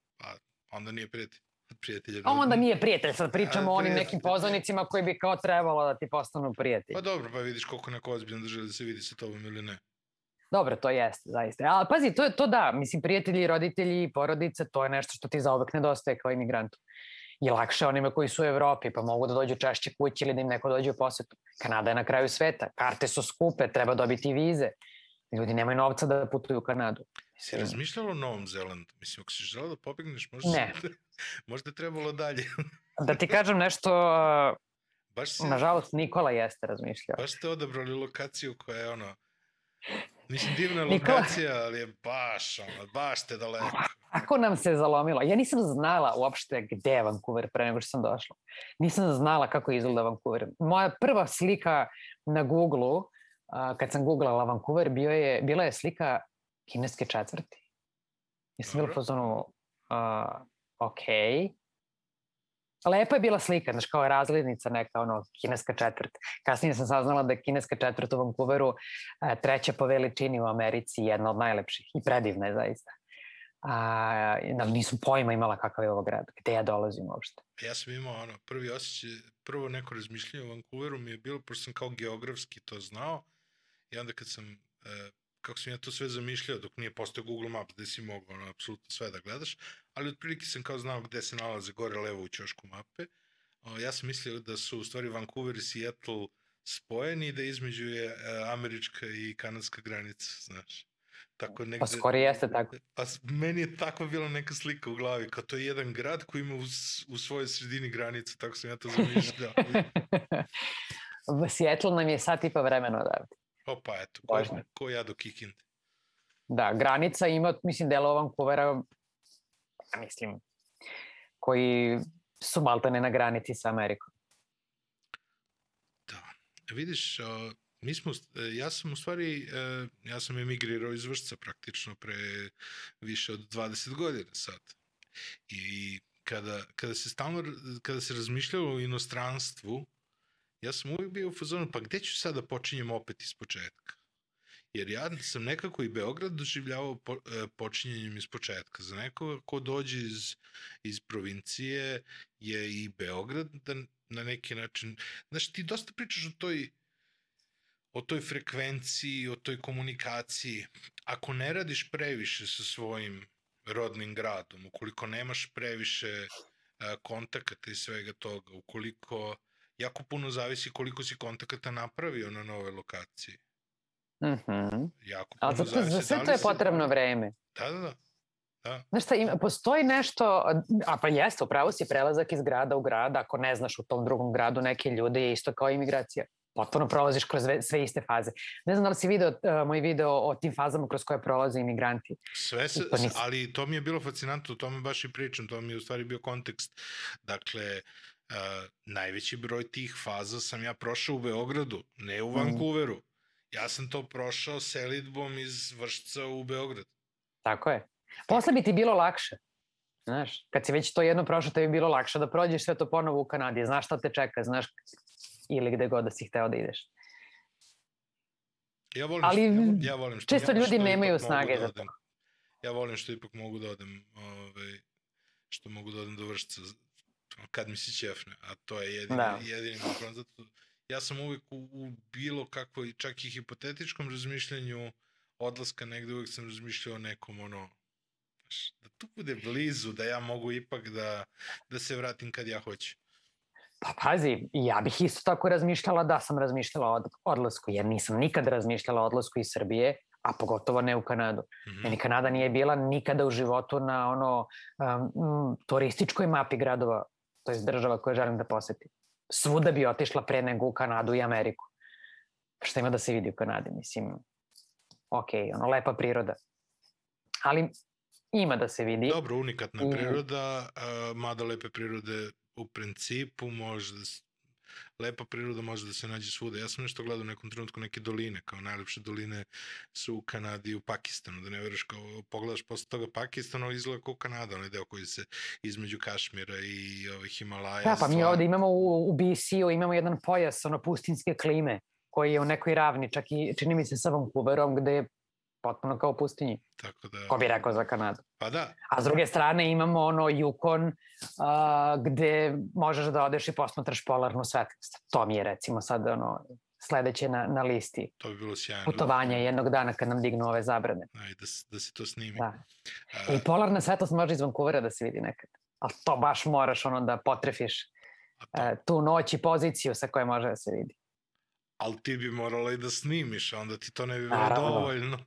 Onda nije prijatelj. Prijatelj A onda nije prijatelj, sad pričamo A, o onim prijatelj. nekim poznanicima koji bi kao trebalo da ti postanu prijatelji. Pa dobro, pa vidiš koliko neko ozbiljno želi da se vidi sa tobom ili ne. Dobro, to jeste, zaista. Ali pazi, to, je to da, mislim, prijatelji, roditelji, porodice, to je nešto što ti zauvek nedostaje kao imigrantu. I lakše onima koji su u Evropi, pa mogu da dođu češće kući ili da im neko dođe u posetu. Kanada je na kraju sveta, karte su skupe, treba dobiti vize. Ljudi nemaju novca da putuju u Kanadu. Si Mislim, razmišljala o Novom Zelandu? Mislim, ako si žela da pobegneš, možda, Ne. se- možda je trebalo dalje. Da ti kažem nešto, baš, si, nažalost, Nikola jeste razmišljao. baš ste odabrali lokaciju koja je ono... Mislim, divna Nikola- lokacija, ali je baš, ono, baš ste daleko. Kako nam se zalomilo? Ja nisam znala uopšte gde je Vancouver pre nego što sam došla. Nisam znala kako izgleda Vancouver. Moja prva slika na Google-u, kad sam googlala Vancouver, bio je, bila je slika kineske četvrti. Ja sam u Dobro. fazonu, a, ok. Lepa je bila slika, znaš, kao razglednica neka, ono, kineska četvrt. Kasnije sam saznala da je kineska četvrt u Vancouveru a, treća po veličini u Americi, jedna od najlepših i predivna je zaista. A, ali nisam pojma imala kakav je ovo grad, gde ja dolazim uopšte. Ja sam imao ono, prvi osjećaj, prvo neko razmišljanje o Vancouveru mi je bilo, pošto sam kao geografski to znao, i onda kad sam, e, kako sam ja to sve zamišljao, dok nije postao Google Maps, gde si mogao ono, apsolutno sve da gledaš, ali otprilike sam kao znao gde se nalaze gore levo u ćošku mape. O, ja sam mislio da su u stvari Vancouver i Seattle spojeni i da između je e, američka i kanadska granica, znaš. Tako negde... Pa skoro jeste tako. Pa meni je takva bila neka slika u glavi, kao to je jedan grad koji ima u, u svojoj sredini granicu, tako sam ja to zamišljao. Seattle nam je sat i pa vremena odavde. Opa, eto, ko, ko ja do Kikinde. Da, granica ima, mislim, delo Vancouvera mislim, koji su maltene na granici sa Amerikom. Da. Vidiš, uh, mi smo, e, ja sam u stvari, uh, ja sam emigrirao iz Vršca praktično pre više od 20 godina sad. I kada, kada se stalno, kada se razmišljalo o inostranstvu, ja sam uvijek bio u fazonu, pa gde ću sad da počinjem opet iz početka? Jer ja sam nekako i Beograd doživljavao po, e, počinjenjem iz početka. Za nekoga ko dođe iz, iz provincije je i Beograd da na neki način... Znaš, ti dosta pričaš o toj o toj frekvenciji, o toj komunikaciji. Ako ne radiš previše sa svojim rodnim gradom, ukoliko nemaš previše kontakata i svega toga, ukoliko jako puno zavisi koliko si kontakata napravio na nove lokaciji. Mm -hmm. Jako puno Ali za, zavisi. Za sve da to je potrebno si... vreme. Da, da, da. Da. Znaš šta, ima, postoji nešto, a pa jeste, upravo si prelazak iz grada u grad, ako ne znaš u tom drugom gradu neke ljude je isto kao imigracija potpuno prolaziš kroz sve, sve iste faze. Ne znam da li si video uh, moj video o tim fazama kroz koje prolaze imigranti. Sve se, to ali to mi je bilo fascinantno, to mi baš i pričam, to mi je u stvari bio kontekst. Dakle, uh, najveći broj tih faza sam ja prošao u Beogradu, ne u mhm. Vancouveru. Ja sam to prošao selitbom iz Vršca u Beograd. Tako je. Posle bi ti bilo lakše. Znaš, kad si već to jedno prošao, te bi bilo lakše da prođeš sve to ponovo u Kanadi. Znaš šta te čeka, znaš ili gde god da si hteo da ideš. Ja volim Ali što, ja volim što, često ja, ljudi nemaju snage da za to. Ja volim što ipak mogu da odem, ovaj, što mogu da odem do vršca kad mi se ćefne, a to je jedini, da. jedini problem. Zato ja sam uvek u, u bilo kako, čak i hipotetičkom razmišljanju odlaska negde, uvek sam razmišljao o nekom ono, da tu bude blizu, da ja mogu ipak da, da se vratim kad ja hoću. Pa pazi, ja bih isto tako razmišljala da sam razmišljala o odlasku, jer nisam nikad razmišljala o odlasku iz Srbije, a pogotovo ne u Kanadu. Mm -hmm. Meni Kanada nije bila nikada u životu na ono um, turističkoj mapi gradova, to je država koje želim da posetim. Svuda bi otišla pre nego u Kanadu i Ameriku. Šta ima da se vidi u Kanadi, mislim, ok, ono, lepa priroda. Ali ima da se vidi. Dobro, unikatna I... priroda, mada lepe prirode u principu može da se, lepa priroda može da se nađe svuda. Ja sam nešto gledao u nekom trenutku neke doline, kao najlepše doline su u Kanadi i u Pakistanu, da ne veruješ kao pogledaš posle toga Pakistanu izgleda kao Kanada, onaj deo koji se između Kašmira i ovih Himalaja. Da, pa mi ovde imamo u, u BC-u imamo jedan pojas, ono pustinske klime, koji je u nekoj ravni, čak i čini mi se sa Vancouverom, gde je potpuno kao pustinji. Tako da... Ko bi rekao za Kanadu. Pa da. A s druge strane imamo ono Yukon uh, gde možeš da odeš i posmatraš polarnu svetlost. To mi je recimo sad ono sledeće na, na listi. To bi bilo sjajno. Putovanja jednog dana kad nam dignu ove zabrane. Aj, da, da se to snimi. Da. A... I polarna svetlost može iz Vancouvera da se vidi nekad. Ali to baš moraš ono da potrefiš to... uh, tu noć i poziciju sa koje može da se vidi. Ali ti bi morala i da snimiš, onda ti to ne bi bilo dovoljno.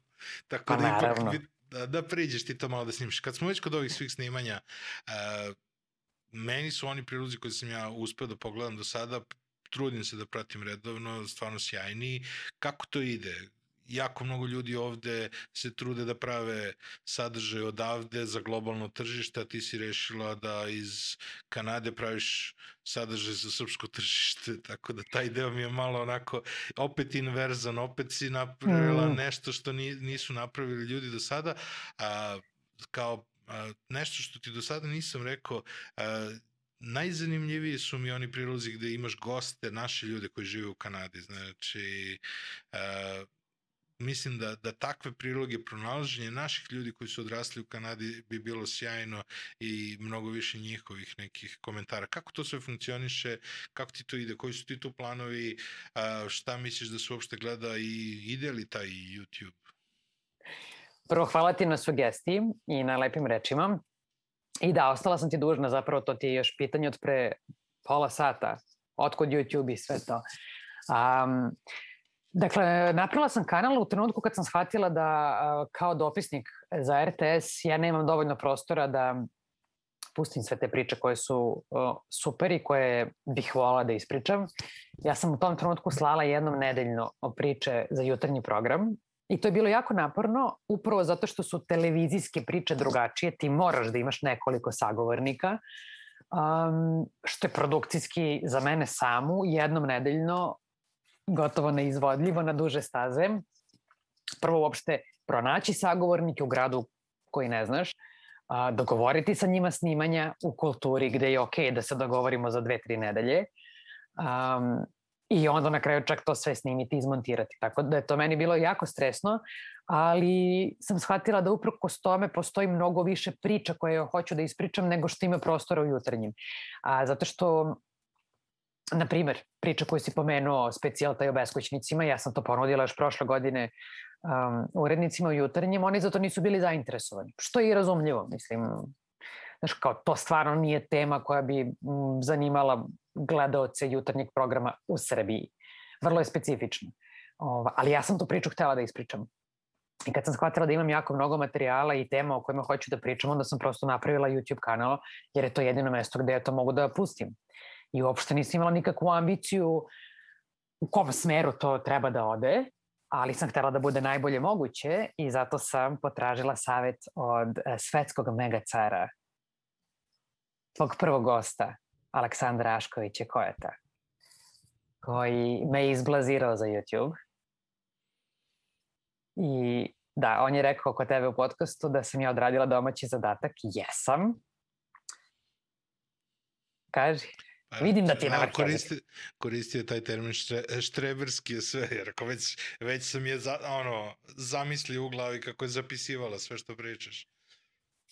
Tako pa, da ipak bi, da, da priđeš ti to malo da snimiš. Kad smo već kod ovih svih snimanja, uh, meni su oni priluzi koje sam ja uspeo da pogledam do sada, trudim se da pratim redovno, stvarno sjajni. Kako to ide? Jako mnogo ljudi ovde se trude da prave sadržaj odavde za globalno tržište, a ti si rešila da iz Kanade praviš sadržaj za srpsko tržište, tako da taj deo mi je malo onako opet inverzan, opet si napravila mm. nešto što nisu napravili ljudi do sada, a, kao a, nešto što ti do sada nisam rekao, a, najzanimljiviji su mi oni prilozi gde imaš goste, naše ljude koji žive u Kanadi, znači uh, mislim da, da takve priloge pronalaženje naših ljudi koji su odrasli u Kanadi bi bilo sjajno i mnogo više njihovih nekih komentara. Kako to sve funkcioniše, kako ti to ide, koji su ti tu planovi, šta misliš da se uopšte gleda i ide li taj YouTube? Prvo, hvala ti na sugestiji i na lepim rečima. I da, ostala sam ti dužna, zapravo to ti je još pitanje od pre pola sata, otkud YouTube i sve to. Um, Dakle, napravila sam kanal u trenutku kad sam shvatila da kao dopisnik za RTS ja nemam dovoljno prostora da pustim sve te priče koje su super i koje bih volala da ispričam. Ja sam u tom trenutku slala jednom nedeljno priče za jutarnji program I to je bilo jako naporno, upravo zato što su televizijske priče drugačije, ti moraš da imaš nekoliko sagovornika, um, što je produkcijski za mene samu jednom nedeljno gotovo neizvodljivo na duže staze. Prvo uopšte pronaći sagovornike u gradu koji ne znaš, a, dogovoriti sa njima snimanja u kulturi gde je okej okay da se dogovorimo za dve, tri nedelje. Um, I onda na kraju čak to sve snimiti i izmontirati. Tako da je to meni bilo jako stresno, ali sam shvatila da uprkos tome postoji mnogo više priča koje hoću da ispričam nego što ima prostora u jutarnjim. A, zato što na primer, priča koju si pomenuo, specijalta i o beskućnicima, ja sam to ponudila još prošle godine um, urednicima u jutarnjem, oni zato nisu bili zainteresovani, što je i razumljivo, mislim, znaš, kao to stvarno nije tema koja bi m, zanimala gledaoce jutarnjeg programa u Srbiji. Vrlo je specifično. Ova, ali ja sam tu priču htela da ispričam. I kad sam shvatila da imam jako mnogo materijala i tema o kojima hoću da pričam, onda sam prosto napravila YouTube kanal, jer je to jedino mesto gde ja to mogu da pustim. I uopšte nisam imala nikakvu ambiciju u kom smeru to treba da ode, ali sam htela da bude najbolje moguće i zato sam potražila savet od e, svetskog megacara, tvog prvog gosta, Aleksandra Aškovića Kojeta, koji me je izblazirao za YouTube. I da, on je rekao kod tebe u podcastu da sam ja odradila domaći zadatak. Jesam. Kaži. Pa, Vidim da ti je vrhu. Koristi, koristio taj termin štre, štreberski je sve, jer ako već, već sam je za, ono, zamislio u glavi kako je zapisivala sve što pričaš.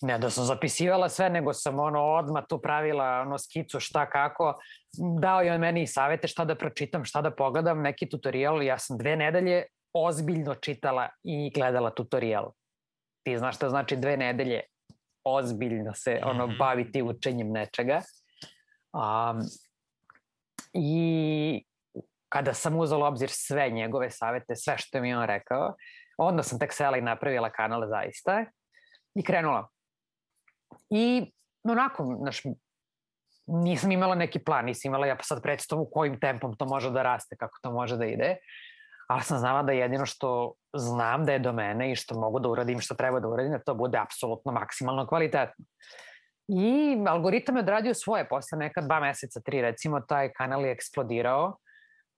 Ne da sam zapisivala sve, nego sam ono odmah tu pravila ono skicu šta kako. Dao je on meni savete šta da pročitam, šta da pogledam, neki tutorial. Ja sam dve nedelje ozbiljno čitala i gledala tutorial. Ti znaš šta znači dve nedelje ozbiljno se ono mm -hmm. baviti učenjem nečega. Um, I kada sam uzela obzir sve njegove savete, sve što mi on rekao, onda sam tek sela i napravila kanal zaista i krenula. I onako, znaš, nisam imala neki plan, nisam imala ja pa sad predstavu kojim tempom to može da raste, kako to može da ide, ali sam znala da jedino što znam da je do mene i što mogu da uradim, što treba da uradim, da to bude apsolutno maksimalno kvalitetno. I algoritam je odradio svoje, posle neka dva meseca, tri recimo, taj kanal je eksplodirao.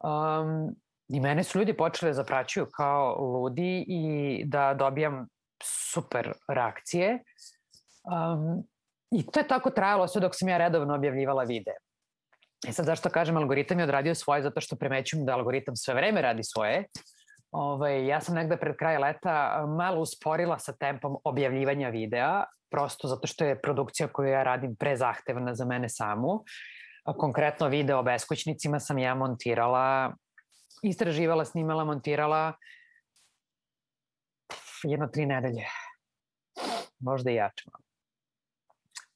Um, I mene su ljudi počeli da zapraćuju kao ludi i da dobijam super reakcije. Um, I to je tako trajalo sve dok sam ja redovno objavljivala videe. I sad zašto kažem algoritam je odradio svoje, zato što premećujem da algoritam sve vreme radi svoje. Ovaj, ja sam negde pred kraj leta malo usporila sa tempom objavljivanja videa, prosto zato što je produkcija koju ja radim prezahtevna za mene samu. Konkretno video o beskućnicima sam ja montirala, istraživala, snimala, montirala jedno tri nedelje. Možda i jače.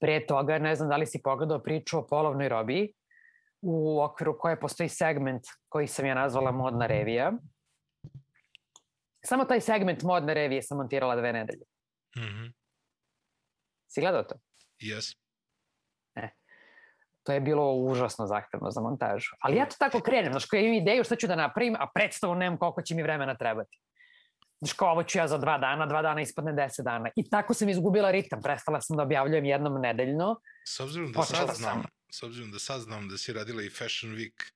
Pre toga, ne znam da li si pogledao priču o polovnoj robiji, u okviru koje postoji segment koji sam ja nazvala modna revija. Samo taj segment modne revije sam montirala dve nedelje. Mm -hmm. Si gledao to? Yes. E. To je bilo užasno zahtevno za montažu. Ali ja to tako krenem, znaš, koja imam ideju šta ću da napravim, a predstavu nemam koliko će mi vremena trebati. Znaš, kao ovo ću ja za dva dana, dva dana ispadne deset dana. I tako sam izgubila ritam. Prestala sam da objavljujem jednom nedeljno. S obzirom da sad znam, s obzirom da sad znam da si radila i Fashion Week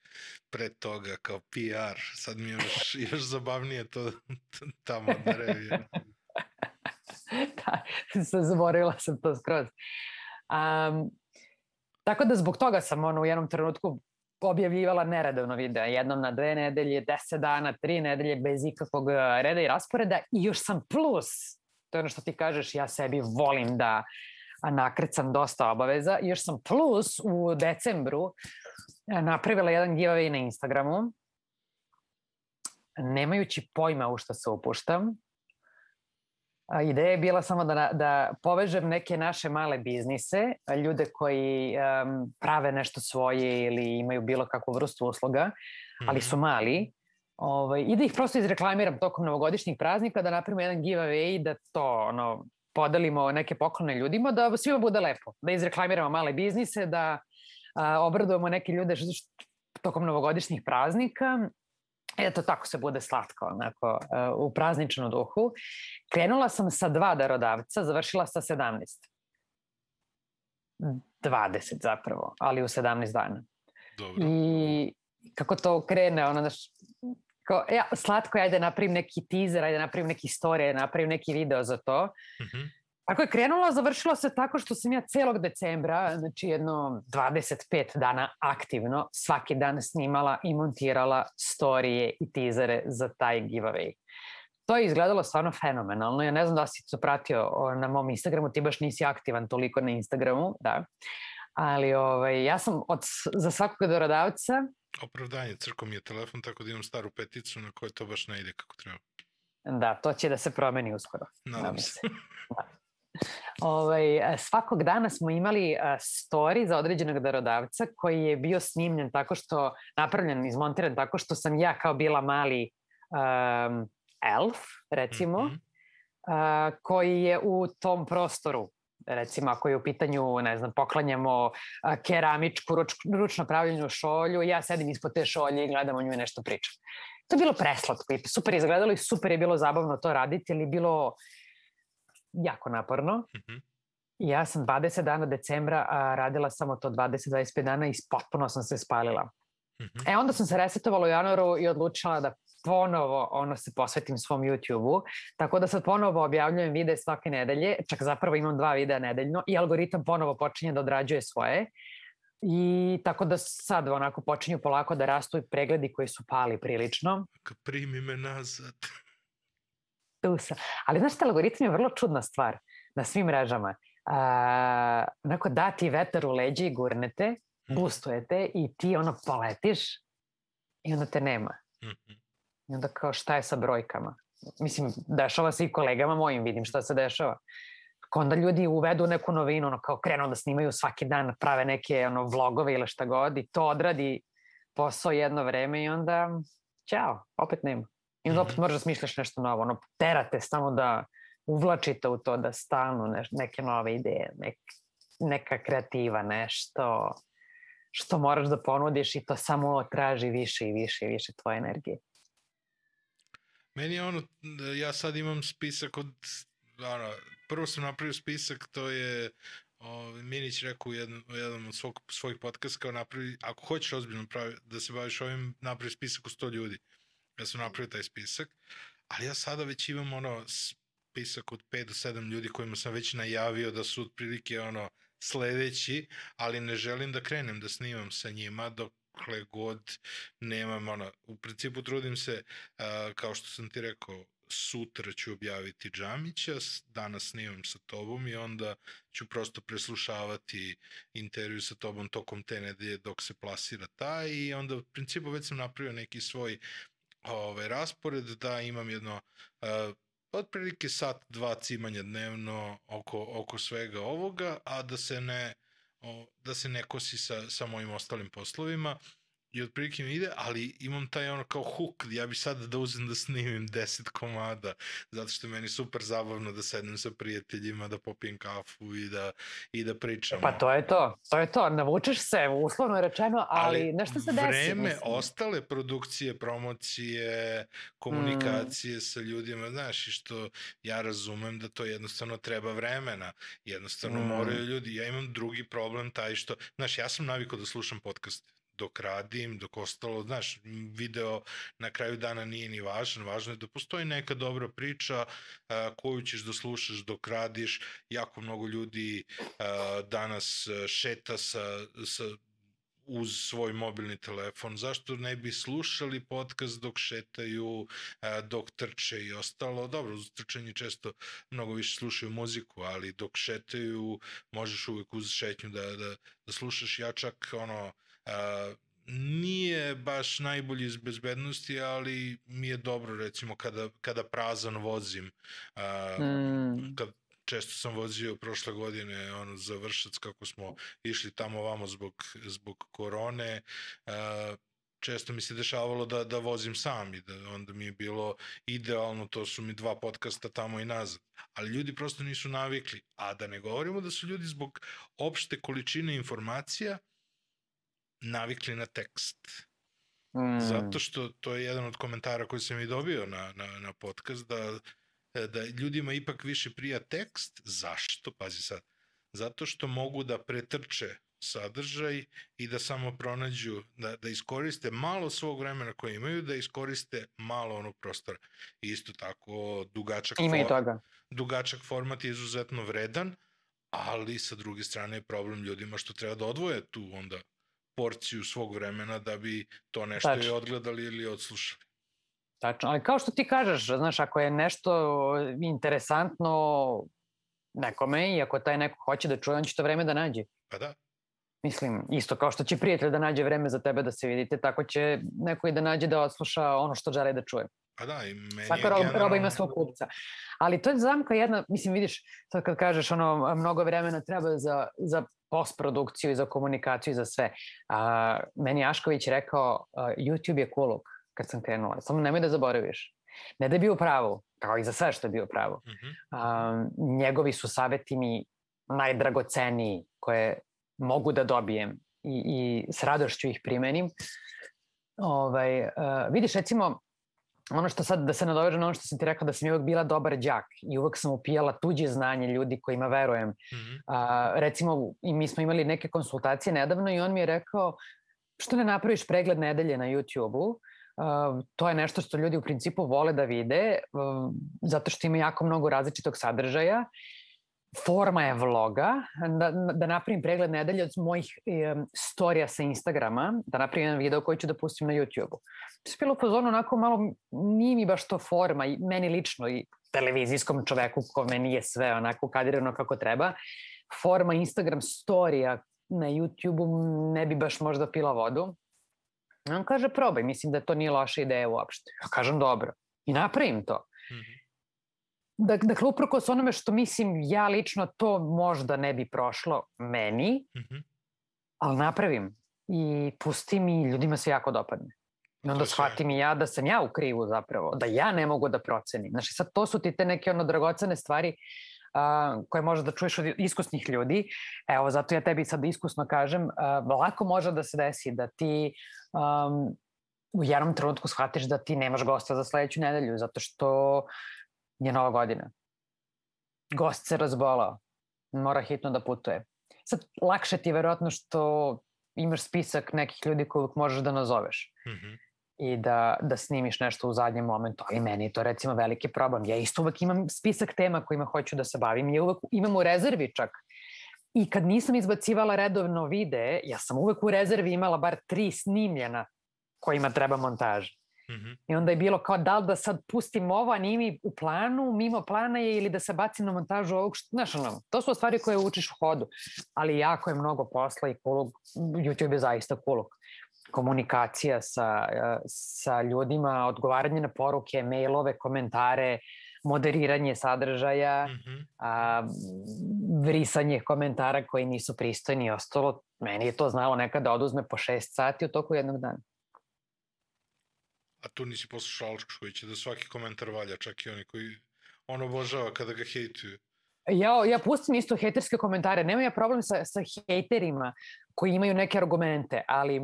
pre toga kao PR, sad mi je još, još zabavnije to, ta modna revija. da, zaboravila sam to skroz. Um, tako da zbog toga sam ono, u jednom trenutku objavljivala neredovno videa, jednom na dve nedelje, deset dana, tri nedelje, bez ikakvog e, reda i rasporeda i još sam plus, to je ono što ti kažeš, ja sebi volim da nakrcam dosta obaveza, još sam plus u decembru e, napravila jedan giveaway na Instagramu, nemajući pojma u što se upuštam, Ideja je bila samo da, da povežem neke naše male biznise, ljude koji um, prave nešto svoje ili imaju bilo kakvu vrstu usluga, ali su mhm. mali, ovaj, i da ih prosto izreklamiram tokom novogodišnjih praznika, da napravimo jedan giveaway i da to ono, podelimo neke poklone ljudima, da svima bude lepo, da izreklamiramo male biznise, da a, obradujemo neke ljude tokom novogodišnjih praznika Eto, tako se bude slatko, onako, uh, u prazničnom duhu. Krenula sam sa dva darodavca, završila sa 17. 20 zapravo, ali u 17 dana. Dobro. I kako to krene, ono, znaš, kao, ja, slatko, ajde napravim neki teaser, ajde napravim neki story, ajde napravim neki video za to. -huh. Tako je krenulo, završilo se tako što sam ja celog decembra, znači jedno 25 dana aktivno, svaki dan snimala i montirala storije i tizere za taj giveaway. To je izgledalo stvarno fenomenalno. Ja ne znam da si to pratio na mom Instagramu, ti baš nisi aktivan toliko na Instagramu, da. Ali ovaj, ja sam od, za svakog dorodavca... Opravdanje, crko mi je telefon, tako da imam staru peticu na kojoj to baš ne ide kako treba. Da, to će da se promeni uskoro. Nadam se. Da. Ovaj, svakog dana smo imali story za određenog darodavca koji je bio snimljen tako što, napravljen, izmontiran tako što sam ja kao bila mali um, elf, recimo, mm -hmm. uh, koji je u tom prostoru recimo ako je u pitanju, ne znam, poklanjamo keramičku, ruč, ručno pravljenu šolju, ja sedim ispod te šolje i gledam o nju i nešto pričam. To je bilo preslatko i super izgledalo i super je bilo zabavno to raditi, ali je bilo jako naporno. Mm -hmm. Ja sam 20 dana decembra a, radila samo to 20-25 dana i potpuno sam se spalila. Mm -hmm. E onda sam se resetovala u januaru i odlučila da ponovo ono se posvetim svom YouTube-u, tako da sad ponovo objavljujem videe svake nedelje, čak zapravo imam dva videa nedeljno i algoritam ponovo počinje da odrađuje svoje. I tako da sad onako počinju polako da rastu i pregledi koji su pali prilično. Primi me nazad. Tu sam. Ali znaš šta, algoritam je vrlo čudna stvar na svim mrežama. A, onako dati vetar u leđe i gurnete, mhm. boostujete i ti ono poletiš i onda te nema. Mm -hmm. I onda kao šta je sa brojkama? Mislim, dešava se i kolegama mojim, vidim šta se dešava. Kako onda ljudi uvedu neku novinu, ono kao krenu da snimaju svaki dan, prave neke ono, vlogove ili šta god i to odradi posao jedno vreme i onda, ćao, opet nema. I onda opet mhm. moraš da smišljaš nešto novo, ono, terate samo da uvlačite u to, da stanu ne, neke nove ideje, nek, neka kreativa, nešto što moraš da ponudiš i to samo traži više i više i više tvoje energije. Meni je ono, ja sad imam spisak od, ono, prvo sam napravio spisak, to je o, Minić rekao u jednom, u jednom od svog, svojih podcasta, kao napravi, ako hoćeš ozbiljno pravi, da se baviš ovim, napravi spisak od 100 ljudi. Ja sam napravio taj spisak, ali ja sada već imam ono spisak od 5 do 7 ljudi kojima sam već najavio da su otprilike ono sledeći, ali ne želim da krenem da snimam sa njima dok dokle god nemam, ono, u principu trudim se, uh, kao što sam ti rekao, sutra ću objaviti Džamića, danas snimam sa tobom i onda ću prosto preslušavati intervju sa tobom tokom te nedelje dok se plasira taj i onda u principu već sam napravio neki svoj ovaj, raspored da imam jedno uh, otprilike sat, dva cimanja dnevno oko, oko svega ovoga, a da se ne da se ne kosi sa, sa mojim ostalim poslovima i otprilike mi ide, ali imam taj ono kao hook, ja bi sad da uzem da snimim 10 komada, zato što je meni super zabavno da sednem sa prijateljima, da popijem kafu i da, i da pričam. Pa to je to, to je to, navučeš se, uslovno rečeno, ali, ali nešto se desi. Vreme, mislim. ostale produkcije, promocije, komunikacije mm. sa ljudima, znaš, i što ja razumem da to jednostavno treba vremena, jednostavno mm. moraju ljudi, ja imam drugi problem taj što, znaš, ja sam navikao da slušam podcaste, dok radim, dok ostalo, znaš, video na kraju dana nije ni važan, važno je da postoji neka dobra priča a, koju ćeš da slušaš dok radiš, jako mnogo ljudi a, danas šeta sa, sa uz svoj mobilni telefon. Zašto ne bi slušali podcast dok šetaju, dok trče i ostalo? Dobro, uz trčanje često mnogo više slušaju muziku, ali dok šetaju možeš uvek uz šetnju da, da, da slušaš. Ja čak ono, A, nije baš najbolji iz bezbednosti, ali mi je dobro recimo kada, kada prazan vozim. A, mm. kad često sam vozio prošle godine ono, za Vršac kako smo išli tamo vamo zbog, zbog korone. A, često mi se dešavalo da, da vozim sam i da onda mi je bilo idealno, to su mi dva podcasta tamo i nazad. Ali ljudi prosto nisu navikli. A da ne govorimo da su ljudi zbog opšte količine informacija navikli na tekst. Mm. Zato što to je jedan od komentara koji sam i dobio na, na, na podcast, da, da ljudima ipak više prija tekst. Zašto? Pazi sad. Zato što mogu da pretrče sadržaj i da samo pronađu, da, da iskoriste malo svog vremena koje imaju, da iskoriste malo onog prostora. I isto tako dugačak, Ima i toga. dugačak format je izuzetno vredan, ali sa druge strane je problem ljudima što treba da odvoje tu onda porciju svog vremena da bi to nešto Tačno. i odgledali ili odslušali. Tačno, ali kao što ti kažeš, znaš, ako je nešto interesantno nekome i ako taj neko hoće da čuje, on će to vreme da nađe. Pa da. Mislim, isto kao što će prijatelj da nađe vreme za tebe da se vidite, tako će neko i da nađe da odsluša ono što žele da čuje. Pa da, i meni Svaka roba, generalno... roba ima svog kupca. Ali to je zamka jedna, mislim, vidiš, sad kad kažeš ono, mnogo vremena treba za, za postprodukciju i za komunikaciju i za sve. A, meni Ašković rekao, a, YouTube je kuluk kad sam krenula. Samo nemoj da zaboraviš. Ne da je bio pravo, kao i za sve što je bio pravo. Mm -hmm. a, njegovi su saveti mi najdragoceniji koje mogu da dobijem i, i s radošću ih primenim. Ovaj, uh, vidiš, recimo, ono što sad, da se nadovežem na ono što sam ti rekla, da sam uvek bila dobar đak i uvek sam upijala tuđe znanje ljudi kojima verujem. Mm -hmm. A, recimo, i mi smo imali neke konsultacije nedavno i on mi je rekao, što ne napraviš pregled nedelje na YouTube-u, Uh, to je nešto što ljudi u principu vole da vide, uh, zato što ima jako mnogo različitog sadržaja forma je vloga, da, da napravim pregled nedelje od mojih e, storija sa Instagrama, da napravim jedan video koji ću da pustim na YouTube-u. To je bilo pozorno onako malo, nije mi baš to forma, i meni lično i televizijskom čoveku kome nije sve onako kadirano kako treba, forma Instagram storija na YouTube-u ne bi baš možda pila vodu. On kaže probaj, mislim da to nije loša ideja uopšte. Ja kažem dobro. I napravim to. Mm -hmm. Dakle, uprkos onome što mislim ja lično to možda ne bi prošlo meni, mm -hmm. ali napravim i pustim i ljudima se jako dopadne. I onda shvatim i ja da sam ja u krivu zapravo, da ja ne mogu da procenim. Znači sad to su ti te neke ono dragocene stvari uh, koje možeš da čuješ od iskusnih ljudi. Evo, zato ja tebi sad iskusno kažem, uh, lako može da se desi da ti um, u jednom trenutku shvatiš da ti nemaš gosta za sledeću nedelju, zato što je nova godina. Gost se razbolao, mora hitno da putuje. Sad, lakše ti je verovatno što imaš spisak nekih ljudi kojih možeš da nazoveš. Mm -hmm i da, da snimiš nešto u zadnjem momentu, ali meni je to recimo veliki problem. Ja isto uvek imam spisak tema kojima hoću da se bavim, ja uvek imam u rezervi čak. I kad nisam izbacivala redovno videe, ja sam uvek u rezervi imala bar tri snimljena kojima treba montaža. Mm -hmm. I onda je bilo kao da li da sad pustim ovo, a nije mi u planu, mimo plana je ili da se bacim na montažu ovog, što, znaš, ono, to su stvari koje učiš u hodu, ali jako je mnogo posla i kulog, YouTube je zaista kulog. Komunikacija sa, sa ljudima, odgovaranje na poruke, mailove, komentare, moderiranje sadržaja, mm -hmm. a, vrisanje komentara koji nisu pristojni i ostalo. Meni je to znalo nekada da oduzme po šest sati u toku jednog dana. A tu nisi poslušao Alškovića da svaki komentar valja, čak i oni koji on obožava kada ga hejtuju. Ja, ja pustim isto hejterske komentare. Nemam ja problem sa, sa hejterima koji imaju neke argumente, ali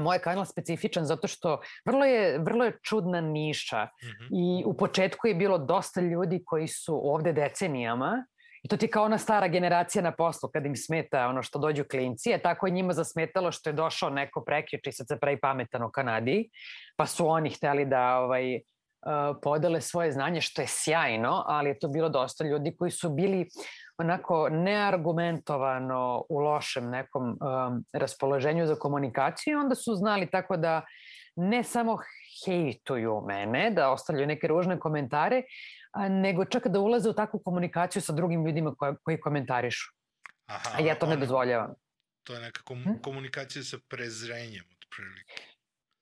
moj kanal specifičan zato što vrlo je, vrlo je čudna niša mm -hmm. i u početku je bilo dosta ljudi koji su ovde decenijama I to ti kao ona stara generacija na poslu, kad im smeta ono što dođu klinci, je tako je njima zasmetalo što je došao neko prekjuče i sad se pravi pametan u Kanadi, pa su oni hteli da ovaj, uh, podele svoje znanje, što je sjajno, ali je to bilo dosta ljudi koji su bili onako neargumentovano u lošem nekom um, raspoloženju za komunikaciju i onda su znali tako da ne samo hejtuju mene, da ostavljaju neke ružne komentare, nego čak da ulaze u takvu komunikaciju sa drugim ljudima koji, koji komentarišu. Aha, a ja to ne dozvoljavam. To je neka kom hm? komunikacija sa prezrenjem, otprilike.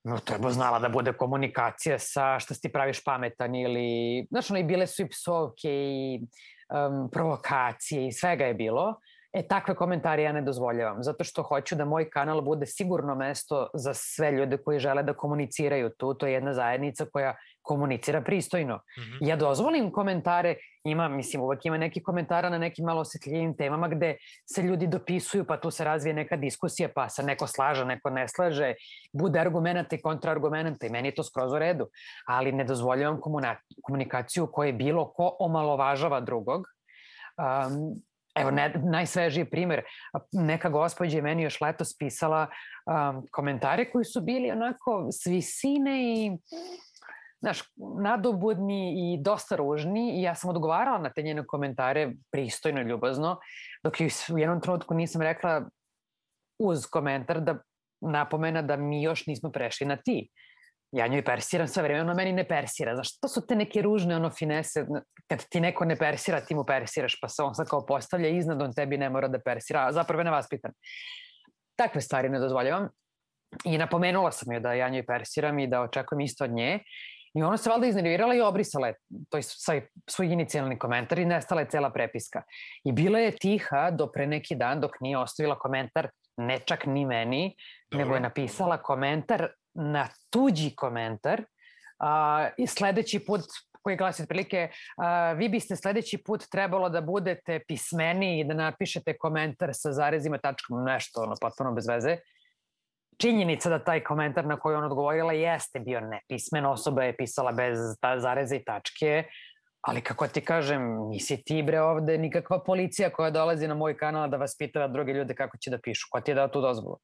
No, treba znala da bude komunikacija sa šta ti praviš pametan ili, znaš, ono, i bile su i psovke i um, provokacije i svega je bilo. E, takve komentare ja ne dozvoljavam, zato što hoću da moj kanal bude sigurno mesto za sve ljude koji žele da komuniciraju tu. To je jedna zajednica koja komunicira pristojno. Mm -hmm. Ja dozvolim komentare, ima, mislim, uvek ima neki komentara na nekim malo osjetljivim temama gde se ljudi dopisuju, pa tu se razvije neka diskusija, pa se neko slaže, neko ne slaže, bude argumenta i kontraargumenta i meni je to skroz u redu. Ali ne dozvoljavam komunikaciju koje bilo ko omalovažava drugog. Um, Evo, ne, najsvežiji primer, neka gospođa je meni još letos pisala um, komentare koji su bili onako s visine i znaš, nadobudni i dosta ružni i ja sam odgovarala na te njene komentare pristojno i ljubazno, dok ju u jednom trenutku nisam rekla uz komentar da napomena da mi još nismo prešli na ti. Ja njoj persiram sve vreme, ona meni ne persira. Znaš, to su te neke ružne ono finese, kad ti neko ne persira, ti mu persiraš, pa se on sad kao postavlja iznad, on tebi ne mora da persira, a zapravo ne vas pitan. Takve stvari ne dozvoljavam. I napomenula sam joj da ja njoj persiram i da očekujem isto od nje. I ona se valjda iznervirala i obrisala je to svoj, svoj inicijalni komentar i nestala je cela prepiska. I bila je tiha do pre neki dan dok nije ostavila komentar, ne čak ni meni, Dobro. nego je napisala komentar na tuđi komentar a, i sledeći put koji glasi otprilike, a, vi biste sledeći put trebalo da budete pismeni i da napišete komentar sa zarezima tačkom, nešto, ono, potpuno bez veze činjenica da taj komentar na koji on odgovorila jeste bio nepismen, osoba je pisala bez ta zareze i tačke, ali kako ti kažem, nisi ti bre ovde nikakva policija koja dolazi na moj kanal da vas pita druge ljude kako će da pišu. Ko ti je dao tu dozvolu?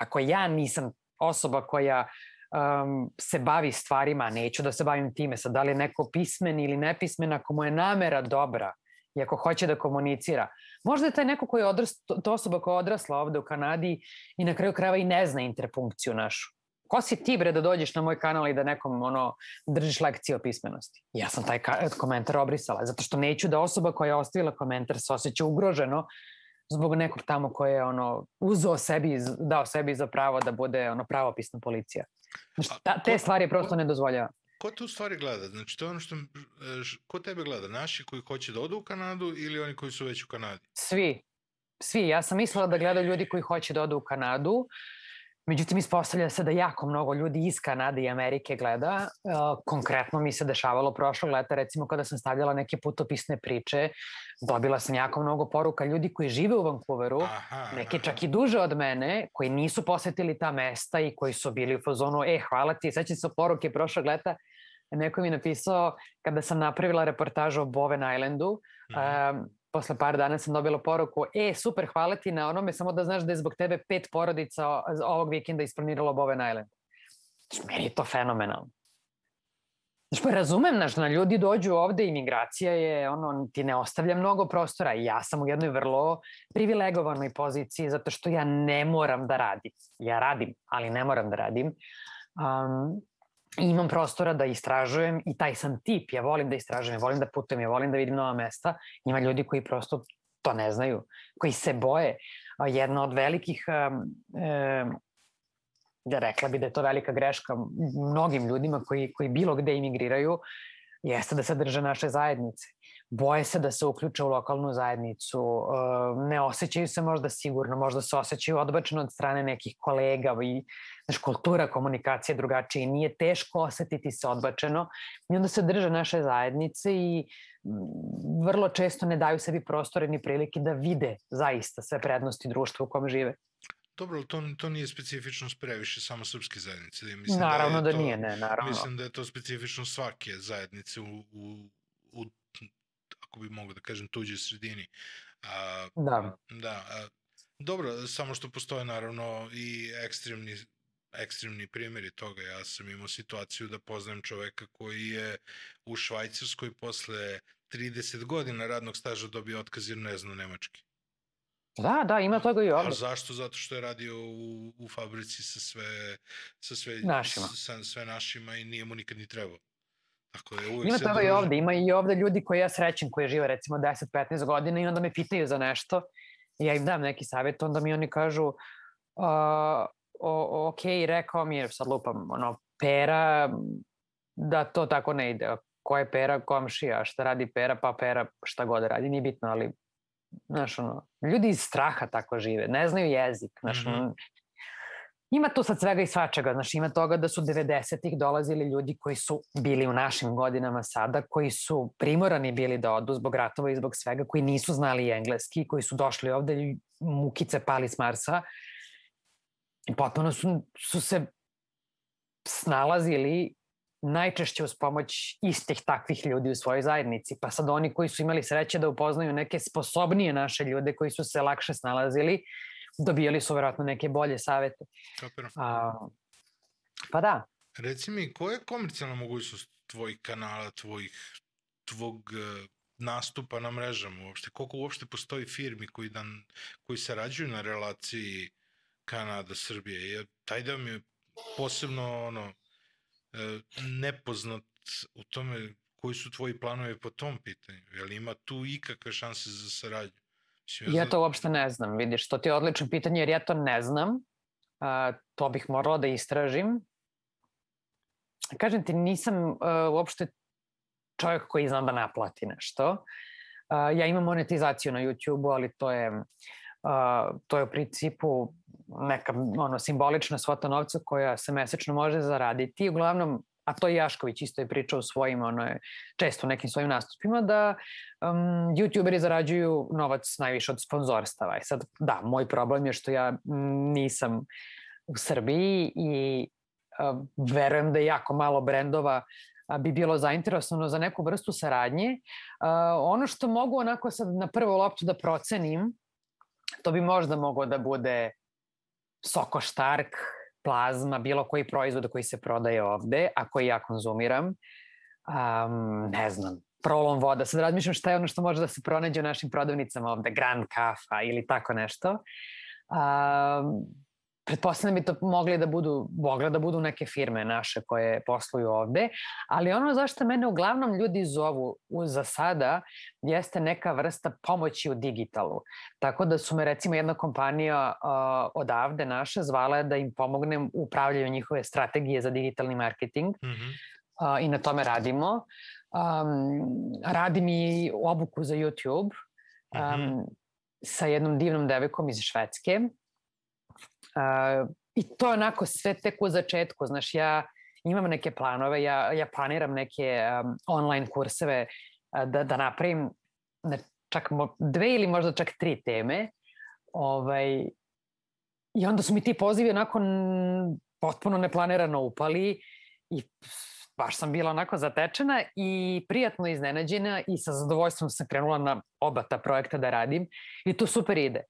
Ako ja nisam osoba koja um, se bavi stvarima, neću da se bavim time, sad da li je neko pismen ili nepismen, ako mu je namera dobra i ako hoće da komunicira, Možda je taj neko koji je odras, to, osoba koja je odrasla ovde u Kanadi i na kraju krajeva i ne zna interpunkciju našu. Ko si ti bre da dođeš na moj kanal i da nekom ono, držiš lekcije o pismenosti? Ja sam taj komentar obrisala, zato što neću da osoba koja je ostavila komentar se osjeća ugroženo zbog nekog tamo koje je ono, uzeo sebi, dao sebi za pravo da bude ono, pravopisna policija. Znači, ta, te stvari prosto ne dozvoljava ko te u stvari gleda? Znači, to je ono što, ko tebe gleda? Naši koji hoće da odu u Kanadu ili oni koji su već u Kanadi? Svi. Svi. Ja sam mislila da gledaju ljudi koji hoće da odu u Kanadu. Međutim, ispostavlja se da jako mnogo ljudi iz Kanade i Amerike gleda. Konkretno mi se dešavalo prošlog leta, recimo kada sam stavljala neke putopisne priče, dobila sam jako mnogo poruka ljudi koji žive u Vancouveru, aha, neki čak i duže od mene, koji nisu posetili ta mesta i koji su bili u fazonu, e, hvala ti, sećam se poruke prošlog leta, neko mi napisao kada sam napravila reportažu o Boven Islandu, mm -hmm. um, posle par dana sam dobila poruku, e, super, hvala ti na onome, samo da znaš da je zbog tebe pet porodica ovog vikenda isplaniralo Boven Island. Znači, meni je to fenomenalno. Znači, pa razumem, znaš, na ljudi dođu ovde, imigracija je, ono, ti ne ostavlja mnogo prostora. Ja sam u jednoj vrlo privilegovanoj poziciji, zato što ja ne moram da radim. Ja radim, ali ne moram da radim. Um, i imam prostora da istražujem i taj sam tip, ja volim da istražujem, volim da putujem, ja volim da vidim nova mesta. Ima ljudi koji prosto to ne znaju, koji se boje. Jedna od velikih, da rekla bi da je to velika greška mnogim ljudima koji, koji bilo gde imigriraju, jeste da se drže naše zajednice. Boje se da se uključe u lokalnu zajednicu, ne osjećaju se možda sigurno, možda se osjećaju odbačeno od strane nekih kolega i znaš, kultura komunikacije drugačija i nije teško osetiti se odbačeno i onda se drže naše zajednice i vrlo često ne daju sebi prostore ni prilike da vide zaista sve prednosti društva u kom žive. Dobro, ali to, to nije specifično previše samo srpske zajednice. Mislim naravno da, da nije, ne, naravno. Mislim da je to specifično svake zajednice u, u, u ako bi mogo da kažem, tuđoj sredini. A, da. Da, a, dobro, samo što postoje naravno i ekstremni ekstremni primjeri toga. Ja sam imao situaciju da poznajem čoveka koji je u Švajcarskoj posle 30 godina radnog staža dobio otkaz jer ne zna nemački. Da, da, ima toga i ovde. A zašto? Zato što je radio u, u fabrici sa sve, sa sve, našima. Sa, sve našima i nije mu nikad ni trebao. Tako je, uvijek ima toga druži... i ovde, ima i ovde ljudi koji ja srećem, koji žive recimo 10-15 godina i onda me pitaju za nešto i ja im dam neki savjet, onda mi oni kažu uh, o, ok, rekao mi je, sad lupam, ono, pera, da to tako ne ide. Ko je pera, komšija, šta radi pera, pa pera, šta god radi, nije bitno, ali, znaš, ono, ljudi iz straha tako žive, ne znaju jezik, znaš, mm -hmm. Ima tu sad svega i svačega, znači ima toga da su 90-ih dolazili ljudi koji su bili u našim godinama sada, koji su primorani bili da odu zbog ratova i zbog svega, koji nisu znali engleski, koji su došli ovde mukice pali s Marsa i potpuno su, su se snalazili najčešće uz pomoć istih takvih ljudi u svojoj zajednici. Pa sad oni koji su imali sreće da upoznaju neke sposobnije naše ljude koji su se lakše snalazili, dobijali su verovatno neke bolje savete. A, pa da. Reci mi, koja je komercijalna mogućnost tvojih kanala, tvojih, tvog uh, nastupa na mrežama uopšte? Koliko uopšte postoji firmi koji, dan, koji sarađuju na relaciji Kanada-Srbije? Jer taj deo mi je posebno ono, uh, nepoznat u tome koji su tvoji planovi po tom pitanju. Je li ima tu ikakve šanse za saradnju? Ja to uopšte ne znam, vidiš, to ti je odlično pitanje jer ja to ne znam. Uh, to bih morala da istražim. Kažem ti, nisam uh, uopšte čovjek koji zna da naplati nešto. Uh, ja imam monetizaciju na YouTube-u, ali to je, to je u principu neka ono, simbolična svota novca koja se mesečno može zaraditi. Uglavnom, a to i Jašković isto je pričao u svojim, ono je, često u nekim svojim nastupima, da um, youtuberi zarađuju novac najviše od sponzorstava. I sad, da, moj problem je što ja nisam u Srbiji i uh, verujem da je jako malo brendova bi bilo zainteresovano za neku vrstu saradnje. Uh, ono što mogu onako sad na prvu loptu da procenim, to bi možda moglo da bude Soko Štark, plazma, bilo koji proizvod koji se prodaje ovde, a koji ja konzumiram, um, ne znam, prolom voda. Sad razmišljam šta je ono što može da se pronađe u našim prodavnicama ovde, Grand Kafa ili tako nešto. Um, pretpostavljam da bi to mogli da budu, mogle da budu neke firme naše koje posluju ovde, ali ono zašto mene uglavnom ljudi zovu za sada jeste neka vrsta pomoći u digitalu. Tako da su me recimo jedna kompanija uh, odavde naša zvala da im pomognem u upravljanju njihove strategije za digitalni marketing mm -hmm. uh, i na tome radimo. Um, radim i obuku za YouTube um, mm -hmm. sa jednom divnom devekom iz Švedske I to je onako sve tek u začetku. Znaš, ja imam neke planove, ja, ja planiram neke um, online kurseve da, da napravim ne, čak dve ili možda čak tri teme. Ovaj, I onda su mi ti pozivi onako potpuno neplanirano upali i baš sam bila onako zatečena i prijatno iznenađena i sa zadovoljstvom sam krenula na oba ta projekta da radim i to super ide.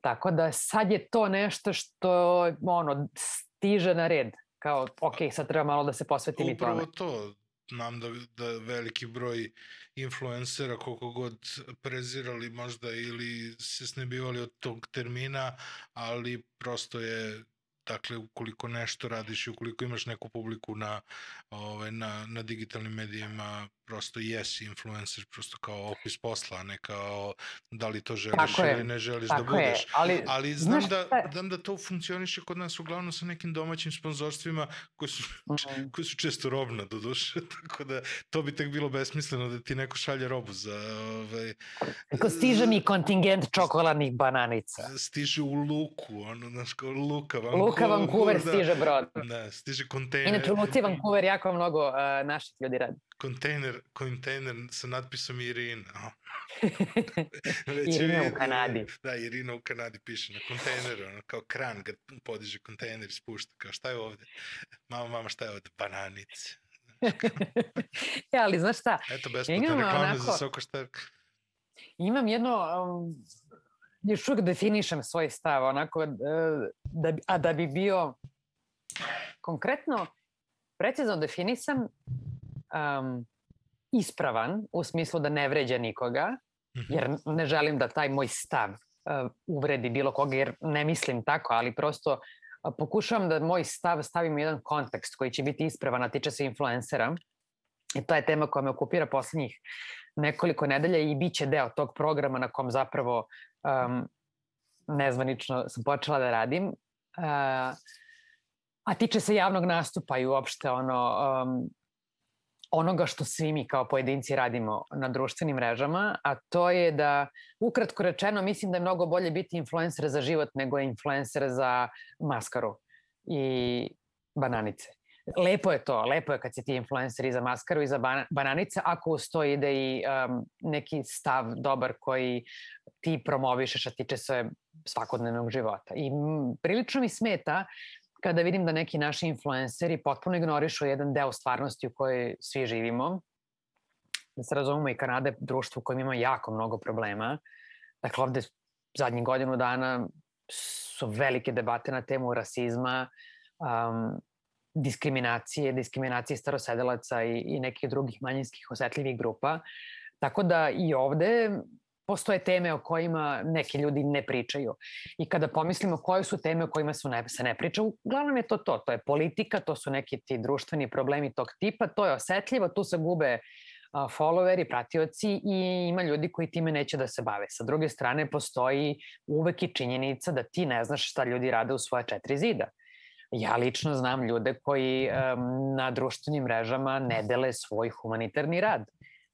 Tako da sad je to nešto što ono, stiže na red. Kao, ok, sad treba malo da se posvetim i tome. Upravo to, nam da, da veliki broj influencera koliko god prezirali možda ili se snebivali od tog termina, ali prosto je Dakle, ukoliko nešto radiš i ukoliko imaš neku publiku na, ovaj, na, na digitalnim medijima, prosto jesi influencer, prosto kao opis posla, a ne kao da li to želiš Tako ili je. ne želiš da Tako da budeš. Je. Ali, ali znam, da, znam da to funkcioniše kod nas uglavnom sa nekim domaćim sponzorstvima koji su, mm. koji su često robna do duše, tako da to bi tek bilo besmisleno da ti neko šalje robu za... Ovaj, Ako stiže mi kontingent čokoladnih bananica. Stiže u luku, ono, znaš, kao luka, Vancouver. Luka Vancouver da, stiže brod. Da, stiže kontejner. Inače, u luci Vancouver jako mnogo uh, naših ljudi radi kontejner, kontejner sa natpisom Irina. Irina u Kanadi. Da, Irina u Kanadi piše na kontejneru, ono, kao kran kad podiže kontejner i spušta, kao šta je ovde? Mama, mama, šta je ovde? Bananice. ja, ali znaš šta? Eto, besplatna ja reklama onako, za Soko Štark. Imam jedno, um, još uvijek definišem svoj stav, onako, da, a da bi bio konkretno, precizno definisan, um, ispravan u smislu da ne vređa nikoga, mhm. jer ne želim da taj moj stav uh, uvredi bilo koga, jer ne mislim tako, ali prosto uh, pokušavam da moj stav stavim u jedan kontekst koji će biti ispravan, a tiče se influencera. I to je tema koja me okupira poslednjih nekoliko nedelja i bit će deo tog programa na kom zapravo um, nezvanično sam počela da radim. Uh, a tiče se javnog nastupa i uopšte ono, um, onoga što svi mi kao pojedinci radimo na društvenim mrežama, a to je da, ukratko rečeno, mislim da je mnogo bolje biti influencer za život nego influencer za maskaru. i bananice. Lepo je to, lepo je kad se ti influenceri za maskaru i za bananice, ako uz to ide i um, neki stav dobar koji ti promovišeš, a tiče se svakodnevnog života. I prilično mi smeta kada vidim da neki naši influenceri potpuno ignorišu jedan deo stvarnosti u kojoj svi živimo. Da se razumemo i Kanada je društvo u kojem ima jako mnogo problema. Dakle, ovde zadnjih godinu dana su velike debate na temu rasizma, um, diskriminacije, diskriminacije starosedelaca i, i nekih drugih manjinskih osetljivih grupa. Tako da i ovde postoje teme o kojima neki ljudi ne pričaju. I kada pomislimo koje su teme o kojima su ne, se ne priča, uglavnom je to to. To je politika, to su neki ti društveni problemi tog tipa, to je osetljivo, tu se gube followeri, pratioci i ima ljudi koji time neće da se bave. Sa druge strane, postoji uvek i činjenica da ti ne znaš šta ljudi rade u svoje četiri zida. Ja lično znam ljude koji um, na društvenim mrežama ne dele svoj humanitarni rad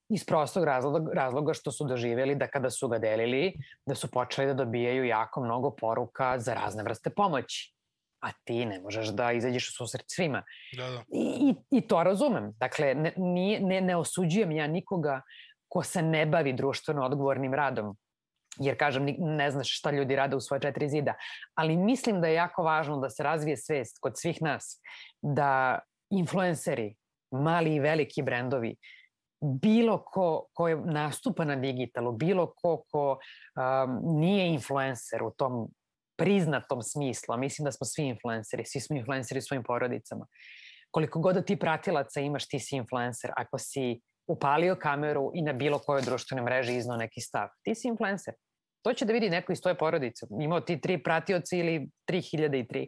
iz prostog razloga, razloga što su doživjeli da kada su ga delili, da su počeli da dobijaju jako mnogo poruka za razne vrste pomoći. A ti ne možeš da izađeš u susret svima. Da, da. I, i, i to razumem. Dakle, ne, ne, ne osuđujem ja nikoga ko se ne bavi društveno odgovornim radom jer kažem, ne znaš šta ljudi rade u svoje četiri zida, ali mislim da je jako važno da se razvije svest kod svih nas da influenceri, mali i veliki brendovi, bilo ko ko je nastupa na digitalu, bilo ko ko um, nije influencer u tom priznatom smislu, a mislim da smo svi influenceri, svi smo influenceri svojim porodicama. Koliko god da ti pratilaca imaš, ti si influencer. Ako si upalio kameru i na bilo kojoj društvenoj mreži iznao neki stav, ti si influencer. To će da vidi neko iz tvoje porodice. Imao ti tri pratioci ili 3003.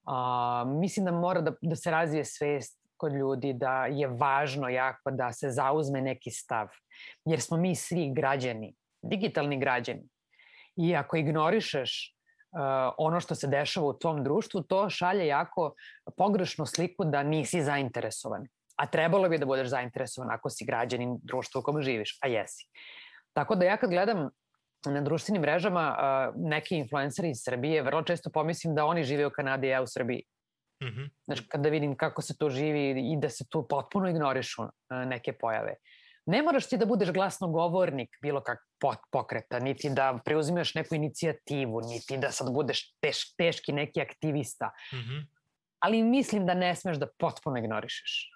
Uh, mislim da mora da, da se razvije svest kod ljudi da je važno jako da se zauzme neki stav. Jer smo mi svi građani, digitalni građani. I ako ignorišeš uh, ono što se dešava u tom društvu, to šalje jako pogrešnu sliku da nisi zainteresovan. A trebalo bi da budeš zainteresovan ako si građanin društva u kom živiš, a jesi. Tako da ja kad gledam na društvenim mrežama uh, neki influenceri iz Srbije, vrlo često pomislim da oni žive u Kanadi, a ja u Srbiji. Mm -hmm. Znači, kada vidim kako se to živi i da se tu potpuno ignorišu neke pojave. Ne moraš ti da budeš glasnogovornik bilo kak pokreta, niti da preuzimaš neku inicijativu, niti da sad budeš teš, teški neki aktivista. Mm -hmm. Ali mislim da ne smeš da potpuno ignorišeš.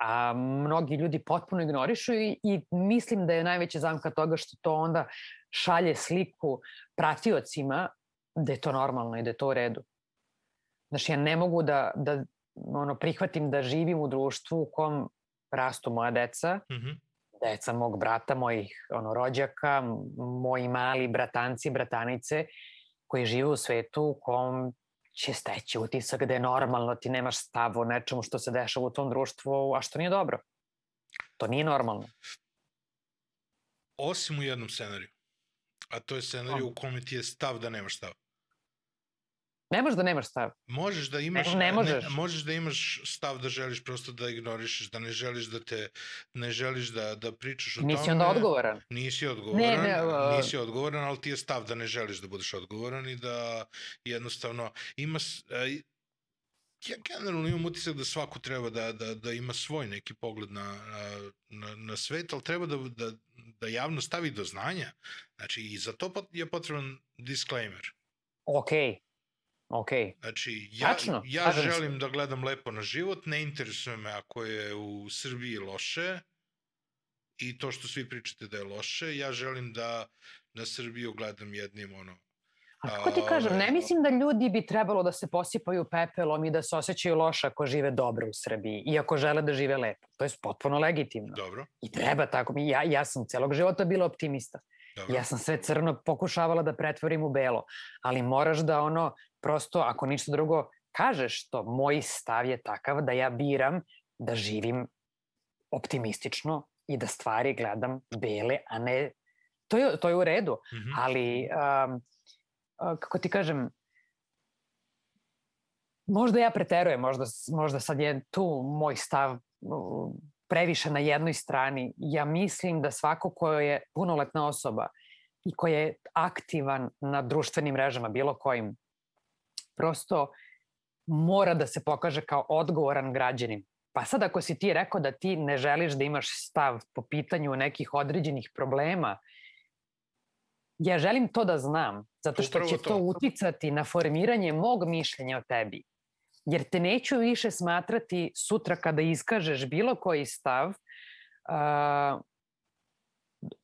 A mnogi ljudi potpuno ignorišu i, i mislim da je najveća zamka toga što to onda šalje sliku pratiocima da je to normalno i da je to u redu. Znaš, ja ne mogu da, da ono, prihvatim da živim u društvu u kom rastu moja deca, mm -hmm. deca mog brata, mojih ono, rođaka, moji mali bratanci, bratanice, koji žive u svetu u kom će steći utisak da je normalno, ti nemaš stav o nečemu što se dešava u tom društvu, a što nije dobro. To nije normalno. Osim u jednom scenariju. A to je scenariju u kome ti je stav da nemaš stav. Ne možeš da nemaš stav. Možeš da imaš ne, ne možeš. Ne, možeš da imaš stav da želiš prosto da ignorišeš, da ne želiš da te ne želiš da da pričaš o nisi tome. Nisi onda odgovoran. Nisi odgovoran. Ne, ne, uh... nisi odgovoran, ali ti je stav da ne želiš da budeš odgovoran i da jednostavno ima uh, ja generalno imam utisak da svako treba da, da, da ima svoj neki pogled na, na, na svet, ali treba da, da, da javno stavi do znanja. Znači, i za to je potreban disclaimer. Okej, okay Ok. Znači, ja, Tačno, ja želim se. da gledam lepo na život, ne interesuje me ako je u Srbiji loše i to što svi pričate da je loše, ja želim da na Srbiju gledam jednim ono, A kako ti kažem, ne ovaj, mislim da ljudi bi trebalo da se posipaju pepelom i da se osjećaju loše ako žive dobro u Srbiji i ako žele da žive lepo. To je potpuno legitimno. Dobro. I treba tako. Ja, ja sam celog života bila optimista. Dobro. Ja sam sve crno pokušavala da pretvorim u belo, ali moraš da ono, prosto, ako ništa drugo, kažeš to. Moj stav je takav da ja biram da živim optimistično i da stvari gledam bele, a ne... To je, to je u redu, mm -hmm. ali, um, kako ti kažem, možda ja preterujem, možda, možda sad je tu moj stav previše na jednoj strani. Ja mislim da svako ko je punoletna osoba i ko je aktivan na društvenim mrežama, bilo kojim, prosto mora da se pokaže kao odgovoran građanin. Pa sad ako si ti rekao da ti ne želiš da imaš stav po pitanju nekih određenih problema, ja želim to da znam, zato što Upravo će to. to uticati na formiranje mog mišljenja o tebi. Jer te neću više smatrati sutra kada iskažeš bilo koji stav uh,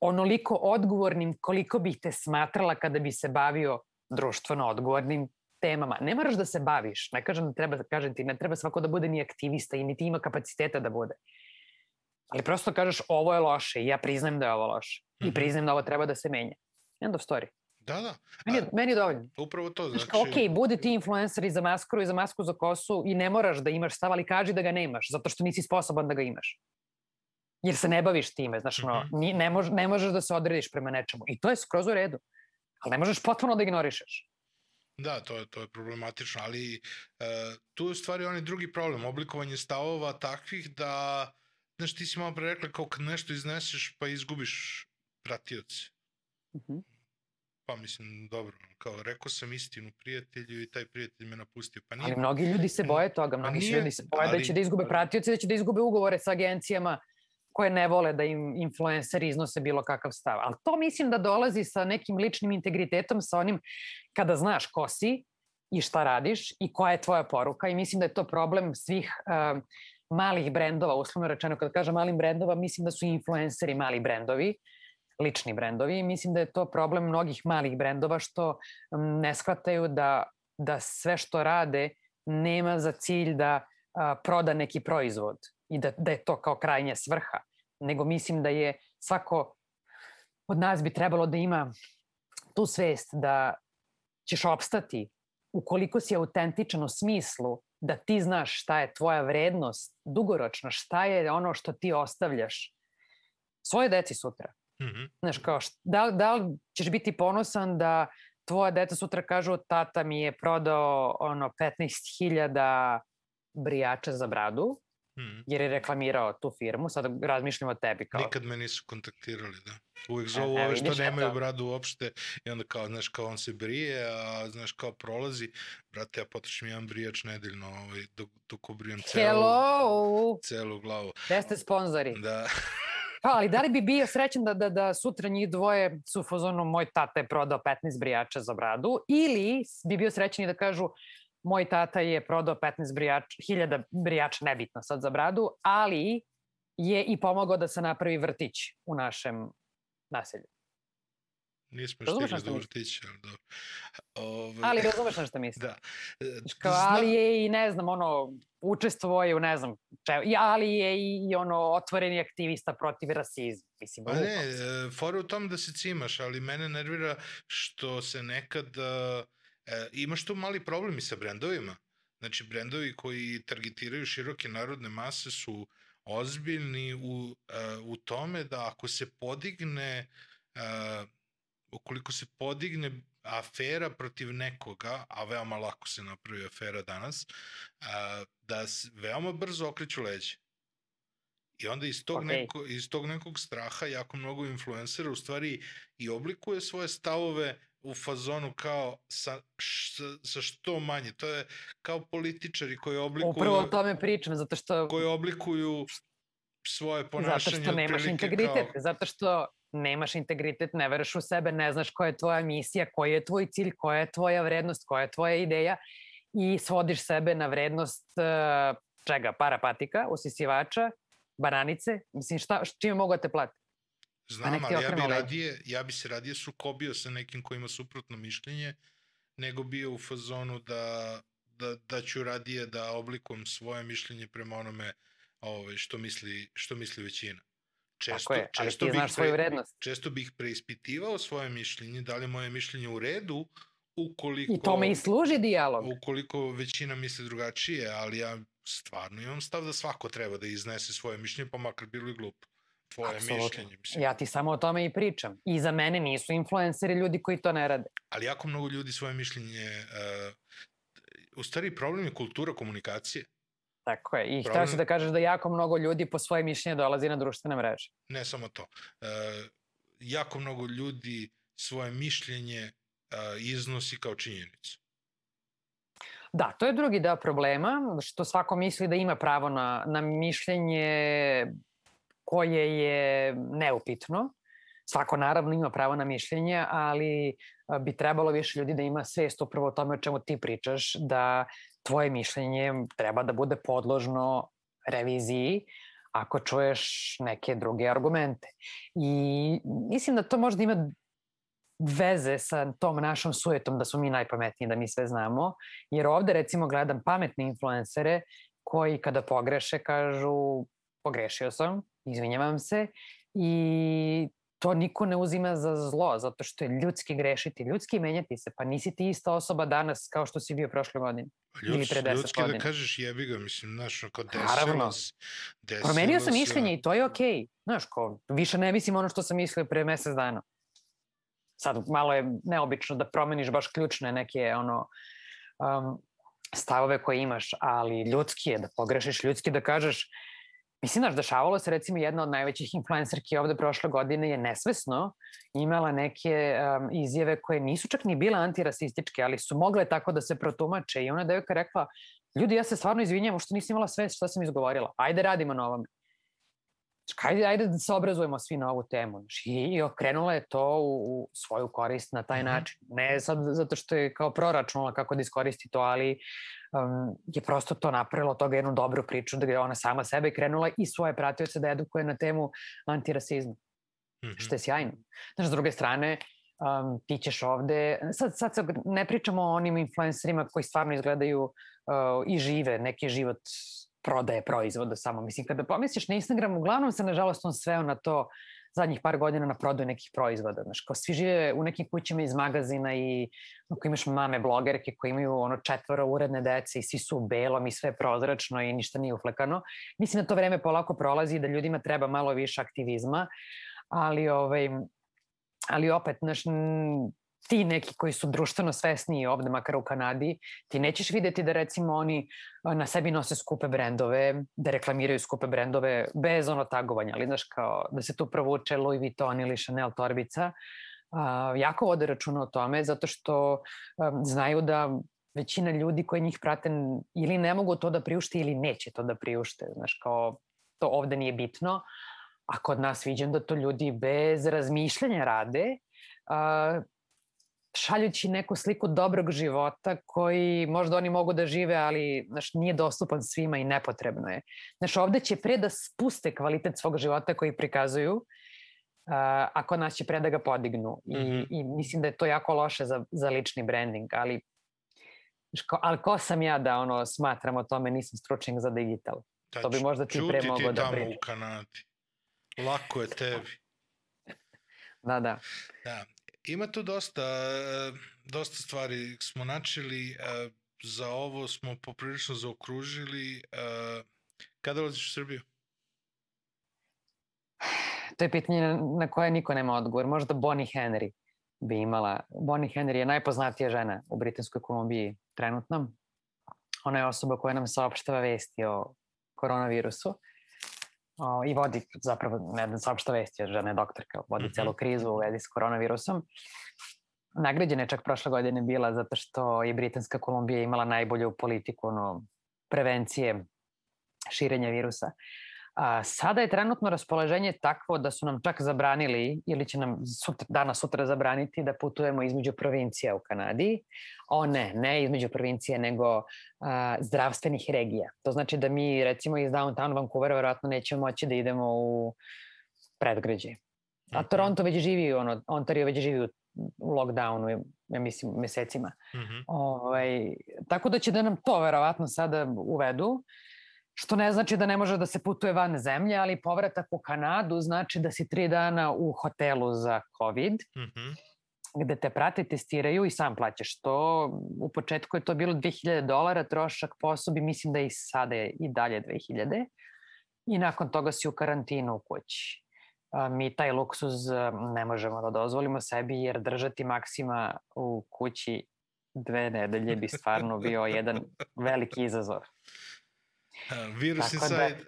onoliko odgovornim koliko bih te smatrala kada bi se bavio društveno odgovornim temama. Ne moraš da se baviš, ne kažem da treba, kažem ti, ne treba svako da bude ni aktivista i niti ima kapaciteta da bude. Ali prosto kažeš ovo je loše i ja priznajem da je ovo loše. I Mhm. priznajem da ovo treba da se menja. End of story. Da, da. Meni je, meni je dovoljno. Upravo to. Znaš, Znači, kao, ok, budi ti influencer i za maskuru i za masku za kosu i ne moraš da imaš stav, ali kaži da ga nemaš, zato što nisi sposoban da ga imaš. Jer se ne baviš time, znaš, no, Mhm. ni, ne, mož, ne možeš da se odrediš prema nečemu. I to je skroz u redu. Ali ne možeš potpuno da ignorišeš. Da, to je, to je problematično, ali e, tu je u stvari onaj drugi problem, oblikovanje stavova takvih da, znaš, ti si malo pre rekla kao kad nešto izneseš pa izgubiš pratioce. Mhm. Pa mislim, dobro, kao rekao sam istinu prijatelju i taj prijatelj me napustio. Pa nije, Ali mnogi ljudi se boje toga, mnogi nije, ljudi se boje da ali- će da izgube pratioce, da će da izgube ugovore sa agencijama koje ne vole da im influenceri iznose bilo kakav stav. Ali to mislim da dolazi sa nekim ličnim integritetom, sa onim kada znaš ko si i šta radiš i koja je tvoja poruka i mislim da je to problem svih um, malih brendova, uslovno rečeno, kada kažem malim brendova, mislim da su influenceri mali brendovi, lični brendovi i mislim da je to problem mnogih malih brendova što m, ne shvataju da, da sve što rade nema za cilj da a, proda neki proizvod i da, da je to kao krajnja svrha, nego mislim da je svako od nas bi trebalo da ima tu svest da ćeš opstati ukoliko si autentičan u smislu da ti znaš šta je tvoja vrednost dugoročno, šta je ono što ti ostavljaš svoje deci sutra. Mhm. Znaš, kao, da, da li ćeš biti ponosan da tvoja deca sutra kažu tata mi je prodao ono 15.000 brijača za bradu, Mhm. jer je reklamirao tu firmu, sad razmišljam o tebi kao... Nikad me nisu kontaktirali, da. Uvijek E, zovu e, ove što nemaju eto. bradu uopšte i onda kao, znaš, kao on se brije, a znaš, kao prolazi, brate, ja potrošim jedan brijač nedeljno, ovaj, dok, dok obrijem celu, Hello! celu glavu. Gde ste sponzori? Da, Pa, ali da li bi bio srećan da, da, da sutra njih dvoje su u fazonu moj tata je prodao 15 brijača za bradu ili bi bio srećan i da kažu moj tata je prodao 15 brijača, hiljada brijača, nebitno sad za bradu, ali je i pomogao da se napravi vrtić u našem naselju. nismo stigli do vrtića, ali dobro. Ove, Ali razumeš na šta mislim? Da. Kao, zna- ali je i, ne znam, ono, učestvovao je u, ne znam, če, i- ali je i, i ono, otvoreni aktivista protiv rasizma. Mislim, Pa ne, e, fora u tom da se cimaš, ali mene nervira što se nekad... e, e, imaš tu mali problem i sa brendovima. Znači, brendovi koji targetiraju široke narodne mase su ozbiljni u, e, u tome da ako se podigne e, ukoliko se podigne afera protiv nekoga, a veoma lako se napravi afera danas, a, da veoma brzo okreću leđe. I onda iz tog, Okej. neko, iz tog nekog straha jako mnogo influencera u stvari i oblikuje svoje stavove u fazonu kao sa, š, sa što manje. To je kao političari koji oblikuju, Upravo o tome pričam, zato što koji oblikuju svoje Zato ponašanje. što nemaš integritet, Kao, zato što nemaš integritet, ne veruješ u sebe, ne znaš koja je tvoja misija, koji je tvoj cilj, koja je tvoja vrednost, koja je tvoja ideja i svodiš sebe na vrednost uh, čega, parapatika, usisivača, bananice, mislim šta, čime mogu da te plati? Znam, nek ti ali ja bi, radije, ja bi se radije sukobio sa nekim ko ima suprotno mišljenje, nego bio u fazonu da, da, da ću radije da oblikujem svoje mišljenje prema onome ovaj, što, misli, što misli većina. Često, Tako je, ali često ti znaš svoju vrednost. Često bih preispitivao svoje mišljenje, da li je moje mišljenje u redu, ukoliko, I tome i služi dijalog. ukoliko većina misli drugačije, ali ja stvarno imam stav da svako treba da iznese svoje mišljenje, pa makar bilo i glupo. Tvoje Apsolutno. mišljenje, mislim. Ja ti samo o tome i pričam. I za mene nisu influenceri ljudi koji to ne rade. ali jako mnogo ljudi svoje mišljenje uh, u stvari problem je kultura komunikacije Tako je. I htio Problem- si da kažeš da jako mnogo ljudi po svoje mišljenje dolazi na društvene mreže. ne samo to uh, jako mnogo ljudi svoje mišljenje uh, iznosi kao činjenicu Da, to je drugi deo problema, što svako misli da ima pravo na, na mišljenje koje je neupitno. Svako naravno ima pravo na mišljenje, ali bi trebalo više ljudi da ima svest upravo o tome o čemu ti pričaš, da tvoje mišljenje treba da bude podložno reviziji ako čuješ neke druge argumente. I mislim da to možda ima veze sa tom našom sujetom da smo mi najpametniji, da mi sve znamo. Jer ovde recimo gledam pametne influencere koji kada pogreše kažu pogrešio sam, izvinjavam se i to niko ne uzima za zlo, zato što je ljudski grešiti, ljudski menjati se, pa nisi ti ista osoba danas kao što si bio prošle godine. Ljudski, ili pre ljudski godina. da kažeš jebi ga, mislim, znaš, kao desilo, Naravno. desilo Promenio sam mišljenje i to je okej. Okay. Znaš, ko, više ne mislim ono što sam mislio pre mesec dana. Sad, malo je neobično da promeniš baš ključne neke, ono, um, stavove koje imaš, ali ljudski je da pogrešiš, ljudski da kažeš, Mislim, znaš, dešavalo se recimo jedna od najvećih influencerki ovde prošle godine je nesvesno imala neke um, izjave koje nisu čak ni bile antirasističke, ali su mogle tako da se protumače i ona devojka rekla, ljudi, ja se stvarno izvinjam što nisam imala sve što sam izgovorila, ajde radimo na ovome. Ajde, ajde da se obrazujemo svi na ovu temu. I, i okrenula je to u, u svoju korist na taj mm -hmm. način. Ne sad zato što je kao proračunala kako da iskoristi to, ali um, je prosto to napravilo toga jednu dobru priču da je ona sama sebe krenula i svoje pratioce da edukuje na temu antirasizma. Mm -hmm. Što je sjajno. Znaš, s druge strane, um, ti ćeš ovde, sad, sad ne pričamo o onim influencerima koji stvarno izgledaju uh, i žive neki život prodaje proizvoda samo. Mislim, kada pomisliš na Instagram, uglavnom se nažalost on sveo na to zadnjih par godina na prodaju nekih proizvoda. Znaš, kao svi žive u nekim kućama iz magazina i ako imaš mame blogerke koje imaju ono četvoro uredne dece i svi su u belom i sve je prozračno i ništa nije uflekano. Mislim da to vreme polako prolazi i da ljudima treba malo više aktivizma, ali ovaj, ali opet, znaš, ti neki koji su društveno svesni ovde, makar u Kanadi, ti nećeš videti da recimo oni na sebi nose skupe brendove, da reklamiraju skupe brendove bez ono tagovanja, ali znaš kao da se tu provuče Louis Vuitton ili Chanel torbica, uh, jako vode računa o tome zato što um, znaju da većina ljudi koji njih prate ili ne mogu to da priušte ili neće to da priušte, znaš kao to ovde nije bitno, a kod nas viđam da to ljudi bez razmišljanja rade, uh, šaljući neku sliku dobrog života koji možda oni mogu da žive, ali znaš, nije dostupan svima i nepotrebno je. Znaš, ovde će pre da spuste kvalitet svog života koji prikazuju, uh, a kod nas će pre da ga podignu. I, mm -hmm. I mislim da je to jako loše za, za lični branding, ali Ko, ali ko sam ja da ono smatram o tome, nisam stručnjak za digital. Da, to bi možda ti pre mogo da priča. u Kanadi. Lako je tebi. da, da. Da, Ima tu dosta, dosta stvari smo načeli, za ovo smo poprilično zaokružili. Kada dolaziš u Srbiju? To je pitanje na koje niko nema odgovor. Možda Bonnie Henry bi imala. Bonnie Henry je najpoznatija žena u Britanskoj Kolumbiji trenutno. Ona je osoba koja nam saopštava vesti o koronavirusu o, i vodi zapravo, ne da saopšta vesti, jer žena je doktorka, vodi mm -hmm. celu krizu u vezi s koronavirusom. Nagrađena je čak prošle godine bila zato što je Britanska Kolumbija imala najbolju politiku ono, prevencije širenja virusa. A, sada je trenutno raspoloženje takvo da su nam čak zabranili ili će nam sutra, danas sutra zabraniti da putujemo između provincija u Kanadi. O ne, ne između provincije nego a, zdravstvenih regija. To znači da mi recimo iz downtown Vancouvera verovatno nećemo moći da idemo u predgrađe. A mhm. Toronto već živi, ono, Ontario već živi u, u lockdownu, ja mislim, mesecima. Mm -hmm. ovaj, tako da će da nam to verovatno sada uvedu što ne znači da ne može da se putuje van zemlje, ali povratak u Kanadu znači da si tri dana u hotelu za COVID, mm -hmm. gde te prate, testiraju i sam plaćaš to. U početku je to bilo 2000 dolara, trošak po osobi, mislim da i sada je i dalje 2000. I nakon toga si u karantinu u kući. Mi taj luksuz ne možemo da dozvolimo sebi jer držati maksima u kući dve nedelje bi stvarno bio jedan veliki izazov. Virus Tako inside.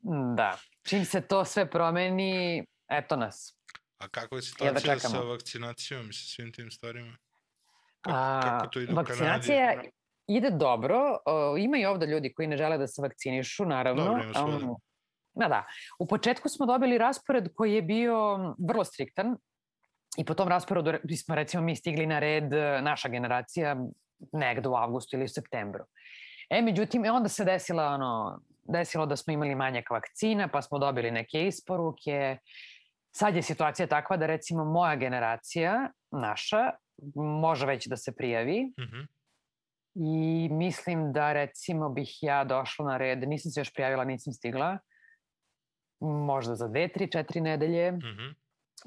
Da, da. Čim se to sve promeni, eto nas. A kako je situacija ja sa vakcinacijom i sa svim tim stvarima? Kako, A, kako to ide vakcinacija, u Kanadi? ide dobro. Uh, ima i ovde ljudi koji ne žele da se vakcinišu, naravno. Dobro, ima. Um, da, da. U početku smo dobili raspored koji je bio vrlo striktan i po tom rasporedu re- smo recimo mi stigli na red, e, naša generacija, negde u avgustu ili u septembru. E, međutim, i onda se desila ono, desilo da smo imali manjak vakcina, pa smo dobili neke isporuke. Sad je situacija takva da recimo moja generacija, naša, može već da se prijavi Mhm. i mislim da recimo bih ja došla na red, nisam se još prijavila, nisam stigla, možda za dve, tri, četiri nedelje. Mhm.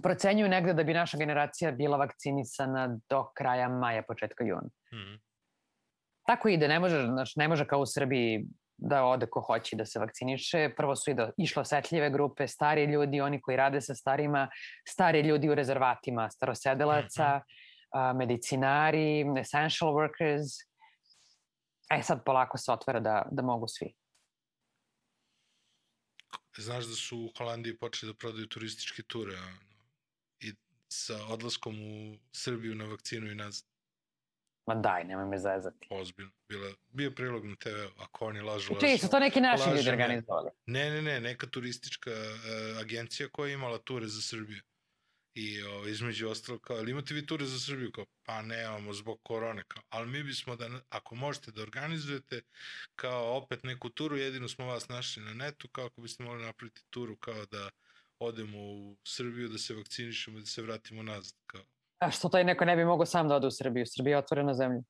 Procenjuju negde da bi naša generacija bila vakcinisana do kraja maja, početka juna. Mhm. Tako ide, ne može, znaš, ne može kao u Srbiji da ode ko hoće da se vakciniše. Prvo su i da išle osetljive grupe, stari ljudi, oni koji rade sa starima, stari ljudi u rezervatima starosedelaca, a, medicinari, essential workers. E sad polako se otvara da, da mogu svi. Znaš da su u Holandiji počeli da prodaju turističke ture ono, i sa odlaskom u Srbiju na vakcinu i nazad. Ma daj, nemoj me zezati. Ozbiljno. Bila, bio prilog na TV, ako oni lažu, Čiji lažu. su to neki naši ljudi organizovali? Ne, ne, ne, neka turistička uh, agencija koja je imala ture za Srbiju. I o, između ostalo kao, ali imate vi ture za Srbiju? Kao, pa nemamo zbog korone. Kao, ali mi bismo da, ako možete da organizujete kao opet neku turu, jedino smo vas našli na netu, kao ako biste mogli napraviti turu kao da odemo u Srbiju, da se vakcinišemo i da se vratimo nazad. Kao, A što taj neko ne bi mogao sam da ode u Srbiju? Srbija je otvorena zemlja.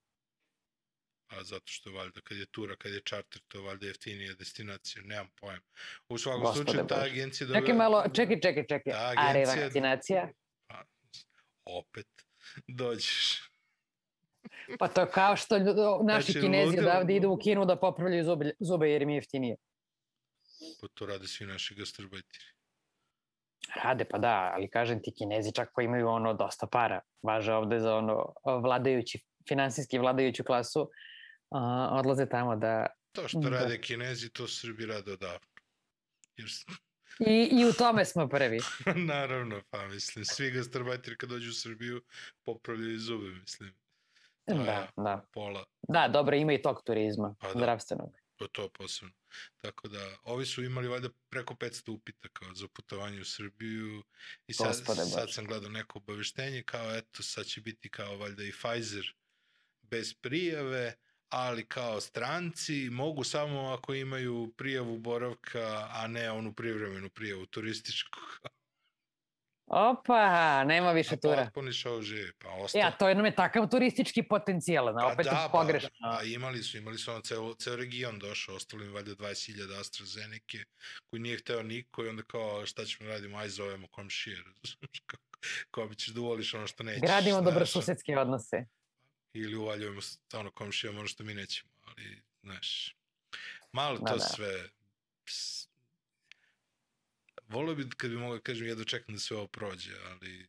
a zato što valjda kad je tura, kad je čarter, to valjda jeftinija destinacija, nemam pojem. U svakom Gospode slučaju, ta agencija... Čekaj malo, čekaj, čekaj, čekaj. Ta A agencija- revakcinacija? Pa, opet dođeš. Pa to kao što naši Znači, kinezi ludilo. odavde idu u Kinu da popravljaju zube, zube jer im je jeftinije. Pa to rade svi naši gastarbajteri. Rade, pa da, ali kažem ti, kinezi čak koji imaju ono dosta para, važe ovde za ono vladajući, finansijski vladajuću klasu, a, odlaze tamo da... To što Da. rade kinezi, to Srbi rade odavno. Jer, I, I u tome smo prvi. naravno, pa mislim, svi gastarbajteri kad dođu u Srbiju popravljaju zube, mislim. Da, da. pola, Da, dobro, ima i tog turizma, Pa da. zdravstvenog. To to posebno. Tako da, ovi su imali valjda preko 500 upita kao za putovanje u Srbiju i sad, sad sam gledao neko obaveštenje kao eto sad će biti kao valjda i Pfizer bez prijave, ali kao stranci mogu samo ako imaju prijavu boravka, a ne onu privremenu prijavu turističku. Opa, nema više A tura. potpuni show živi, pa ostalo. Ja, to je nam je takav turistički potencijal, na, opet pa, pogrešno. Da, a imali su, imali su ono ceo, ceo region došao, ostalo im valjda 20.000 AstraZeneca, koji nije hteo niko i onda kao šta ćemo da radimo, aj zovemo komšije, kao, kao bi ćeš da uvoliš ono što nećeš. Gradimo dobrosusedske odnose. Ili uvaljujemo ono komšijama ono što mi nećemo, ali, znaš, malo Da, to da. sve, volio bi kad bi mogao da kažem jedno čekam da sve ovo prođe, ali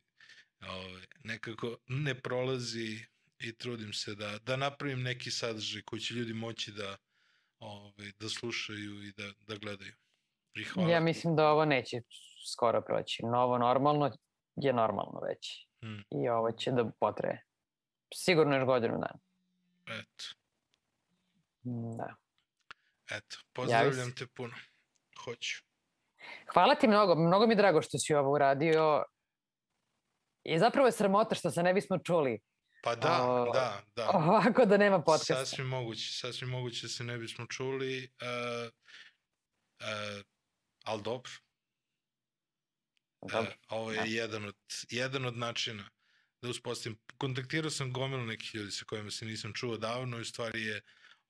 ovaj, nekako ne prolazi i trudim se da, da napravim neki sadržaj koji će ljudi moći da, ovaj, da slušaju i da, da gledaju. I hvala. Ja mislim da ovo neće skoro proći. Novo normalno je normalno već. Hmm. I ovo će da potraje. Sigurno još godinu dana. Eto, Da. eto, pozdravljam te puno. Hoću. Hvala ti mnogo, mnogo mi je drago što si ovo uradio. I zapravo je sramota što se ne bismo čuli Pa da, O, da, da. ovako da nema podcasta. Sasvim moguće, sasvim moguće da se ne bismo čuli, uh, uh, ali dobro. Dobro. E, ovo je da. jedan od, jedan od načina da uspostavim. Kontaktirao sam gomilu nekih ljudi sa kojima se nisam čuo davno i u stvari je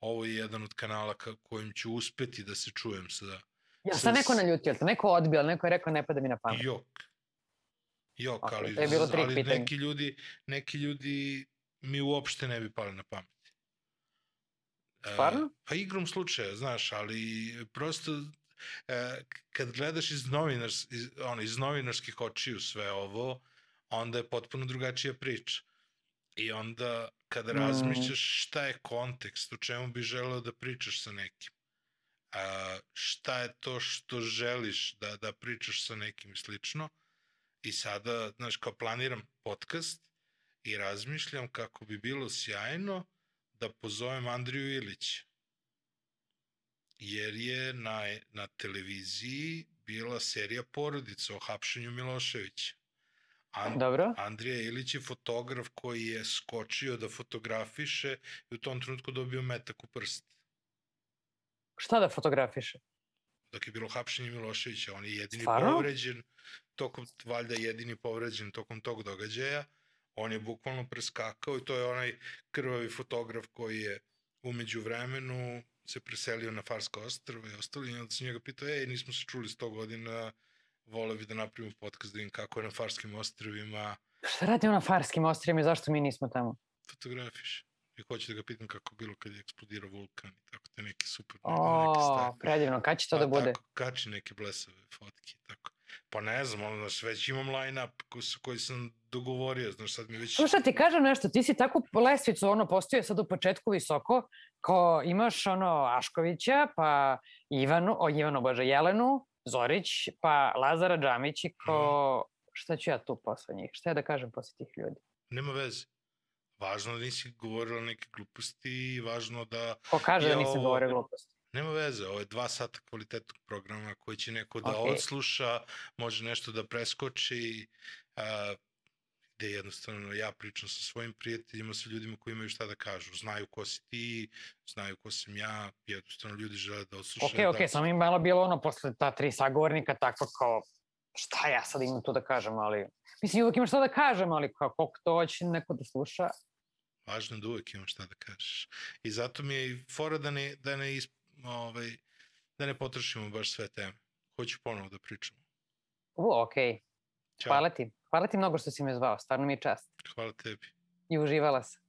ovo je jedan od kanala ka, kojim ću uspeti da se čujem sa Ja sa- sam neko naljutio, jel neko odbio, neko je rekao ne pada mi na pamet. jok. Jok, Ok, ali, to je bilo ali pitanje. neki ljudi, neki ljudi mi uopšte ne bi pali na pamet. E, Stvarno? Pa igrom slučaja, znaš, ali prosto e, kad gledaš iz, novinars, iz, ono, iz novinarskih očiju sve ovo, onda je potpuno drugačija priča. I onda kada Mm. razmišljaš šta je kontekst, o čemu bi želeo da pričaš sa nekim, a, šta je to što želiš da, da pričaš sa nekim slično, i sada, znaš, kao planiram podcast i razmišljam kako bi bilo sjajno da pozovem Andriju Ilić. Jer je na, na televiziji bila serija Porodica o hapšenju Miloševića. An, Dobro. Andrija Ilić je fotograf koji je skočio da fotografiše i u tom trenutku dobio metak u prst. Šta da fotografiše? Dok je bilo hapšenje Miloševića, on je jedini Stvarno? povređen, tokom, valjda jedini povređen tokom tog događaja. On je bukvalno preskakao i to je onaj krvavi fotograf koji je umeđu vremenu se preselio na Farsko ostrvo i ostalo i onda se njega pitao, ej, nismo se čuli 100 godina, vole bi da napravimo podcast da vidim kako je na Farskim ostrovima, Šta radi on na Farskim ostrima i zašto mi nismo tamo? fotografiš. I hoću da ga pitam kako bilo kad je eksplodirao vulkan i tako te neki super O, stvari. predivno. Kad će to da Pa bude? Tako, kači neke blesave fotke, tako. Pa ne znam, ono, znaš, već imam line-up koji, koji sam dogovorio, znaš, sad mi već... Slušaj, ti kažem nešto, ti si takvu lestvicu ono postoje sad u početku visoko, ko imaš ono Aškovića, pa Ivanu, o Ivanu, bože, Jelenu, Zorić, pa Lazara Džamić i ko... Šta ću ja tu posle njih? Šta ja da kažem posle tih ljudi? Nema veze. Važno da nisi govorila neke gluposti i važno da... Ko kaže da ovo- govorio gluposti? Nema veze, ovo je dva sata kvalitetnog programa koji će neko da Okej. odsluša, može nešto da preskoči, a, gde jednostavno ja pričam sa svojim prijateljima, sa ljudima koji imaju šta da kažu. Znaju ko si ti, znaju ko sam ja, jednostavno ljudi žele da odslušaju. Ok, ok, da, samo mi malo bilo ono posle ta tri sagovornika tako kao šta ja sad imam tu da kažem, ali mislim uvek imam šta da kažem, ali kao koliko to hoće neko da sluša. Važno da uvek imam šta da kažeš. I zato mi je i fora da ne, da ne, isp, ovaj, da ne potrošimo baš sve teme. Hoću ponovo da pričamo. U, ok, Ćao. hvala ti. Hvala ti mnogo što si me zvao, stvarno mi je čast. Hvala tebi. I uživala sam.